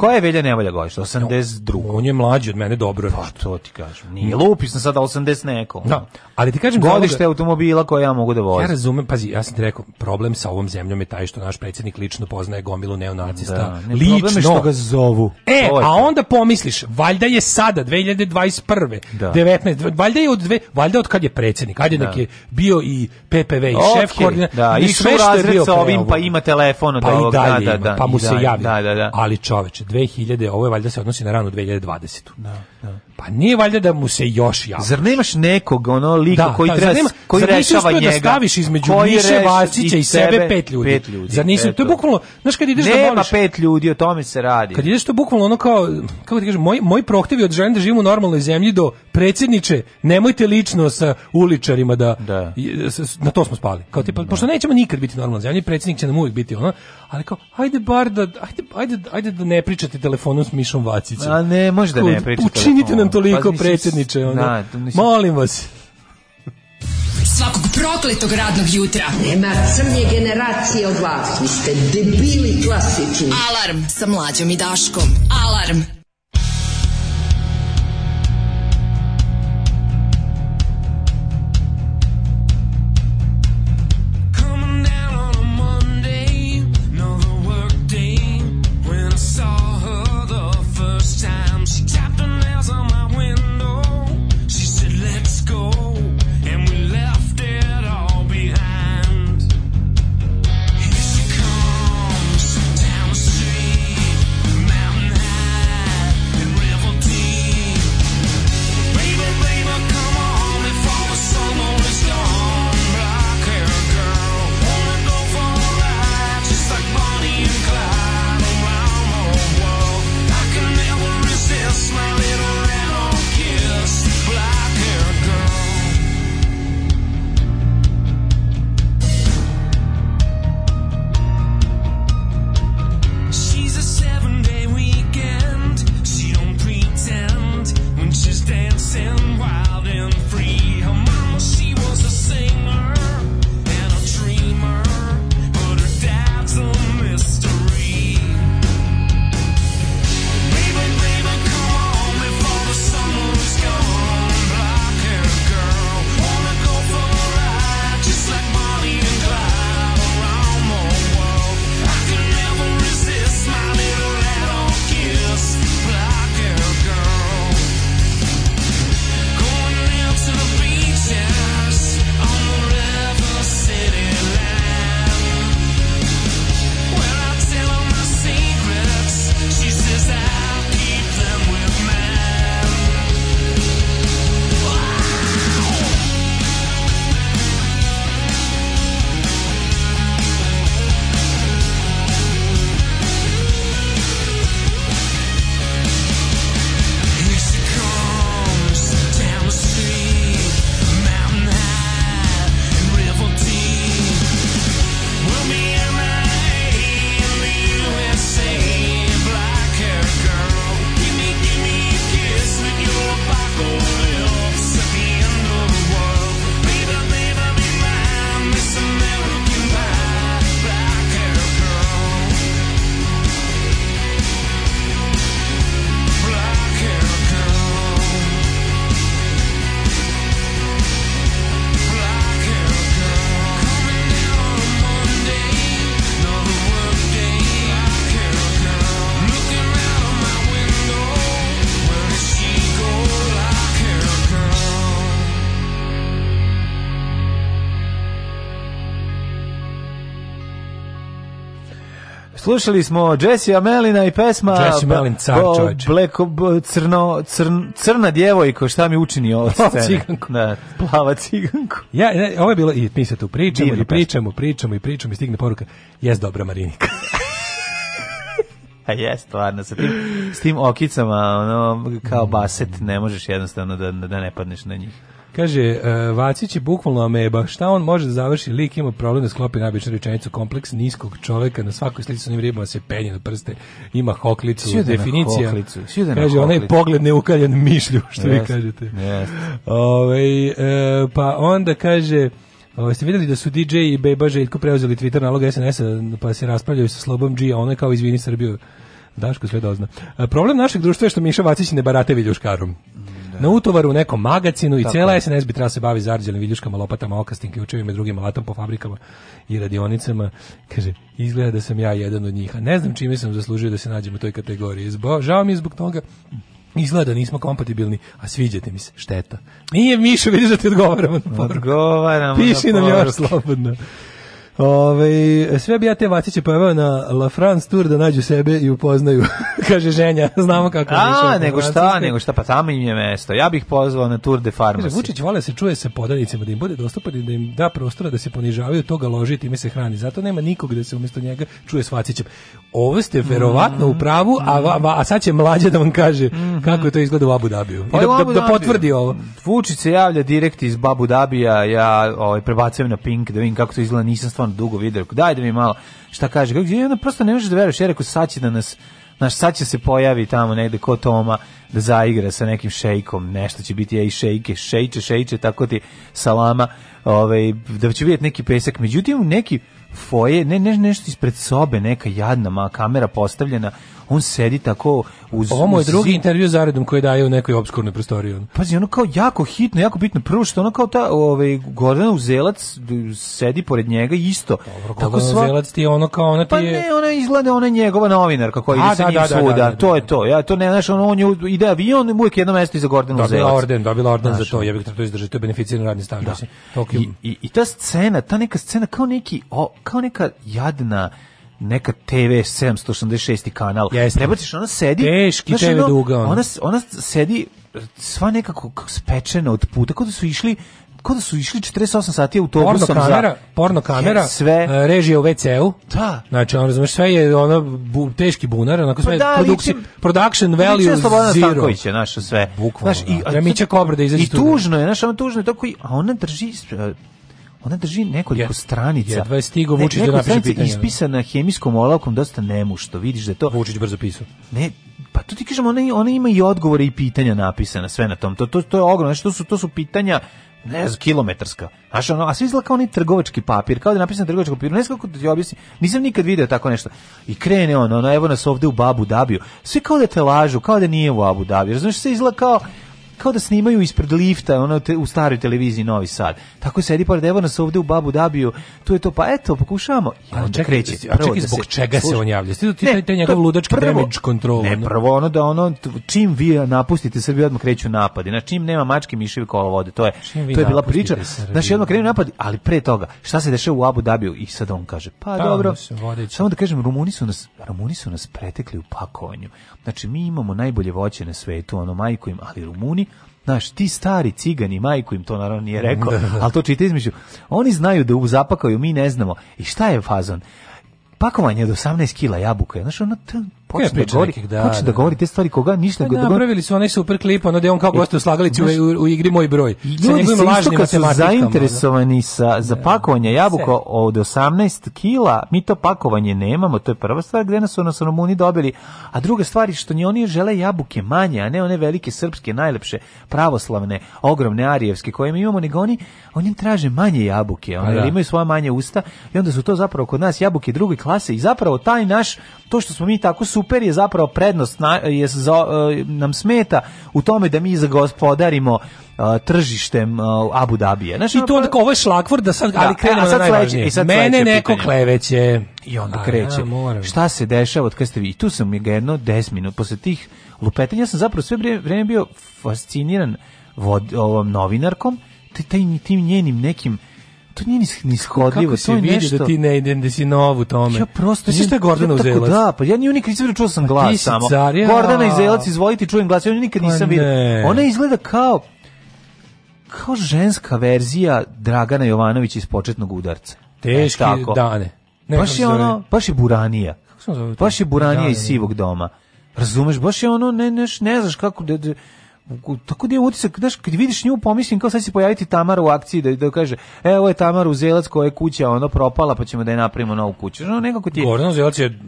Koja je Velja Nevolja godište? 82. On je mlađi od mene, dobro Pa to ti kažem. Nije lupi sam sada 80 neko. Da. Ali ti kažem godište ovoga, automobila koje ja mogu da vozim. Ja razumem, pazi, ja sam ti rekao, problem sa ovom zemljom je taj što naš predsjednik lično poznaje gomilu neonacista. Da, ne lično je što ga zovu. E, a onda pomisliš, valjda je sada 2021. Da. 19, valjda je od dve, valjda od kad je predsjednik, ajde da. je bio i PPV i okay, šef koordinator. Da, i sve što je bio sa ovim pa ima telefon od pa ovog, da, da, da, pa mu se javi. Da, da, da. Ali čoveče, 2000, ovo je valjda se odnosi na ranu 2020. Da, da. Pa nije valjda da mu se još javiš. Zar nemaš nekog ono lika da, koji da, treba nema, koji rešava da njega? Da staviš između koji Miše Vacića i sebe pet ljudi. Pet ljudi. Zar nisi to je bukvalno, znaš kad ideš da nema da voliš. pet ljudi, o tome se radi. Kad ideš to bukvalno ono kao kako ti kažem, moj moj prohtev od žene da živimo u normalnoj zemlji do predsjedniče, nemojte lično sa uličarima da, da. na to smo spali. Kao tipa, da. pošto nećemo nikad biti normalna zemlja, predsjednik će nam uvijek biti ono, ali kao ajde bar da ajde, ajde, ajde da ne pričate telefonom s Mišom Vacićem. A ne, može da ne pričate. Učinite nam toliko, pa, predsjedniče. Ono. Na, da, Molim vas. Svakog prokletog radnog jutra. Nema crnje generacije od vas. Vi ste debili klasični. Alarm sa mlađom i daškom. Alarm. Slušali smo Jesse Melina i pesma Jesse Melin car, bleko, crno, crn, crna djevojko, šta mi učini ovo scene? ciganku. Da, plava ciganko. Ja, ne, ovo je bilo, i mi se tu pričamo, Divna i pričamo, pričamo, i pričamo, i stigne poruka, jes dobra Marinika. A je, stvarno, sa tim, s tim okicama, ono, kao mm. baset, ne možeš jednostavno da, da ne padneš na njih. Kaže, uh, Vacić je bukvalno ameba. Šta on može da završi? Lik ima problem da sklopi nabičnu rečenicu. Kompleks niskog čoveka na svakoj slici sa onim ribama se penje na prste. Ima hoklicu. Sjudena definicija. Hoklicu. Kaže, onaj pogled neukaljen mišlju, što yes. vi kažete. Yes. Ove, ovaj, uh, pa onda kaže... Ovo, ste vidjeli da su DJ i Beba Željko preuzeli Twitter nalog SNS-a pa se raspravljaju sa Slobom G, a ona kao izvini Srbiju. Daško sve dozna. E, problem našeg društva je što Miša Vacić ne barate viljuškarom. Mm. Da. na utovaru u nekom magacinu i cela SNS bi trebala se bavi zarđelim viljuškama, lopatama, okastim, ključevima i drugim alatom po fabrikama i radionicama. Kaže, izgleda da sam ja jedan od njih, a ne znam čime sam zaslužio da se nađem u toj kategoriji. Zbo, žao mi je zbog toga, Izgleda da nismo kompatibilni, a sviđate mi se, šteta. Nije Mišo, vidiš da ti odgovaramo na poruku. Odgovaramo Piši na nam još slobodno. Ove, ovaj, sve bi ja te Vaciće pojavao na La France Tour da nađu sebe i upoznaju. Kaže ženja, znamo kako je. A, nego šta, nego šta, pa tamo im je mesto. Ja bih pozvao na Tour de Pharmacy. Kaže, Vučić vole se čuje sa podanicima, da im bude dostupan i da im da prostora da se ponižavaju, toga loži i time se hrani. Zato nema nikog da se umjesto njega čuje s Vacićem. Ovo ste mhm. verovatno mm u pravu, a, a, a, sad će mlađe da vam kaže mm -hmm. kako je to izgleda u Abu Dabiju. Pa I da, da, da, potvrdi ovo. Vučić se javlja direkt iz Abu Dabija, ja ovaj, prebacujem na Pink da vidim kako to izgleda, nisam stvarno stvarno dugo video, daj da mi malo, šta kaže, kako, ja prosto ne možeš da veruješ, ja rekao, sad će da nas, znaš, sad će se pojavi tamo negde ko Toma da zaigra sa nekim šejkom, nešto će biti, ej, šejke, šejče, šejče, tako ti salama, ovaj, da će vidjeti neki pesak, međutim, neki foje, ne, ne, nešto ispred sobe, neka jadna ma, kamera postavljena, on sedi tako uz Ovo je drugi intervju zaredom koji daje u nekoj obskurnoj prostoriji. Pazi, ono kao jako hitno, jako bitno. Prvo što ono kao ta ovaj Gordana Uzelac sedi pored njega isto. Dobro, tako sva... Uzelac ti je ono kao ona ti pa je... Pa ne, ona izgleda ona je njegova novinarka koja da, ide sa da, njim da, svuda. to je to. Ja to ne znaš, ono on je ide avion i uvijek jedno mesto iza Gordana Uzelac. Dobila orden, dobila orden znaš, za to. Ja bih to izdržati, to je beneficirani radni staž. I, i, I ta scena, ta neka scena kao neki o, kao neka jadna neka TV 786 kanal. Jeste. Prebaciš, ona sedi. Teški TV ono, duga. Ona. ona, ona sedi sva nekako spečena od puta, kako da su išli kao da su išli 48 sati autobusom porno kamera, za... Porno kamera, sve... E, režija u WC-u. Da. Znači, on razumeš, sve je ono bu, teški bunar, onako pa sve, da, produksi, production value zero. je naša sve. Bukvalno, znaš, i, da. Remića Kobra da izađe I da. tužno je, znaš, ono tužno je, tako i, a ona drži, ona drži nekoliko stranica. Jedva je stigo Vučić da napiše pitanje. Ispisana hemijskom olovkom dosta nemu što vidiš da je to... Vučić brzo pisao. Ne, pa tu ti kažem, ona, ona ima i odgovore i pitanja napisana, sve na tom. To, to, to je ogromno, znači to su, to su pitanja ne znam, kilometarska. Znaš, ono, a sve izgleda kao onaj trgovački papir, kao da je napisano trgovački papir, ne znam kako da ti objasnim, nisam nikad video tako nešto. I krene on, ono, evo nas ovde u Abu Dabiju, sve kao da te lažu, kao da nije u Abu Dabiju, razumiješ, sve izgleda kao, kao da snimaju ispred lifta ono, te, u staroj televiziji Novi Sad. Tako sedi pored, evo nas ovde u Babu Dabiju, tu je to, pa eto, pokušavamo. I onda čekaj, kreće. A čekaj, da zbog se, čega služi. se on javlja? Stidu ti ne, taj njegov ludački prvo, damage control. Ne, prvo ono da ono, čim vi napustite Srbiju, odmah kreću napadi. Znači, čim nema mačke, miševi kola vode. To je, to je bila priča. Znači, odmah krenu napadi, ali pre toga, šta se dešava u Abu Dabiju? I sad on kaže, pa Tamo dobro, samo da kažem, Rumuni su, nas, Rumuni su nas pretekli u pakovanju. Znači, mi imamo najbolje voće na svetu, ono majko im, ali Rumuni Znaš, ti stari cigani, majku im to naravno nije rekao, da. ali to čita između. Oni znaju da u zapakaju, mi ne znamo. I šta je fazon? Pakovanje od 18 kila jabuka, znaš, ono Da da, počne da govori, da, počne da govori te stvari koga ništa da napravili su onaj super klip ono da on kao e, gost u slagalici u, u, igri moj broj. Ljudi sa lažnim kad su zainteresovani sa za da. pakovanje jabuka od 18 kila, mi to pakovanje nemamo, to je prva stvar gde nas ono Romuni dobili, a druga stvar je što ni oni žele jabuke manje, a ne one velike srpske najlepše pravoslavne, ogromne arijevske koje mi imamo, nego oni oni traže manje jabuke, pa oni da. imaju svoja manje usta i onda su to zapravo kod nas jabuke druge klase i zapravo taj naš to što smo mi tako su super je zapravo prednost na, je za, e, nam smeta u tome da mi zagospodarimo uh, tržištem uh, Abu Dabije. Znači, I to onda pa- ovo je šlakvor da sad, da, ali krenemo na najvažnije. Sledeće, Mene neko pitanje. kleveće. I onda A, kreće. Ja, Šta se dešava od kada ste vi? I tu sam ga jedno 10 minut. Posle tih lupetanja sam zapravo sve vrijeme bio fasciniran vod, ovom novinarkom, taj, tim njenim nekim to nije nis, shodljivo, to je vidi da nešto... da ti ne idem, da si nov u tome. Ja prosto... Ti si šta je Gordana Uzelac? Da, pa ja nju nikad nisam čuo da sam pa glas samo. Car, ja. Gordana Uzelac, izvolite, čujem glas, ja nju nikad pa nisam pa vidio. Ona izgleda kao kao ženska verzija Dragana Jovanović iz početnog udarca. Teški e, dane. Ne, baš je ono, baš je Buranija. Kako zove? Baš je Buranija da, iz sivog doma. Razumeš, baš je ono, ne, ne, ne znaš kako, De, de, tako da je utisak, znaš, kad vidiš nju pomislim kao sad se pojaviti Tamara u akciji da, da kaže, evo je Tamara Uzelac koja je kuća ono propala pa ćemo da je napravimo novu kuću. No, nekako ti je... Goran Uzelac je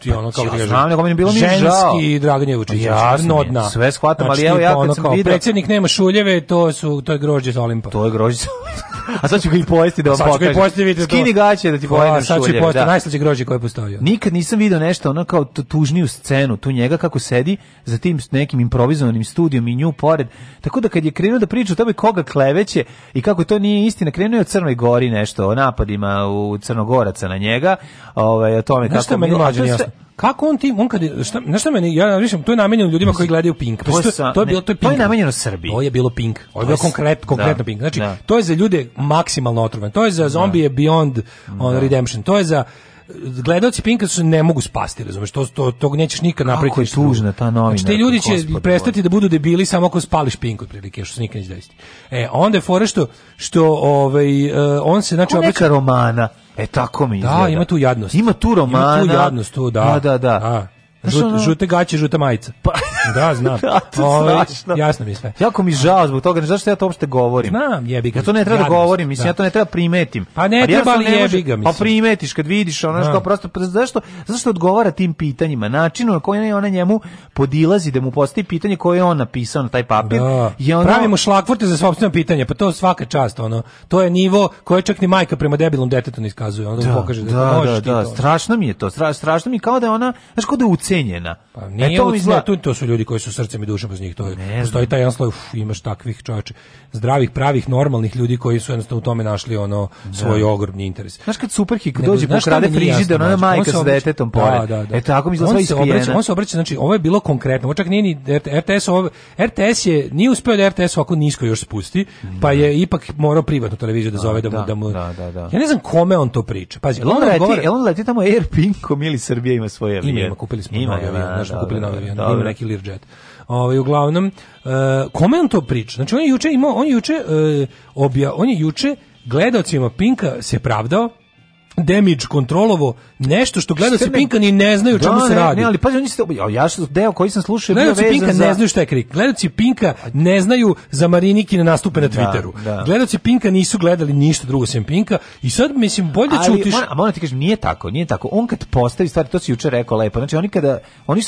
ti pa, ono kako da ja, ti kažem. Znam, nego meni bilo mi žao. Ženski Dragan Jevučić. Pa, znači, jasno, od Sve shvatam, znači, ali evo ja kad sam kao, vidio... Predsjednik nema šuljeve, to, su, to je grožđe sa Olimpa. To je grožđe sa Olimpa. A sad ću ga i pojesti da vam pokažem. Sad ću ga i pojesti, vidite. Skini gaće da ti pojedem šuljevi. Sad ću i pojesti, da. najslađe grožđe koje postavio. Nikad nisam video nešto ono kao tužniju scenu, tu njega kako sedi za tim nekim improvizovanim studijom i nju pored. Tako da kad je krenuo da priča o tome koga kleveće i kako to nije istina, krenuo je od Crnoj Gori nešto, o napadima u Crnogoraca na njega, ovaj, o tome Znaš kako... Meni mlađe Kako on tim, on kad šta, na šta meni, ja više, to je namenjeno ljudima koji gledaju Pink. Pa to, je, to, je, to je bilo to je Pink. To je namenjeno Srbiji. To je bilo Pink. Ovo je bilo konkret, konkretno da, Pink. Znači, da. to je za ljude maksimalno otrovan. To je za zombije da. Beyond on, da. Redemption. To je za gledaoci Pinka su ne mogu spasti, razumeš? To to tog nećeš nikad napraviti. Kako je tužna ta novina. Znači, ti ljudi će prestati da budu debili samo ako spališ Pink otprilike, što se nikad neće desiti. E, onda je fora što što ovaj eh, on se znači obraća romana. E tako mi da, izgleda. Da, ima tu jadnost. Ima tu romana. Ima tu jadnost tu, da. Da, da, da. da. Žut, žute gaće, žuta majica. Pa Da, znam. da, Ove, ovaj, jasno mi sve. Jako mi žao zbog toga, ne zašto ja to uopšte govorim? Znam, jebi ga. Ja to ne treba da govorim, mislim, da. ja to ne treba primetim. Pa ne treba li jebi ga, pa mislim. Pa primetiš kad vidiš ono što da. prosto, pa zašto, zašto odgovara tim pitanjima, načinu na koji ona njemu podilazi da mu postavi pitanje koje je on napisao na taj papir. Da. I ono... Pravimo šlakvorte za sopstveno pitanje, pa to svaka čast, ono. To je nivo koje čak ni majka prema debilom detetu ne iskazuje, onda da, pokaže da, da, da, da, strašno mi je to, strašno mi je kao da je ona, znaš, kao da je ucenjena. Pa e, nije e, to, ucenjena, to su ljudi ljudi koji su srcem i dušom uz njih. To je, postoji taj jedan sloj, uf, imaš takvih čovječe, zdravih, pravih, normalnih ljudi koji su jednostavno u tome našli ono da. svoj ogromni interes. Znaš kad Superhik dođe, pokrade frižider, ona znači, majka sa detetom pored. Da, da, da. E tako mi izgleda sve obraća, On se obraća, znači ovo je bilo konkretno, ovo čak nije ni RTS, ovo, RTS je, nije uspeo da RTS ovako nisko još spusti, pa da. je ipak morao privatnu televiziju da, da zove da, mu... Da, mu Ja ne znam kome on to priča. Pazi, on, leti, on leti tamo Air Airpinkom ili Srbija ima svoje avion. Ima, ima kupili smo novi avion, kupili novi da, ima neki Jet. Ovaj uglavnom uh, kome on to priča? Znači on je juče imao, on je juče uh, obja, on je juče gledaocima Pinka se pravdao damage kontrolovo nešto što gledaoci ne, Pinka ni ne znaju o čemu da, se radi. Ne, ali pazi, oni ste, ja što deo koji sam slušao je bio vezan Pinka za... ne znaju šta je krik. Gledaoci Pinka ne znaju za Mariniki na da nastupe na da, Twitteru. Da, da. Gledaoci Pinka nisu gledali ništa drugo sem Pinka i sad, mislim, bolje čutiš... Ali, a moram ti kažem, nije tako, nije tako. On kad postavi stvari, to se juče rekao lepo, znači oni kada, oni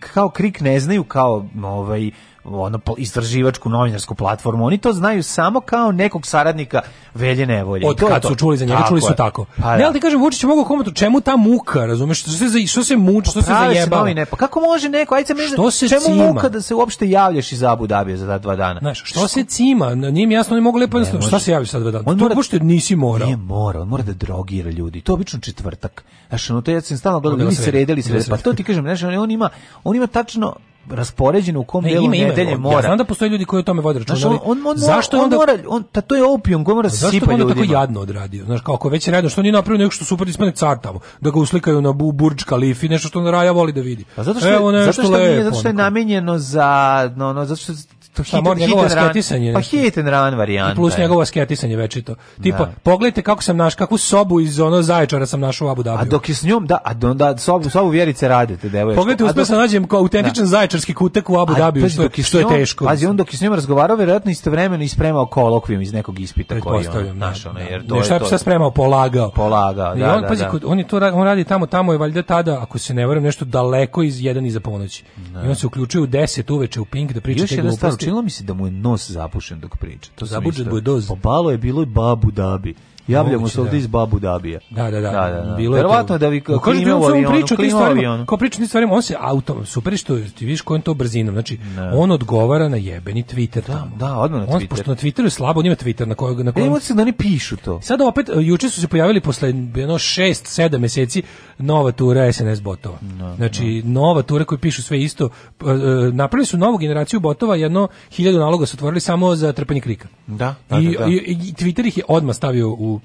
kao krik ne znaju kao, ovaj, ono istraživačku novinarsku platformu. Oni to znaju samo kao nekog saradnika Velje Nevolje. Od to kad su čuli za njega, tako čuli su je. tako. Pa, ne, da. ali ti kažem, Vučić mogu komentu, čemu ta muka, razumeš? Što se, što se muči, pa, što se zajebao? Ne, pa kako može neko, ajde me, što se čemu cima? muka da se uopšte javljaš iz Abu Dabija za ta dva dana? Znaš, što, što, se cima? na Njim jasno oni mogu lepo jednostavno, šta se javiš za dva dana? On to pošto nisi mora Nije mora on mora da drogira ljudi. To obično četvrtak. Znaš, ono to ja sam stalno gledao, ljudi se redeli, se Pa to ti kažem, znaš, on ima, on ima tačno raspoređeno u kom ne, delu nedelje mora. Ja znam da postoje ljudi koji o tome vode računa. Znaš, on, on, on, zašto on, on onda mora, on, ta to je opijum koji mora se da sipa ljudima. Zašto on tako jadno odradio? Znaš, kao ako već je redno, što nije napravio nešto što super ispane car tamo, da ga uslikaju na Burj kalifi, nešto što on raja voli da vidi. A pa zato što, Evo, zato što, lepo, nije, zato što je namenjeno za, no, no, zato što to šta hit, mora njegovo asketisanje. Pa hit and run varijanta. Plus njegovo asketisanje večito. Tipo, da. pogledajte kako sam naš, kakvu sobu iz ono zaječara sam našao u Abu Dhabi. A dok je s njom, da, a onda sobu, sobu vjerice radite, devojče. Pogledajte, uspio sam nađem kao autentičan da. zaječarski kutak u Abu Dhabi, što, dok je što je teško. Pazi, on dok je s njom razgovarao, vjerojatno istovremeno ispremao kolokvijum iz nekog ispita koji je on da, našao. Da, jer to ne, šta je to... spremao, polagao. Polagao, da, I on, da, pazi, da. on, je to, on radi tamo, tamo je valjda tada, ako se ne varam, nešto daleko iz jedan iza ponoći. I da. on se uključuje u 10 uveče u Pink da priča te gluposti činilo mi se da mu je nos zapušen dok priča. To zabuđen budoz. Pobalo pa je bilo i babu dabi. Javljamo se ovdje da. iz Babu Dabija. Da, da, da. da, da. da. Bilo Verovatno je to... da vi kao klima u avionu, priča, klima u avionu. Kao priča ti stvarima, on se auto, super što ti viš kojom to brzinom. Znači, ne. Da. on odgovara na jebeni Twitter da, tamo. Da, odmah na Twitter. On, pošto na Twitteru je slabo, on ima Twitter na kojeg... Na kojem... Ne, se da ne pišu to. Sada opet, e, juče su se pojavili posle jedno šest, sedam meseci nova tura SNS botova. No, znači, no. nova tura koji pišu sve isto. E, e, napravili su novu generaciju botova, jedno hiljadu naloga su otvorili samo za trpanje krika. Da, da, I, da. I, i Twitter ih je odmah stavio u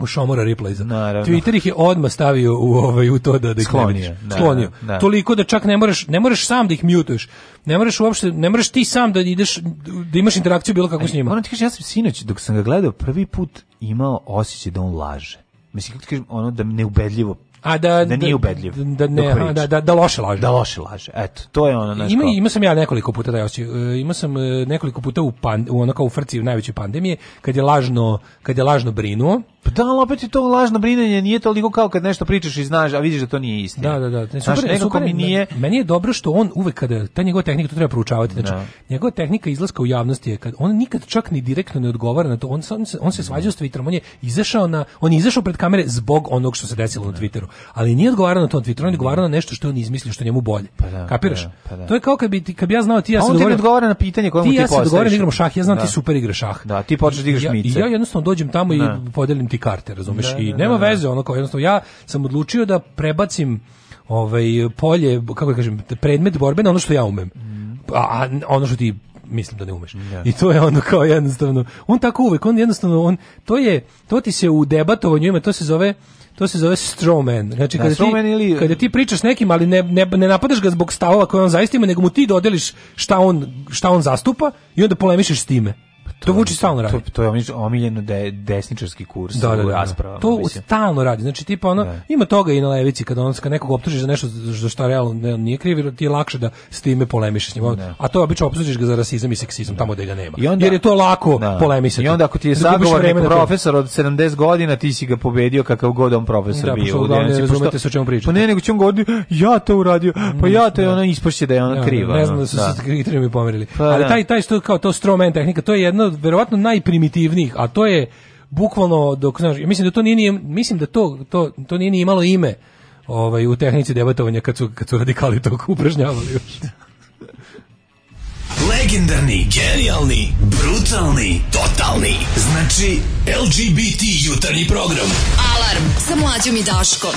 u Šomora Ripleyza. Twitter ih je odmah stavio u ovaj u to da da ih sklonio. Ne sklonio. Da, da, da. Toliko da čak ne moraš ne moraš sam da ih mutuješ. Ne moraš uopšte, ne moraš ti sam da ideš da imaš interakciju bilo kako s e, njima. Moram ti kažem ja sam sinoć dok sam ga gledao prvi put imao osjećaj da on laže. Mislim kako ti kažem ono da neubedljivo a da, da nije da- ubedljiv. Da, ne, a, da, da, da loše laže. Da loše laže. Eto, to je ono naš. Ima ima sam ja nekoliko puta taj osjećaj. E, ima sam e, nekoliko puta u pan, u onako u frci u najvećoj pandemije kad je lažno kad je lažno brinuo Pa da, ali opet je to lažno brinanje, nije toliko kao kad nešto pričaš i znaš, a vidiš da to nije istina. Da, da, da. Ne, super, znaš, super, mi nije... Meni je dobro što on uvek kada, ta njegova tehnika, to treba proučavati, znači, da. njegova tehnika izlaska u javnosti je kad on nikad čak ni direktno ne odgovara na to, on, on, se, on se svađao s Twitterom, on je izašao na, on je izašao pred kamere zbog onog što se desilo da. na Twitteru, ali nije odgovarao na to Twitteru, on je da. odgovarao na nešto što on izmislio, što njemu bolje. Pa da, Kapiraš? Pa da, pa da. To je kao kad bi, kad bi ja znao ti ja pa se odgovorim... On ti odgovara na pitanje koje mu ti, ti ja se odgovorim, da igramo šah, ja znam ti da. super igraš šah. Da, ti počneš da igraš mice. Ja ja jednostavno dođem tamo i podelim ti ti karte, razumeš? Da, I da, nema da, da. veze, ono kao jednostavno ja sam odlučio da prebacim ovaj polje, kako da kažem, predmet borbe na ono što ja umem. Mm. A, a ono što ti mislim da ne umeš. Yeah. Da. I to je ono kao jednostavno, on tako uvek, on jednostavno, on, to je, to ti se u debatovanju ima, to se zove, to se zove strawman. Znači, da, kada, strawman ti, ili... kada ti pričaš nekim, ali ne, ne, ne napadaš ga zbog stavova koje on zaista ima, nego mu ti dodeliš šta on, šta on zastupa i onda polemišeš s time. To Vučić stalno radi. To, to je omiljeno da desničarski kurs da, da, u raspravama. To stalno radi. Znači tipa ono, da. ima toga i na levici kad on kad nekog optužiš za nešto za što realno ne, nije kriv, ti je lakše da s time polemišeš s njim. Da. A to obično optužiš ga za rasizam i seksizam tamo gde ga nema. I onda, Jer je to lako da. polemisati. I onda ako ti je sagovornik profesor od 70 godina, ti si ga pobedio kakav god on profesor da, bio. Da, ne razumete se o čemu pričate. Pa ne, nego ćemo godinu, ja to uradio, pa ja to je ona ispašće da je ona kriva. Ne znam da su se kriterijumi pomerili. Ali taj, taj, kao to stro tehnika, to je jedna od verovatno najprimitivnijih, a to je bukvalno dok znaš, mislim da to nije mislim da to to to nije ni imalo ime ovaj u tehnici debatovanja kad su kad su radikali to upražnjavali još. Legendarni, genijalni, brutalni, totalni. Znači LGBT jutarnji program. Alarm sa mlađom i Daškom.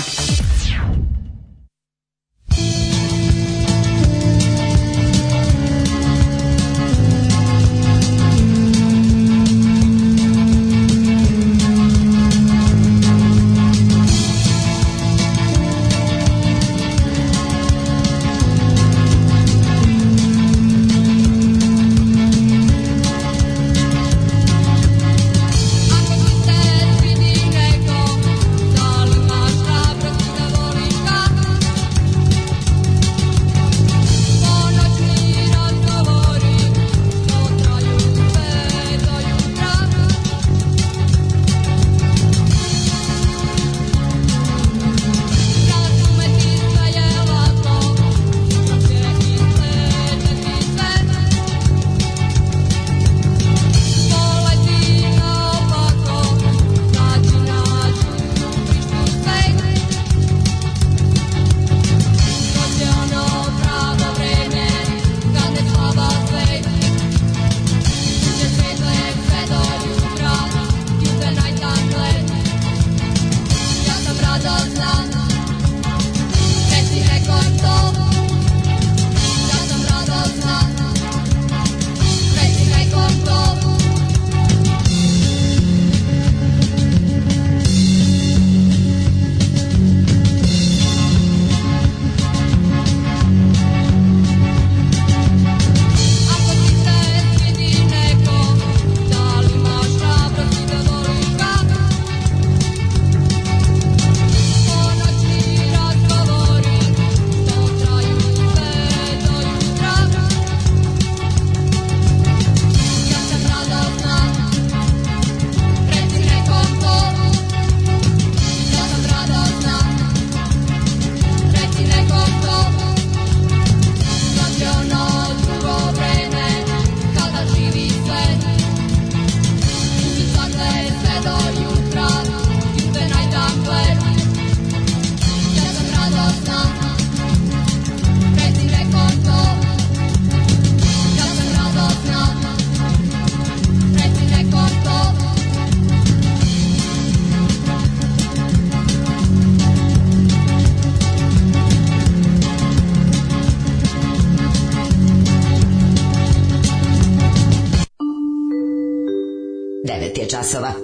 časova.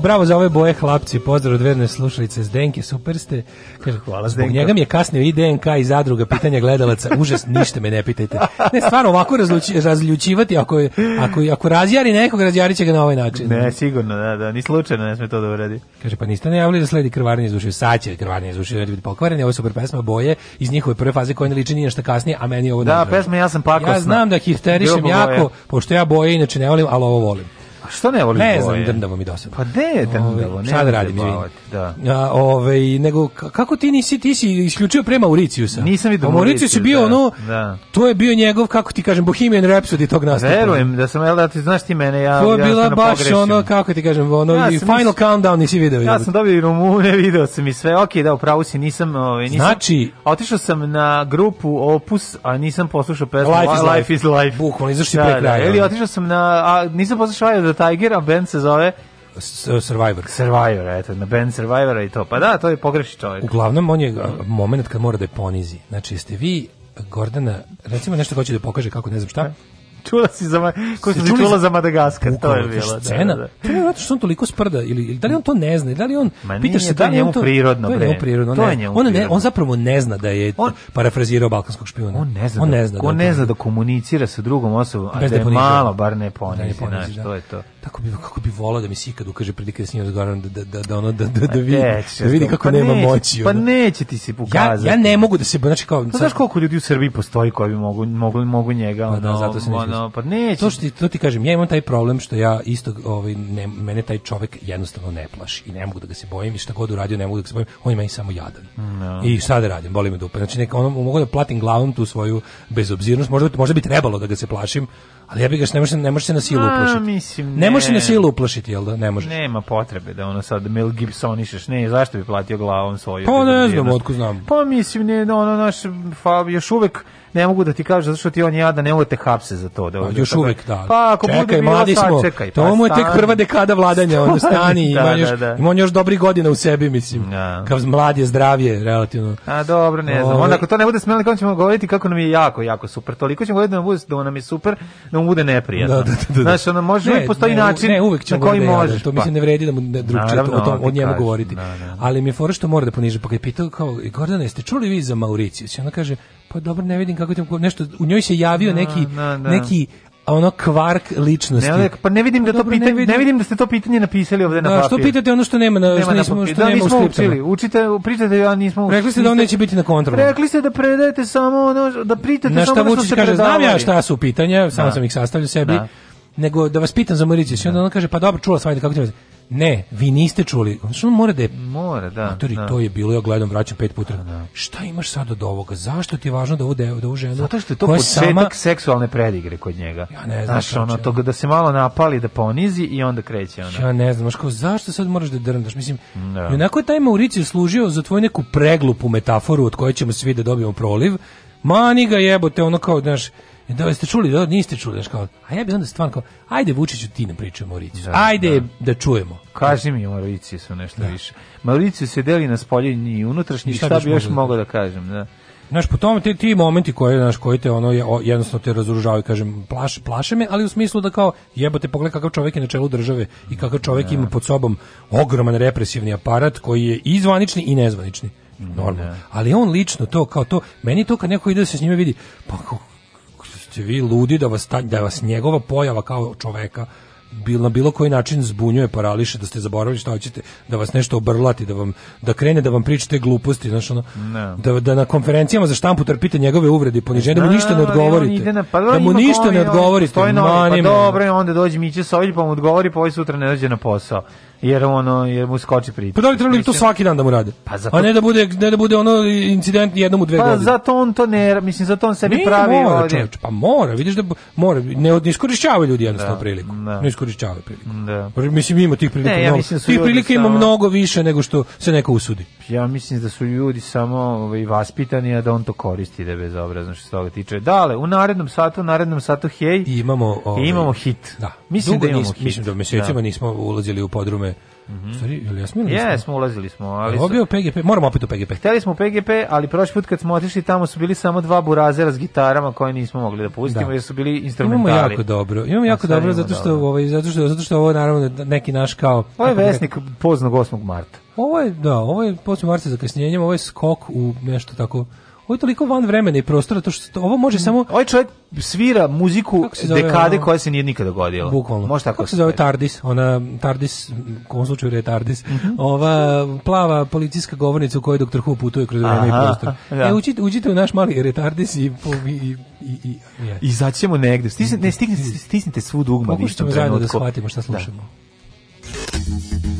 bravo za ove boje hlapci, pozdrav od verne slušalice Zdenke, super ste. Kaže, hvala Zbog njega mi je kasnio i DNK i zadruga, pitanja gledalaca, užas, ništa me ne pitajte. Ne, stvarno, ovako razluči, razljučivati, ako, ako, ako razjari nekog, razjarit će ga na ovaj način. Ne, sigurno, da, da, ni slučajno ne sme to da uredi. Kaže, pa niste najavili da sledi krvarnje iz ušiju, sad će krvarnje iz ušiju, biti pokvarene, ovo je super pesma, boje iz njihove prve faze koje ne liči nije šta kasnije, a meni ovo da. Da, pesma ja sam pakosna. Ja znam da histerišem jako, pošto ja boje inače ne volim, ali ovo volim što ne voliš boje? Ne znam, drndavo mi dosadno. Pa gde je drndavo? Ovaj, ne Sad da radim, izvini. Da. A, ove, ovaj, nego, kako ti nisi, ti si isključio prema Mauriciusa? Nisam vidio Mauricius. Mauricius je bio da, ono, da. to je bio njegov, kako ti kažem, Bohemian Rhapsody tog nastupa. Verujem, da sam, jel da ti znaš ti mene, ja To je ja bila baš pogrešim. ono, kako ti kažem, ono, ja i Final mis... Countdown nisi video. Ja sam dobio i Rumune, video sam i sve, okay, da, upravo si, nisam, ove, ovaj, nisam. Znači, otišao sam na grupu Opus, a nisam poslušao pesmu Life is Life. life, life. Bukvalno, izašli da, pre da, kraja. Da, ili otišao sam na, a, nisam poslušao da Tiger, a band se zove Survivor. Survivor, eto, na band Survivora i to. Pa da, to je pogreši čovjek. Uglavnom, on je moment kad mora da je ponizi. Znači, jeste vi Gordana, recimo nešto hoće da pokaže kako, ne znam šta, čula si za ko si čula za Madagaskar, to je bilo. Da, scena. Da, da. zato što on toliko sprda ili, ili da li on to ne zna, da li on pita se da li on to prirodno, to je njemu prirodno, to on ne, on zapravo ne zna da je on, parafrazirao balkanskog špijuna. On ne zna, on da- ne zna, da, on ne zna da komunicira sa drugom osobom, a da je malo bar ne ponizi, da znaš, to je to. Tako bi kako bi volao da mi se ikad ukaže prilike da s njim razgovaram da da da ono da da da pa vidi da vidi kako pa nema moći. Pa neće ti se pokazati. Ja ja ne mogu da se znači kao pa znaš koliko ljudi u Srbiji postoji koji bi mogu mogu mogu njega, da, zato se ne no, pa neće. To što ti, to ti kažem, ja imam taj problem što ja isto, ovaj, ne, mene taj čovjek jednostavno ne plaši i ne mogu da ga se bojim i šta god uradio ne mogu da ga se bojim, on je meni samo jadan. No. Da. I šta da radim, boli me dupe. Znači, neka, ono, mogu da platim glavom tu svoju bezobzirnost, možda, možda bi trebalo da ga se plašim, ali ja bih ga ne može ne može se na silu A, uplašiti. Mislim, ne. ne može se na silu uplašiti, jel da? Ne može. Nema potrebe da ono sad Mel Gibson išeš. Ne, zašto bi platio glavom svoju? Pa ne znam, otkud znam. Pa mislim ne, ono naš fa, još uvek ne mogu da ti kažem zato što ti on ja da ne mogu hapse za to. Da pa, ovdje, još tako, uvek, da. Pa ako čekaj, bude mladi bilo, smo, čekaj. Pa to pa, mu je tek prva dekada vladanja, on stani, da, ima, da, još, da, da. ima on još dobri godina u sebi, mislim. Ja. Da. Kao mlad je, zdrav je, relativno. A dobro, ne znam. Onda ako to ne bude smelo, kako ćemo govoriti kako nam je jako, jako super. Toliko ćemo govoriti da nam, bude, da nam je super, da mu bude neprijatno. Da, da, da, da. Znaš, ono može, ne, postoji ne, način ne, uvek na koji da može. To pa. mislim ne vredi da mu drugčije o njemu govoriti. Ali mi je fora što mora da poniže, pa ga je pitao kao, Gordana, jeste čuli vi za Mauricijus? I ona kaže, Pa dobro, ne vidim kako tamo, nešto, u njoj se javio da, neki, na, da, na. Da. neki ono kvark ličnosti. Ne, pa ne vidim da pa Dobro, to pitanje, ne vidim. ne vidim. da ste to pitanje napisali ovde na papir. što pitate ono što nema na nema što nismo što da, nema nismo u učili. Učite, pričate ja nismo. Rekli ste da on neće biti na kontrolu. Rekli ste da predajete samo ono da pritate na samo ono što ste kaže, predavali. znam ja šta su pitanja, samo sam ih sastavljao sebi. Da. Nego da vas pitam za Mauricio, i onda ona kaže pa dobro, čula sam ajde kako ti Ne, vi niste čuli. Što mora da je... Mora, da. Matori, da. to je bilo, ja gledam, vraćam pet puta. Da, da. Šta imaš sad od ovoga? Zašto ti je važno da ovu, da ovu ženu... Zato što je to početak sama... seksualne predigre kod njega. Ja ne znam. Znaš, ono, to da se malo napali, da ponizi i onda kreće. Ona. Ja ne znam, znaš, kao, zašto sad moraš da drndaš? Mislim, da. onako je taj Mauricio služio za tvoju neku preglupu metaforu od koje ćemo svi da dobijemo proliv. Mani ga jebote, ono kao, znaš, E, da ste čuli, da niste čuli, znači kao. A ja bih onda stvarno kao, ajde Vučiću ti nam pričaj o Mauriciju. Da, ajde da. da. čujemo. Kaži mi o Mauriciju su nešto da. više. Mauriciju se deli na spoljenji i unutrašnji, I šta, šta bi još da- mogao da kažem, da. Znaš, po tome ti, ti momenti koje, znaš, koji te ono, jednostavno te razoružavaju, kažem, plaš, plaše me, ali u smislu da kao, jebote, pogledaj kakav čovjek je na čelu države i kakav čovjek ja. Da. ima pod sobom ogroman represivni aparat koji je i zvanični i nezvanični. Mm, Normalno. Ja. Da. Ali on lično to, kao to, meni to kad neko ide da se s njime vidi, pa ste vi ludi da vas, ta, da vas njegova pojava kao čoveka bil, na bilo koji način zbunjuje, parališe, da ste zaboravili šta hoćete, da vas nešto obrlati, da vam da krene da vam pričate gluposti, znaš ono, no. da, da na konferencijama za štampu trpite njegove uvrede i poniženje, da mu ništa ne odgovorite. Na, pa da mu ništa ne odgovorite. Pa dobro, onda dođe Miće Sovilj pa mu odgovori, pa ovaj sutra ne dođe na posao jer ono jer mu skoči priče. Pa da li trebali to svaki dan da mu rade? Pa zato... A ne da bude ne da bude ono incident jednom u dve pa godine. Pa zato on to ne, mislim zato on sebi ne, pravi mora, čovječ, pa mora, vidiš da mora, ne, ne iskorišćavaju ljudi jednostavno da, priliku. Da. Ne iskorišćavaju priliku. Da. Pa mislim ima tih prilika ne, ja mnogo. Da tih prilika samo... mnogo više nego što se neko usudi. Ja mislim da su ljudi samo ovaj vaspitani a da on to koristi da bezobrazno što se toga tiče. Dale, u narednom satu, u narednom satu hej. I imamo ovaj, imamo hit. Da. Mislim Dugo da imamo nis, hit. Mislim da mesecima da. nismo ulazili u podrume Mm -hmm. jel jesmo ili Jesmo, ulazili smo. Ali Ovo bio PGP, moramo opet u PGP. Hteli smo u PGP, ali prošli put kad smo otišli tamo su bili samo dva burazera s gitarama koje nismo mogli da pustimo da. jer su bili instrumentali. Imamo jako dobro. Imamo jako dobro, zato, što, dobro. Ovaj, zato, što, zato što ovo naravno neki naš kao... Ovo je da- vesnik neko... poznog 8. marta. Ovo je, da, ovo je 8. marta za kasnjenjem, ovo je skok u nešto tako Ovo je toliko van vremena i prostora, to što ovo može mm. samo... Ovaj čovjek svira muziku zove, dekade ono, koja se nije nikada godila. Bukvalno. Može tako Kako da se zove Tardis? Ona Tardis, u ovom slučaju je Tardis. Mhm. Ova plava policijska govornica u kojoj doktor Who putuje kroz vreme i prostor. Da. E, uđite, uđite u naš mali retardis i... i, i i, i, ja. Izaćemo negde. Stisnite, ne, stisnite, stisnite svu dugmad. Pokušajmo zajedno da shvatimo šta da. slušamo. Da.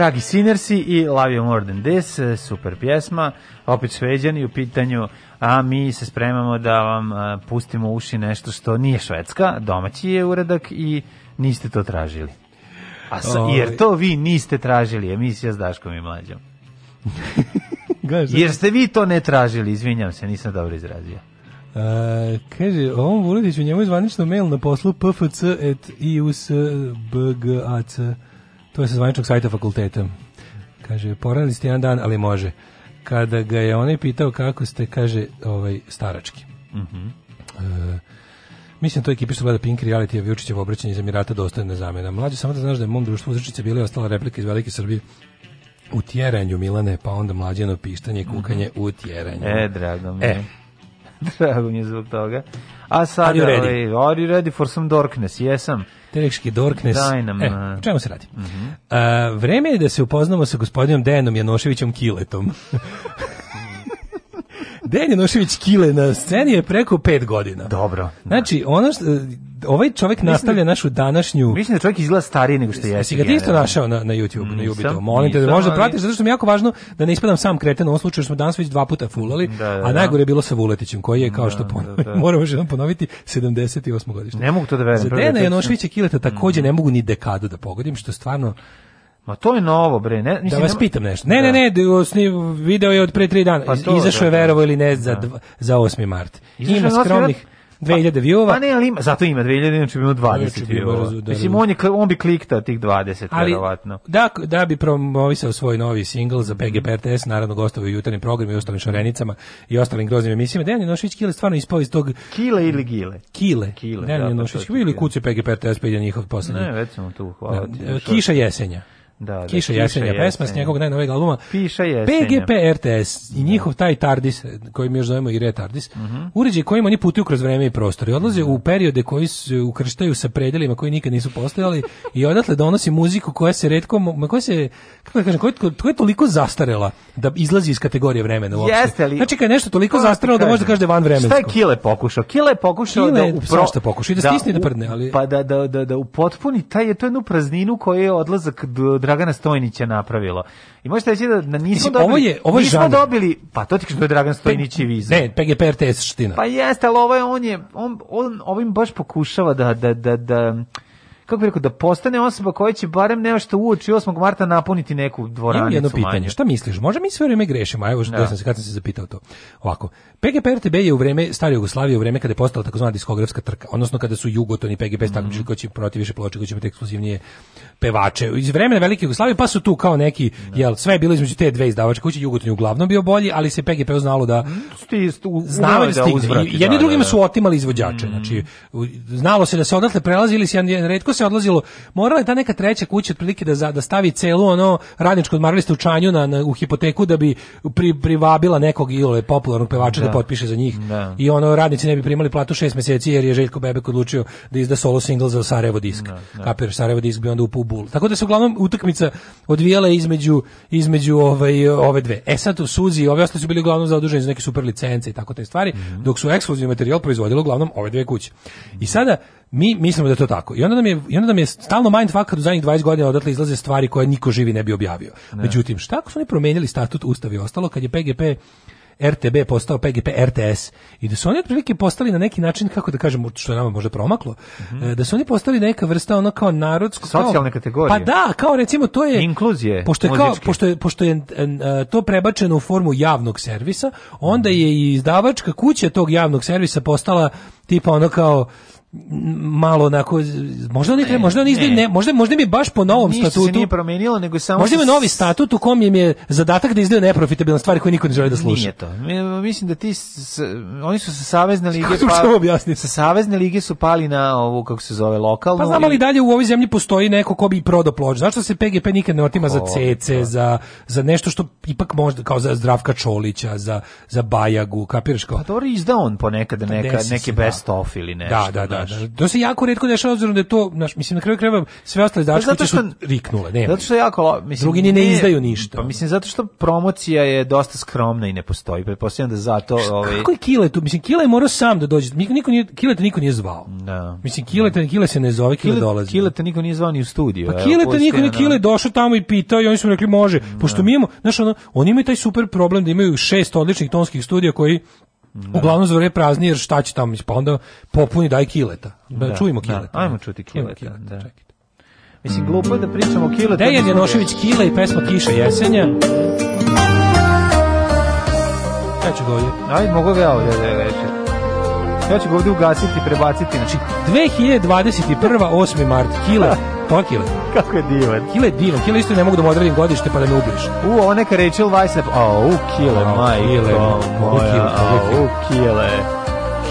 Dragi Sinersi i Love You More Than This, super pjesma, opet sveđani u pitanju, a mi se spremamo da vam e, pustimo uši nešto što nije švedska, domaći je uredak i niste to tražili. A sa, ovaj- jer to vi niste tražili, emisija s Daškom i Mlađom. jer ste vi to ne tražili, izvinjam se, nisam dobro izrazio. Uh, kaže, ovom Vuletiću njemu je zvanično mail na poslu pfc.iusbgac.com To je sa zvaničnog sajta fakulteta. Kaže, poradili ste jedan dan, ali može. Kada ga je onaj pitao kako ste, kaže, ovaj, starački. Mhm. Mm e, Mislim da to je ekipi što gleda Pink Reality, a Vučićev obraćanje iz Emirata dostojna zamena. Mlađe, samo da znaš da je mom društvu uzrečice bile ostala replika iz Velike Srbije u tjeranju Milane, pa onda mlađeno pištanje, mhm. kukanje mm -hmm. u tjeranju. E, drago mi je. E. drago mi je zbog toga. A sad, are you ready, ovaj, are you ready for some darkness? Jesam. Teški Dorknes. Daj nam. E, o čemu se radi? Uh -hmm. A, vreme je da se upoznamo sa gospodinom Dejanom Janoševićem Kiletom. Dejan Nošević Kile na sceni je preko 5 godina. Dobro. Da. Znači, ono što, ovaj čovjek nastavlja našu današnju... Mislim da čovjek izgleda stariji nego što jeste. Si ga ti isto našao na, na YouTube, mm, na Jubito. Molim te da možda pratiš, zato što mi je jako važno da ne ispadam sam kreten u ovom slučaju, smo danas već dva puta fulali, da, da, a da. najgore je bilo sa Vuletićem, koji je, kao da, što da, ponovim, moramo još jednom ponoviti, 78. godište. Ne mogu to da verujem. Za Nošević Janoševića Kileta također mhm. ne mogu ni dekadu da pogodim, što stvarno Ma to je novo bre, ne, da mislim, da vas pitam nešto. Ne, da. ne, da, ne, ne, video je od pre 3 dana. Pa to, Izašao da, je da, verovo ili ne za dva, za 8. mart. Izašao Ima skromnih 2000 pa, view-ova. Pa ne, ali ima, zato ima 2000, inače bi imao 20 pa view-ova. Mislim, on, je, on bi klikta tih 20, ali, verovatno. Da, da bi promovisao svoj novi single za BGP RTS, naravno gostovo u jutarnim programima i ostalim šarenicama i ostalim groznim emisijama. Dejan Janošić Kile stvarno ispao iz tog... Kile ili Gile? Kile. Kile Dejan da, pa Janošić, ili kuće PGP RTS, pa ide njihov poslednji. Ne, već sam tu, hvala da, ti. Kiša jesenja. Da, da, Kiša jesenja, jesenja, pesma s njegovog najnovijeg albuma. Piša jesenja. PGP RTS i njihov taj TARDIS, koji mi još zovemo i retardis, uh mhm. -huh. uređaj kojim oni putuju kroz vreme i prostor i odlaze uh -huh. u periode koji se ukrštaju sa predelima koji nikad nisu postojali i odatle donosi muziku koja se redko, koja se, kako da kažem, koja, je toliko zastarela da izlazi iz kategorije vremena uopšte. Jeste li? Znači kad je nešto toliko da zastarelo da može da kaže da van vremensko. Šta je Kile pokušao? Kile pokušao Kile, da upro... Šta pokušao? I da, da stisne da prdne, ali... Pa da, da, da, da upotpuni taj, to jednu prazninu koja je odlazak do Dragana Stojnića napravilo. I možete reći da nismo dobili, ovo je, ovo je nismo žanr. dobili, pa to ti što da je Dragan Stojnić i viza. Ne, PGP RTS ština. Pa jeste, ali ovo ovaj, je, on je, on, on ovim baš pokušava da, da, da, da kako bi rekao, da postane osoba koja će barem nešto uoči 8. marta napuniti neku dvoranicu. Imam jedno pitanje, manje. šta misliš, možda mi sve vrijeme grešimo, a evo što ja. Da. sam se, kad sam se zapitao to. Ovako, PGP RTB je u vreme stare Jugoslavije, u vreme kada je postala takozvana diskografska trka, odnosno kada su Jugoton i PGP mm -hmm. koji protiv više ploče, koji će biti ekskluzivnije pevače. Iz vremena Velike Jugoslavije pa su tu kao neki, da. jel, sve je bilo između te dve izdavačke kuće, Jugoton je uglavnom bio bolji, ali se PGP znalo da mhm, Sti, da, da, stigne. Uzvrati, jedni da, drugima da, da. su otimali izvođače, mm -hmm. znači znalo se da se odatle prelazili, se retko se odlazilo. Morala je ta neka treća kuća otprilike da da stavi celo ono radničko odmaralište u Čanju na, na, u hipoteku da bi pri, privabila nekog ili popularnog pevača da, Da. potpiše za njih. Da. I ono radnici ne bi primali platu šest meseci jer je Željko Bebek odlučio da izda solo single za Sarajevo disk. Da, da. Kapir Sarajevo disk bi onda upao u bul. Tako da se uglavnom utakmica odvijala između između ovaj ove dve. E sad u Suzi ove ostale su bili uglavnom zaduženi za neke super licence i tako te stvari, mm -hmm. dok su ekskluzivni materijal proizvodilo uglavnom ove dve kuće. I sada mi mislimo da je to tako. I onda nam je, i onda nam je stalno mindfuck kad u zadnjih 20 godina odatle izlaze stvari koje niko živi ne bi objavio. Ne. Međutim, šta ako su oni promijenili statut, ustav i ostalo, kad je PGP RTB postao PGP RTS i da su oni otprilike postali na neki način, kako da kažem, što je nama možda promaklo, mm -hmm. da su oni postali neka vrsta ono kao narodsko... Socijalne kategorije. Pa da, kao recimo to je... Inkluzije pošto je, kao, pošto je, pošto je e, e, to prebačeno u formu javnog servisa, onda je i izdavačka kuća tog javnog servisa postala tipa ono kao malo onako možda ne, možda oni ne. ne možda možda mi baš po novom Ništa statutu se nije promenilo nego samo možda ima novi statut u kom im je zadatak da izdaju neprofitabilne stvari koje niko ne želi da sluša nije to mislim da ti s, oni su sa savezne lige pa sa savezne lige su pali na ovu kako se zove lokalnu pa znamo li dalje u ovoj zemlji postoji neko ko bi prodao ploč zašto da se PGP nikad ne otima o, za CC o. za za nešto što ipak možda kao za Zdravka Čolića za za Bajagu kapiraš kao pa to izda on ponekad pa neka neke da off ili da, nešto. Da, da, da, da. To se jako retko dešava obzirom da je to, naš, mislim na kraju kreva sve ostale dačkice pa su riknule, ne. Zato što jako, mislim, drugi ni ne, ne, izdaju ništa. Pa mislim zato što promocija je dosta skromna i ne postoji. Pretpostavljam da zato, ovaj Kako je Kile tu? Mislim Kile je morao sam da dođe. Niko niko nije Kile te niko nije zvao. Da. Mislim Kile te Kile se ne zove, Kile, Kile dolazi. Kile te niko nije zvao ni u studiju. Pa Kile te niko nije Kile došao tamo i pitao i oni su rekli može. Da. Pošto mi imamo, znaš, ono, oni imaju taj super problem da imaju šest odličnih tonskih studija koji Da. Uglavnom za vreme prazni, jer šta će tamo, pa onda popuni daj kileta. Da, da. čujemo da, kileta. Da. Ajmo čuti kileta, kileta da. Čekajte. Mislim, glupo je da pričamo o kileta. Dejan Janošević Kile i pesma Kiša jesenja. Ja ću ga ovdje. Aj, mogu ga ovdje da je večer. Ja ću ga ovde ugasiti prebaciti. Znači, 2021. 8. mart, kile, to kile. Kako je divan. Kile je divan, kile isto ne mogu da mu odredim godište pa da me ubliš. U, ovo neka Rachel Weiss, o, u, kile, majko, moja, o, u, kile.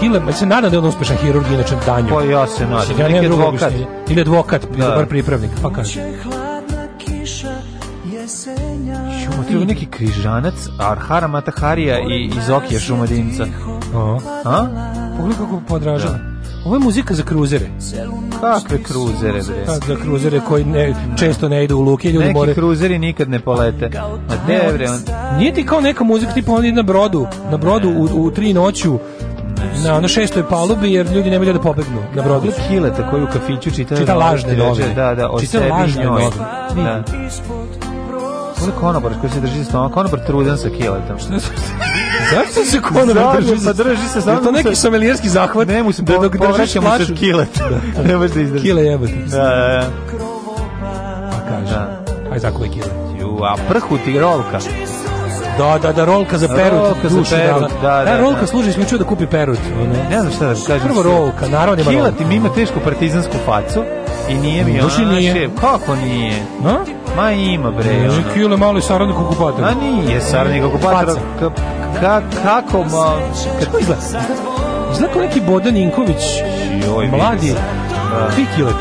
Hile, se nadam da je on uspešan hirurg, inače danjo. Pa ja se nadam, ja neki advokat. Ili advokat, da. dobar pripravnik, pa kaže. Šumo, treba neki križanac, Arhara Mataharija i Izokija Šumadinca. A? pogledaj kako podražava. Da. Ovo je muzika za kruzere. Kakve kruzere, bre? Pa, za kruzere koji ne, često ne idu u luke. Ljudi Neki more... kruzeri nikad ne polete. Ma te, bre, on... Nije ti kao neka muzika, tipa on na brodu, na brodu u, u tri noću, na ono šestoj palubi jer ljudi nemaju da pobegnu na brodu. Hileta koji u kafiću čita, čita lažne novine. Da, da, o čita sebi lažne njoj. novine. Da. Kako konobar koji se drži s tonom? Konobar trudan sa kiletom. Šta Zašto se kona ne drži? Pa drži se samo. To neki somelijerski zahvat. Ne, mu se da dok držiš mašu kilet. Da, da. Ne možeš da izdrži. Kile jebote. Da, da. da. Pa kaže. Aj tako je kile. Ju, a prhu ti rolka. Da, da, da, rolka za perut. Rolka za perut, da, da, da, da. rolka služi isključivo da kupi perut. Ne, ne znam šta da kažem. Prvo rolka, naravno ima rolka. Kila ti ima tešku partizansku facu, I nije mi Došli ona nije. šef. Kako nije? A? Ma ima bre. Ne, ono. Kile mali saradnik okupatora. A nije saradnik okupatora. Ka, ka, kako ma... Kako izgleda? Izgleda kao neki Bodan Inković. Joj, mladi. Pikileta. Da.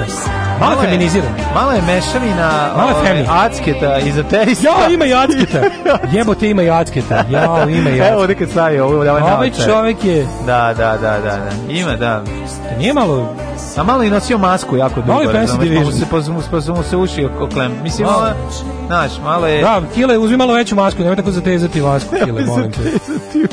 Pikileta. Malo je feminiziran. Malo je mešavina malo ove, acketa iz ateista. Ja, ima i acketa. te, ima i acketa. Ja, ima i acketa. Evo, nekad stavi ovo. Ovaj čovek je... Da, da, da, da. da. Ima, da. Nije malo... A malo je nosio masku jako dugo. Malo je Fancy Division. Pa mu se, pa mu se uši oklem. Mislim, malo, znaš, malo je... Da, Kile, uzmi malo veću masku, nemoj tako zatezati masku, Kile, molim te.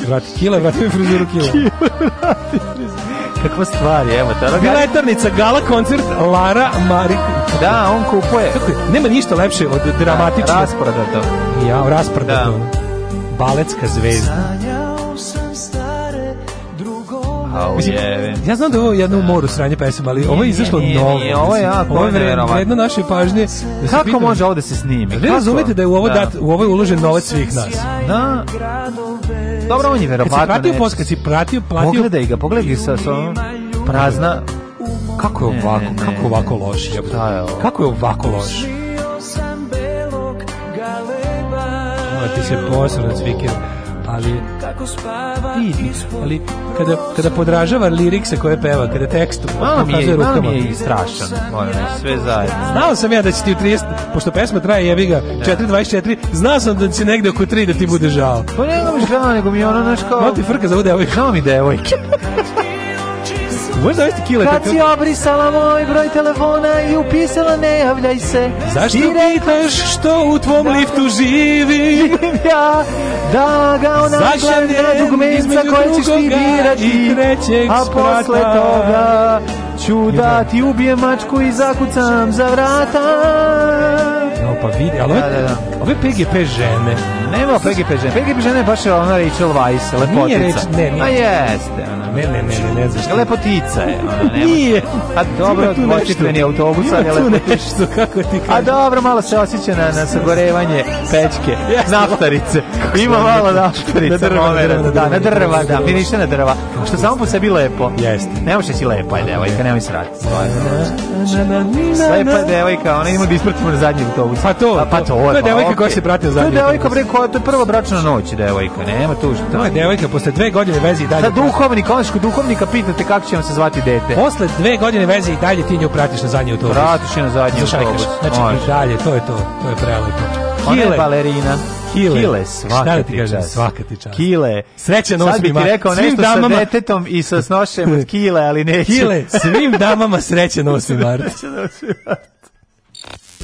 Vrati, Kile, vrati mi frizuru Kile. Kile, vrati frizuru kakva stvar je, evo ta. Bila je gala koncert Lara Marik. Da, on kupuje. Kako je? Nema ništa lepše od dramatičnog da, rasprodato. Ja, rasprada Da. Baletska zvezda. Oh, Mislim, yeah. ja znam da ovo je jedno u da. moru sranje pesama, ali ovo je izašlo nije, novo. Nije, ovo je jako ovo je vredno, vredno naše pažnje. Da Kako pitam, može ovo da se snimi? Da razumete da je u ovo, da. Dat, u ovo je uložen novac svih nas? Da. Dobro, on je verovatno. Kad si pratio post, kad si pratio, platio... Pogledaj ga, pogledaj sa, sa prazna... Kako je ovako, ne, ne, kako je ovako loš? Je, kako je ovako loš? Ti se posao na cvikir, ali fin, ali kada, kada podražava lirikse koje peva, kada tekstu malo mi je, malo mi je i strašan, moram sve zajedno. Znao sam ja da će ti u 30, pošto pesma traje jebi ga, 4.24, da. znao sam da će negde oko 3 da ti bude žao. Pa ne, znam žao, nego mi je ono, znaš kao... Malo ti frka za ovu devojku. Žao mi devojke. Možeš zavesti kile? Kad si obrisala moj broj telefona i upisala ne javljaj se. Zašto pitaš što u tvom da liftu živi? ja, da ga ona glavne dugmenca koje ćeš ti birati. A posle toga ću da ti ubijem mačku i zakucam za vrata. No, pa vidi, ali da, da, da. Ove PGP žene. Nema PGP žene. PGP žene baš je ona Rachel Weiss, lepotica. Nije reč, ne, nije. A jeste, ona. Ne, ne, ne, ne, ne znaš. Lepotica je. Ona, nema. Nije. A pa dobro, dvočitveni autobus, ali lepotica. Ima tu nešto, kako ti kažeš. A dobro, malo se osjeća na, na sagorevanje pečke, naftarice. Ima malo naftarice. Na drva, na drva, da, na drva, da, miriše na drva. Što samo po sebi lepo. Jeste. Nemo što si lepa je devojka, nemoj se raditi. Lepa je devojka, ona ima da ispratimo na zadnji autobus. Pa to, pa, pa to, pa devojka devojke se prate za. To je devojka bre koja to je prva bračna noć devojka. Nema tu šta. Moja devojka posle dve godine veze i dalje. Da duhovnik, onšku duhovnika pitate kako će vam se zvati dete. Posle dve godine veze i dalje ti nju pratiš na zadnji autobus. Pratiš je na zadnji autobus. Znači Može. dalje, to je to, to je prelepo. Kile balerina. Kile, kile da svaka ti kažem, svaka ti čast. Kile. Srećan 8. mart. Sad bi ti rekao nešto damama... sa detetom i sa snošem od kile, ali neću. Kile, svim damama sreće 8. Marta. Srećan 8. mart.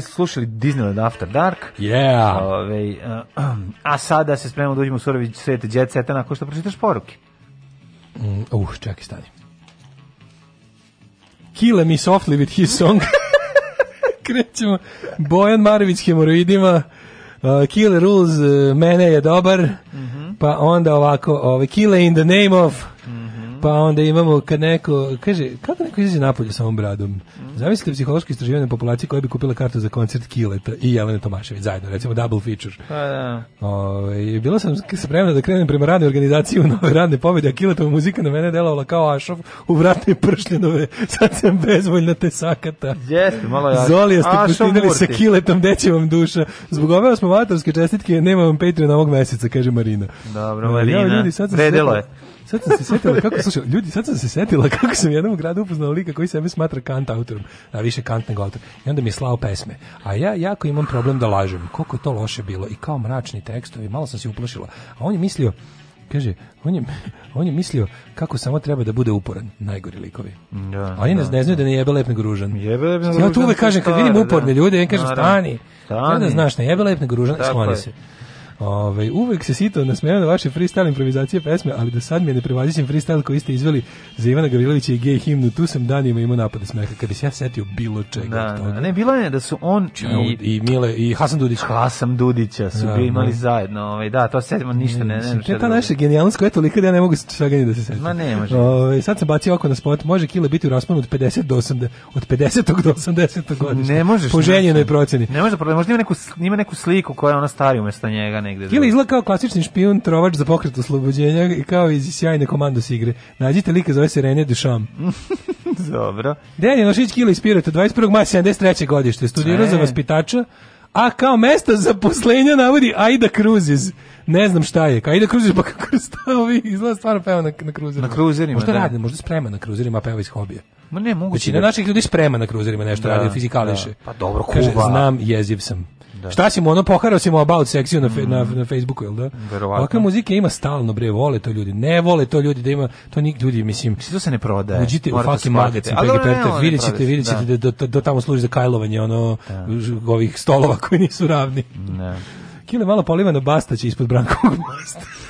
slušali Disneyland After Dark. Yeah. Ove, ovaj, eh, a sada se spremamo da uđemo u surovi svet Jet Seta nakon što pročitaš poruke. Mm, uh, čekaj, stani. Kill me softly with his song. Krećemo. Bojan Marović hemoroidima. Uh, Kill rules, uh, mene je dobar. Mm -hmm. Pa onda ovako, ove, ovaj, Kill in the name of... Pa onda imamo kad neko, kaže, kako neko izađe napolje sa ovom bradom? Mm. Zamislite psihološko istraživanje populacije koja bi kupila kartu za koncert Kileta i Jelene Tomašević zajedno, recimo double feature. Pa da. Ove, ovaj, bila sam spremna da krenem prema radnoj organizaciji u nove radne pobjede, a Kiletova muzika na mene delovala kao Ašov u vratne pršljenove. Sad sam bezvoljna te sakata. Jeste, malo ja. Zoli, jeste putinili sa Kiletom, deće vam duša. Zbog ove osmovatorske čestitke nema vam Patreon ovog meseca, kaže Marina. Dobro, Marina. Ja, ljudi, sad Redelo je. Sad sam se setila kako slušaj, ljudi, sad sam se setila kako sam jednom u gradu upoznao lika koji sebe smatra kant autorom, a više kant nego autor. I onda mi je slao pesme. A ja jako imam problem da lažem. Koliko je to loše bilo i kao mračni tekstovi, malo sam se uplašila. A on je mislio kaže, on je, on je mislio kako samo treba da bude uporan, najgori likovi. Da, Oni da, ne znaju da. da ne jebe lep nego ružan. Jebe lep nego ružan. Ja tu uvek kažem, kad vidim da. uporne da, ljude, ja kažem, stani, stani. Da znaš, ne jebe lep nego ružan, skloni se. Ove, ovaj, uvek se sito nasmejao na vaše freestyle improvizacije pesme, ali da sad mi je neprevazićen freestyle koji ste izveli za Ivana Gavrilovića i gej himnu. Tu sam danima imao napade smeka, Kad se ja setio bilo čega. Da, toga. Da, ne, bilo je da su on znači, i, i, Mile, i Hasan Dudić. Hasan Dudića su da, bili imali da. zajedno. Ove, ovaj, da, to setimo ništa. Ne, ne, ne, ta naša genijalnost koja je toliko da ja ne mogu svega ni da se setim. Ma ne može. Ove, ovaj, sad sam bacio oko na spot. Može kile biti u rasponu od 50 do 80, od 50 do 80 godišta. Ne možeš. Po ženjenoj proceni. Ne može, možda ima neku, ima neku sliku koja je ona stari umesto njega, ne negde. Ili izgleda kao klasični špijun, trovač za pokret oslobođenja i kao iz sjajne komandos igre. Nađite lika zove se Rene Dušam. Dobro. Dejan Janošić Kilo ispirate 21. maja 73. godište. Studirao e. za vaspitača, a kao mesto zaposlenja navodi Aida Cruises. Ne znam šta je. Aida Cruises pa kako stavi, izgleda stvarno peva na, na kruzerima. Na kruzerima, Možda da. radi, možda sprema na kruzerima, peva iz hobija. Ma ne, moguće. Većina da... naših ljudi sprema na kruzerima nešto, da, radi, da. fizikališe. Da. Pa dobro, Kuba. Kaže, znam, jeziv sam. Da. Šta si mu ono poharao si mu about sekciju na, fe, mm. na, na Facebooku, jel da? Verovatno. Ovakve muzike ima stalno, bre, vole to ljudi. Ne vole to ljudi da ima, to nik ljudi, mislim. to se ne prodaje? Uđite u fucking magazin, Ali, Peggy pa Perta, vidjet ćete, vidjet da. ćete da. da, da, da tamo služi za kajlovanje, ono, da. ovih stolova koji nisu ravni. Ne. Kile malo polivano bastaće ispod Brankovog mosta.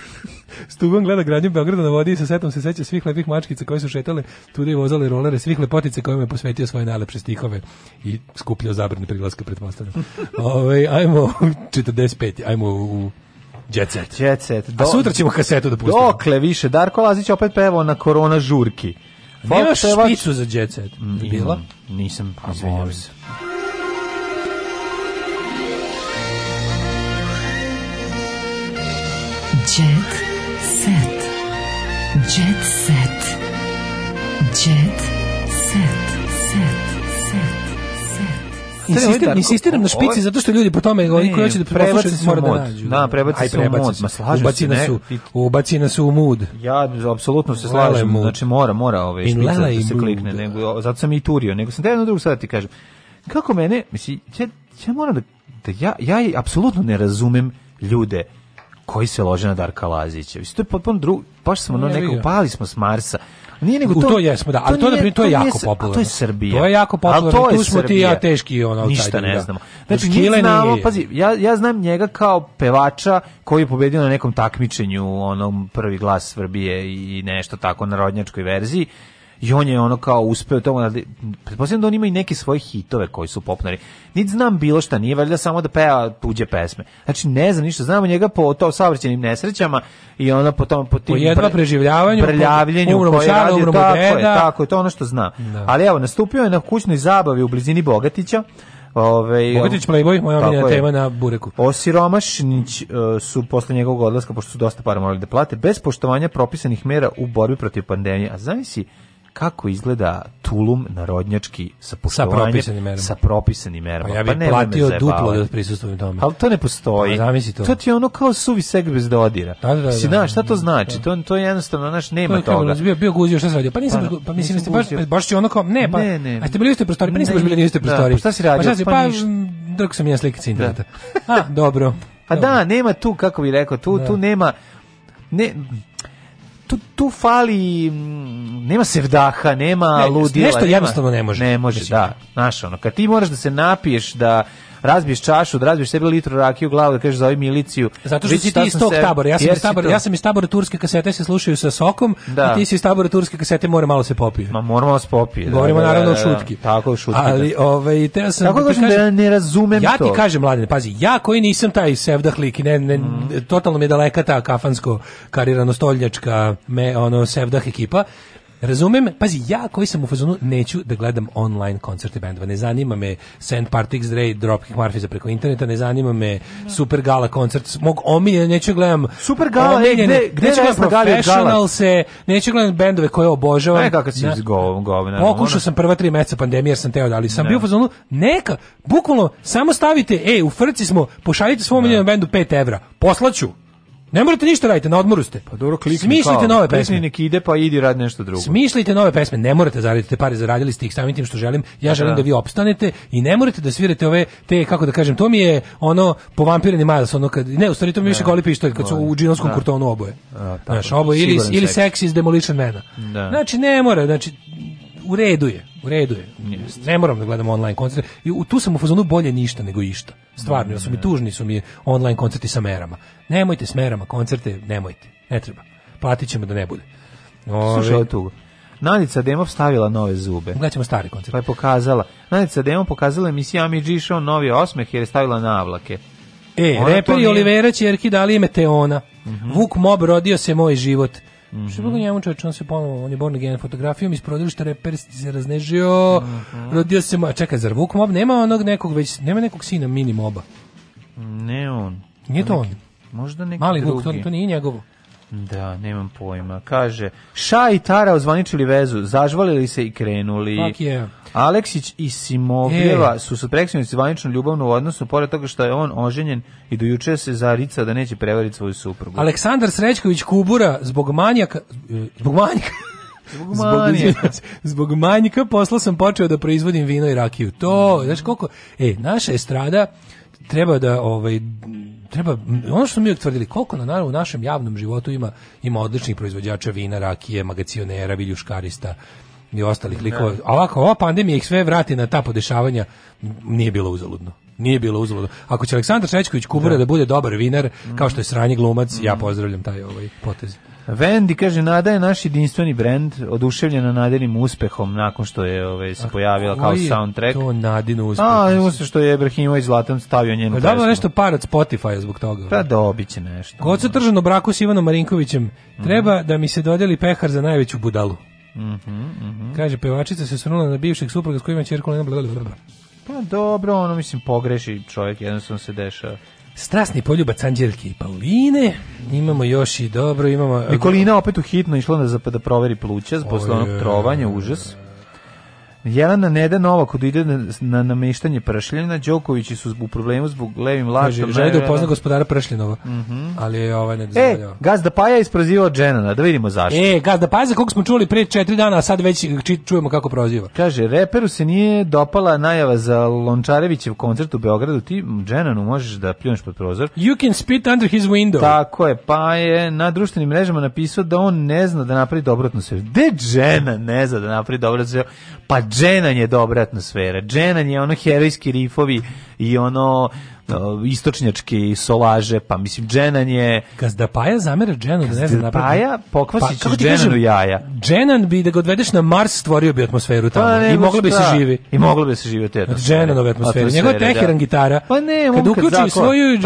Stuban gleda gradnju Beograda na vodi i sa setom se seća svih lepih mačkica koje su šetale tude i vozale rolere, svih lepotice kojima je posvetio svoje najlepše stihove i skupljao zabrane priglaske, pretpostavljam. Ove, ajmo 45. Ajmo u Jet set. Jet set. Do, A sutra ćemo kasetu da pustimo. Dokle više. Darko Lazić opet pevao na korona žurki. Nemaš špicu za Jet set? Mm, bila? Mm, nisam, izvinjam se. Jet Jet set. Jet set. Insistiram, insistiram na špici zato što ljudi po tome ne, oni koji hoće da prebace se mora da nađu. Da, prebace se mod, ma slaže ubaci se. Nas Su, ubaci nas u mood. Ja apsolutno se slažem, znači mora, mora ove špice da se klikne, nego zato sam i turio, nego sam da jedno drugo sad da ti kažem. Kako mene, mislim, će, će mora da, da ja, ja apsolutno ne razumem ljude koji se lože na Darka Lazića. Isto to je potpuno drugo, baš smo no, neko, pali smo s Marsa. Nije nego to, to jesmo, da, ali to, to, nije, to je jako popularno. To je Srbija. To je jako popularno, to je tu smo ti ja teški ono Ništa taj, ne da. znamo. Znači, znači mi znamo, nije. pazi, ja, ja znam njega kao pevača koji je pobedio na nekom takmičenju, onom prvi glas Srbije i nešto tako, narodnjačkoj verziji i on je ono kao uspeo to, tamo pretpostavljam da on ima i neke svoje hitove koji su popnari. Nit znam bilo šta nije valjda samo da peva tuđe pesme znači ne znam ništa znamo njega po to saobraćajnim nesrećama i ona potom po tim po jedva pre, preživljavanju prljavljenju umro koje šale, tako, je, tako je to ono što zna da. ali evo nastupio je na kućnoj zabavi u blizini Bogatića Ove, ovaj, Bogatić Playboy, moja omiljena tema na Bureku. Osiromašnić uh, su posle njegovog odlaska, pošto su dosta para morali da plate, bez poštovanja propisanih mera u borbi protiv pandemije. A znaš si, kako izgleda tulum narodnjački sa sa propisanim merama. Sa propisanim merama. Pa ja pa bih pa platio duplo da prisustvujem tome. Ali to ne postoji. Pa, zamisli to. To ti je ono kao suvi seg bez dodira. Da, da, da, si, da, znaš, šta to da, da, znači? Da. To, to je jednostavno, znaš, nema to je toga. Bio, bio guzio, šta se radio? Pa nisam, pa, pa mislim, nisam baš, baš ti ono kao, ne, pa, ne, ne. a ste bili u istoj prostori, pa nisam baš bili u istoj prostori. Da, pa šta si pa radio? Pa, šta si, pa, pa drg sam ja slikice interneta. Da. a, dobro. A da, nema tu, kako bih rekao, tu, tu nema, ne, tu, tu fali mm, nema sevdaha, nema ne, ludila. Nešto nema, jednostavno ne može. Ne može, da. Znaš, ono, kad ti moraš da se napiješ, da razbiješ čašu, da razbiješ sebi litru rakije u glavu, da kažeš za ovu miliciju. Zato što si ti iz tog tabora, ja sam iz tabora, ja sam iz tabora turske kasete se slušaju sa sokom, da. a ti si iz tabora turske kasete mora malo se popije. Ma moramo se popije. Da, Govorimo da, da, naravno o šutki. Tako o šutki. Ali ovaj te sam Tako kažem, da ne razumem ja to. Ja ti kažem mladen, pazi, ja koji nisam taj sevdah lik ne, ne mm. totalno mi je daleka ta kafansko karirano stoljačka me ono sevdah ekipa Razumem, pazi, ja koji sam u fazonu neću da gledam online koncerte bendova. Ne zanima me Sand Partix Dre, Dropkick Murphys preko interneta, ne zanima me Super Gala koncert, mog omiljen, neću da gledam Super Gala, e, omiljene, gde, gde neću da gledam Professional se, neću da gledam bendove koje obožavam. Ne, kako si na, go, Pokušao sam prva tri meseca pandemije jer sam teo da, ali sam ne. bio u fazonu, neka, bukvalno, samo stavite, ej, u frci smo, pošaljite svom omiljenom bendu 5 evra, poslaću. Ne morate ništa radite, na odmoru ste. Pa dobro, klikni Smislite kao, nove pesme. neki ide pa idi radi nešto drugo. Smišljite nove pesme, ne morate zaraditi da te pare, zaradili ste ih samim tim što želim. Ja da, želim da. da vi opstanete i ne morate da svirate ove te kako da kažem, to mi je ono po povampireni majas, ono kad ne, u stvari to mi više da. goli pištolj kad su u džinovskom kurtonu oboje. Da, tako, Znaš, oboje ili, ili seksi iz Demolition Mana. Da. Znači, ne mora, znači, u redu je, u redu je. Yes. Ne moram da gledam online koncert. I tu sam u fazonu bolje ništa nego išta. Stvarno, ja su mi tužni su mi online koncerti sa merama. Nemojte s merama koncerte, nemojte. Ne treba. Platit ćemo da ne bude. Ove... Ovaj- Slušaj, tu. Nadica Demov stavila nove zube. Gledaćemo stari koncert. Pa je pokazala. Nadica Demov pokazala emisija Amidži išao novi osmeh jer je stavila navlake. E, Ona reperi nije... Olivera Čerki dali ime Teona. Mm -hmm. Vuk Mob rodio se moj život. Mm -hmm. Što je bilo mhm. njemu čovječ, on se ponovo, on je born again fotografijom iz prodilišta reper se raznežio, mm -hmm. rodio se, ma, čekaj, zar Vuk Mob nema onog nekog, već nema nekog sina mini moba? Ne on. Nije to pa on. Možda neki Mali drugi. Vuk, to, to nije njegovo. Da, nemam pojma. Kaže, Ša i Tara ozvaničili vezu, zažvalili se i krenuli. Fuck yeah. Aleksić i Simovljeva e. su se preksinu zvanično ljubavno u odnosu, pored toga što je on oženjen i dojuče se zarica da neće prevariti svoju suprugu. Aleksandar Srećković Kubura zbog manjaka... Zbog e, manjaka... Zbog manjka. Zbog, zbog posla sam počeo da proizvodim vino i rakiju. To, znaš koliko... E, naša estrada treba da ovaj treba ono što mi utvrdili koliko na naravno u našem javnom životu ima ima odličnih proizvođača vina, rakije, magacionera, viljuškarista i ostalih likova. A ovako, ova pandemija ih sve vrati na ta podešavanja, nije bilo uzaludno. Nije bilo uzaludno. Ako će Aleksandar Šećković Kubura da. da. bude dobar vinar, kao što je sranji glumac, mm. ja pozdravljam taj ovaj potez. Vendi kaže Nada je naš jedinstveni brend, oduševljena Nadinim uspehom nakon što je ove ovaj, se pojavila kao soundtrack. To Nadin uspeh. A, uspeh što je Ibrahimović zlatom stavio njenu pa Da Dalo nešto par od Spotify zbog toga. Pa ovaj. dobiće nešto. Ko se tržano braku s Ivanom Marinkovićem, mhm. treba mm. da mi se dodeli pehar za najveću budalu. Mm -hmm, mm -hmm. Kaže, pevačica se srnula na bivšeg supruga s bla bla bla. Pa dobro, ono mislim pogreši čovjek, jednostavno se dešava. Strasni poljubac Anđelke i Pauline. Imamo još i dobro, imamo... Nikolina opet u hitno išla da, da proveri pluća posle onog trovanja, užas. Jelena ne da kod ide na, na nameštanje pršljena, Đokovići su u problemu zbog levim laštom. Želi da upozna gospodara pršljenova, mm -hmm. ali je ovaj ne e, dozvoljava. E, Gazda Paja isprozivao Dženana, da vidimo zašto. E, Gazda Paja za kog smo čuli pre četiri dana, a sad već čujemo kako proziva. Kaže, reperu se nije dopala najava za Lončarevićev koncert u Beogradu, ti Dženanu možeš da pljuneš pod prozor. You can spit under his window. Tako je, pa je na društvenim mrežama napisao da on ne zna da napravi dobrotnu se. De Dženan ne zna da napravi dobrotnu se. Pa Dženan je dobra atmosfera. Dženan je ono herojski rifovi i ono istočnjački solaže, pa mislim Dženan je... Gazda Paja zamera Dženu da ne zna napraviti. Paja pokvasit pa, Dženanu jaja. Dženan bi da ga odvedeš na Mars stvorio bi atmosferu pa tamo. Pa, I moglo bi se živi. I moglo bi se živi od Dženanove atmosfere. Njegov teheran da. gitara. Pa ne, kad uključi svoju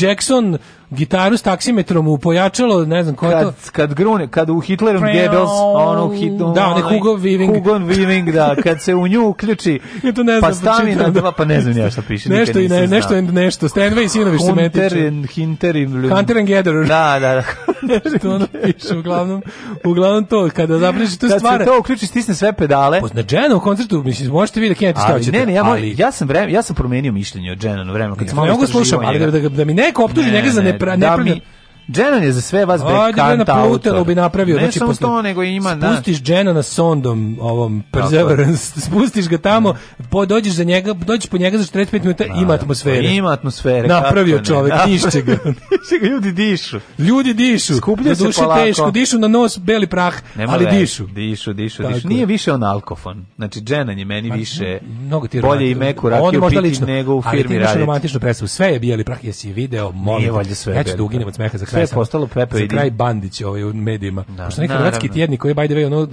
Jackson gitaru s taksimetrom u pojačalo, ne znam ko je to. Kad, kad grune, kad u Hitlerom Goebbels, ono hitno, da, onaj Hugo Weaving. Hugo Weaving, da, kad se u nju uključi, ja to ne znam, pa stavi na dva, pa ne znam ja šta piše. Nešto i ne, nešto, and nešto, Stenve i sinovi što metiče. Hunter and Hinter i Hunter and Gatherer. Da, da, da. nešto ono piše, uglavnom, uglavnom to, kada zapriši tu stvar. Kad stvara, se to uključi, stisne sve pedale. Pozna Džena u koncertu, mislim, možete vidjeti da kenete šta hoćete. Ne, ne, ja, ali, ja sam, vremen, ja sam promenio mišljenje o Džena na vremenu. Kad sam ja, mogu slušam, ali da, da, da, mi neko optuži ne, njega za ne pra, ne da mi Dženon je za sve vas bekanta autor. bi napravio. Ne znači, samo to, nego ima... Da. Spustiš Dženona sondom, ovom Perseverance, spustiš ga tamo, po, dođeš, za njega, dođeš po njega za 45 minuta, ima atmosfere. Ima atmosfere. Napravio čovek, nišće da. ga. ga. ljudi dišu. Ljudi dišu. Skuplja se polako. teško, dišu na nos beli prah, Nema ali već. dišu. Dišu, dišu, Tako. dišu. Nije više on alkofon. Znači, Dženon je meni pa, više mnogo ti bolje i meku rakiju piti nego u firmi raditi. Ali ti imaš romantično predstavu. Sve je bijeli prah, jesi video, molim. Nije valjda sve. Ja ću da uginem od smeha za sve je postalo Pepe. i kraj Bandić ovaj, u medijima. Da, Pošto neki hrvatski tjednik koji je, by the way, ono,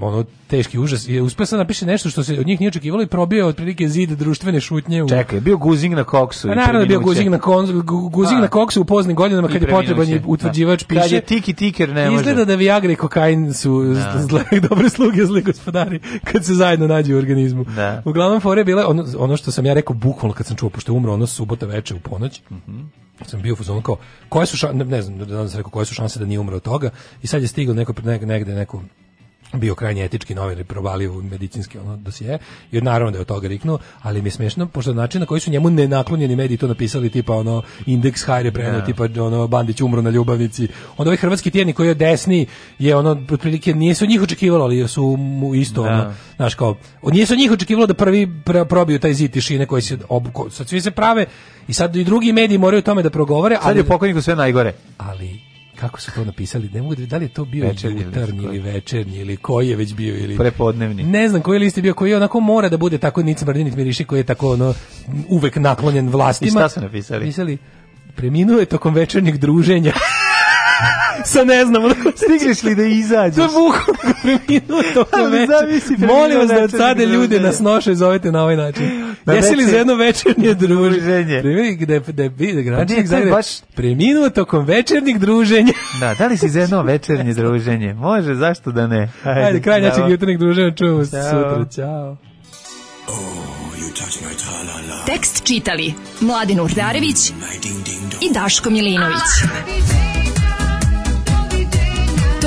ono teški užas je uspeo sad da napiše nešto što se od njih nije očekivalo i probio otprilike zid društvene šutnje u Čekaj, bio Guzing na koksu i pa naravno bio Guzing na konzu, Guzing pa. na koksu u poznim godinama kad je potreban je da. utvrđivač piše. Kad je tiki tiker ne može. Izgleda da Viagra i kokain su da. zle, dobre sluge zli gospodari kad se zajedno nađu u organizmu. Da. Uglavnom fore bile ono, ono što sam ja rekao bukvalno kad sam čuo pošto je umro ono subota veče u ponoć. Mm sam bio fuzon kao koje su šanse, ne znam da sam rekao koje su šanse da nije umro od toga i sad je stigao neko negde neko bio krajnje etički novinar i provalio u medicinski ono dosije i naravno da je od toga riknuo, ali mi je smešno pošto način na koji su njemu nenaklonjeni mediji to napisali tipa ono indeks hajre preno yeah. Da. tipa ono Bandić umro na ljubavnici. Onda ovaj hrvatski tjednik koji je desni je ono otprilike nije se od njih očekivalo, ali su mu isto da. ono znaš kao nije se od njih očekivalo da prvi pr probiju taj zid tišine koji se obuko, sad svi se prave i sad i drugi mediji moraju tome da progovore, sad ali je pokojniku sve najgore. Ali kako su to napisali, ne mogu da, da li je to bio večernji jutarnji ili večernji ili koji je već bio ili prepodnevni. Ne znam koji list je bio, koji je onako mora da bude tako nic mrdinic miriši koji je tako ono uvek naklonjen vlastima. I šta su napisali? Napisali preminuo je tokom večernjeg druženja sa ne znamo. Stigliš li da izađeš? To je bukvalno preminuo tokom večer. Molim vas da od sada da ljude nas noše zovete na ovaj način. Da Jesi li za jedno večernje druženje? Primjerik da je, da je, da je baš... preminuo tokom večernjeg druženja. Da, da li si za jedno večernje druženje? Može, zašto da ne? Ajde, Ajde kraj našeg jutarnjeg druženja, čujemo se sutra. Ćao. Oh, Tekst čitali Mladin Urdarević i Daško Milinović. Ah,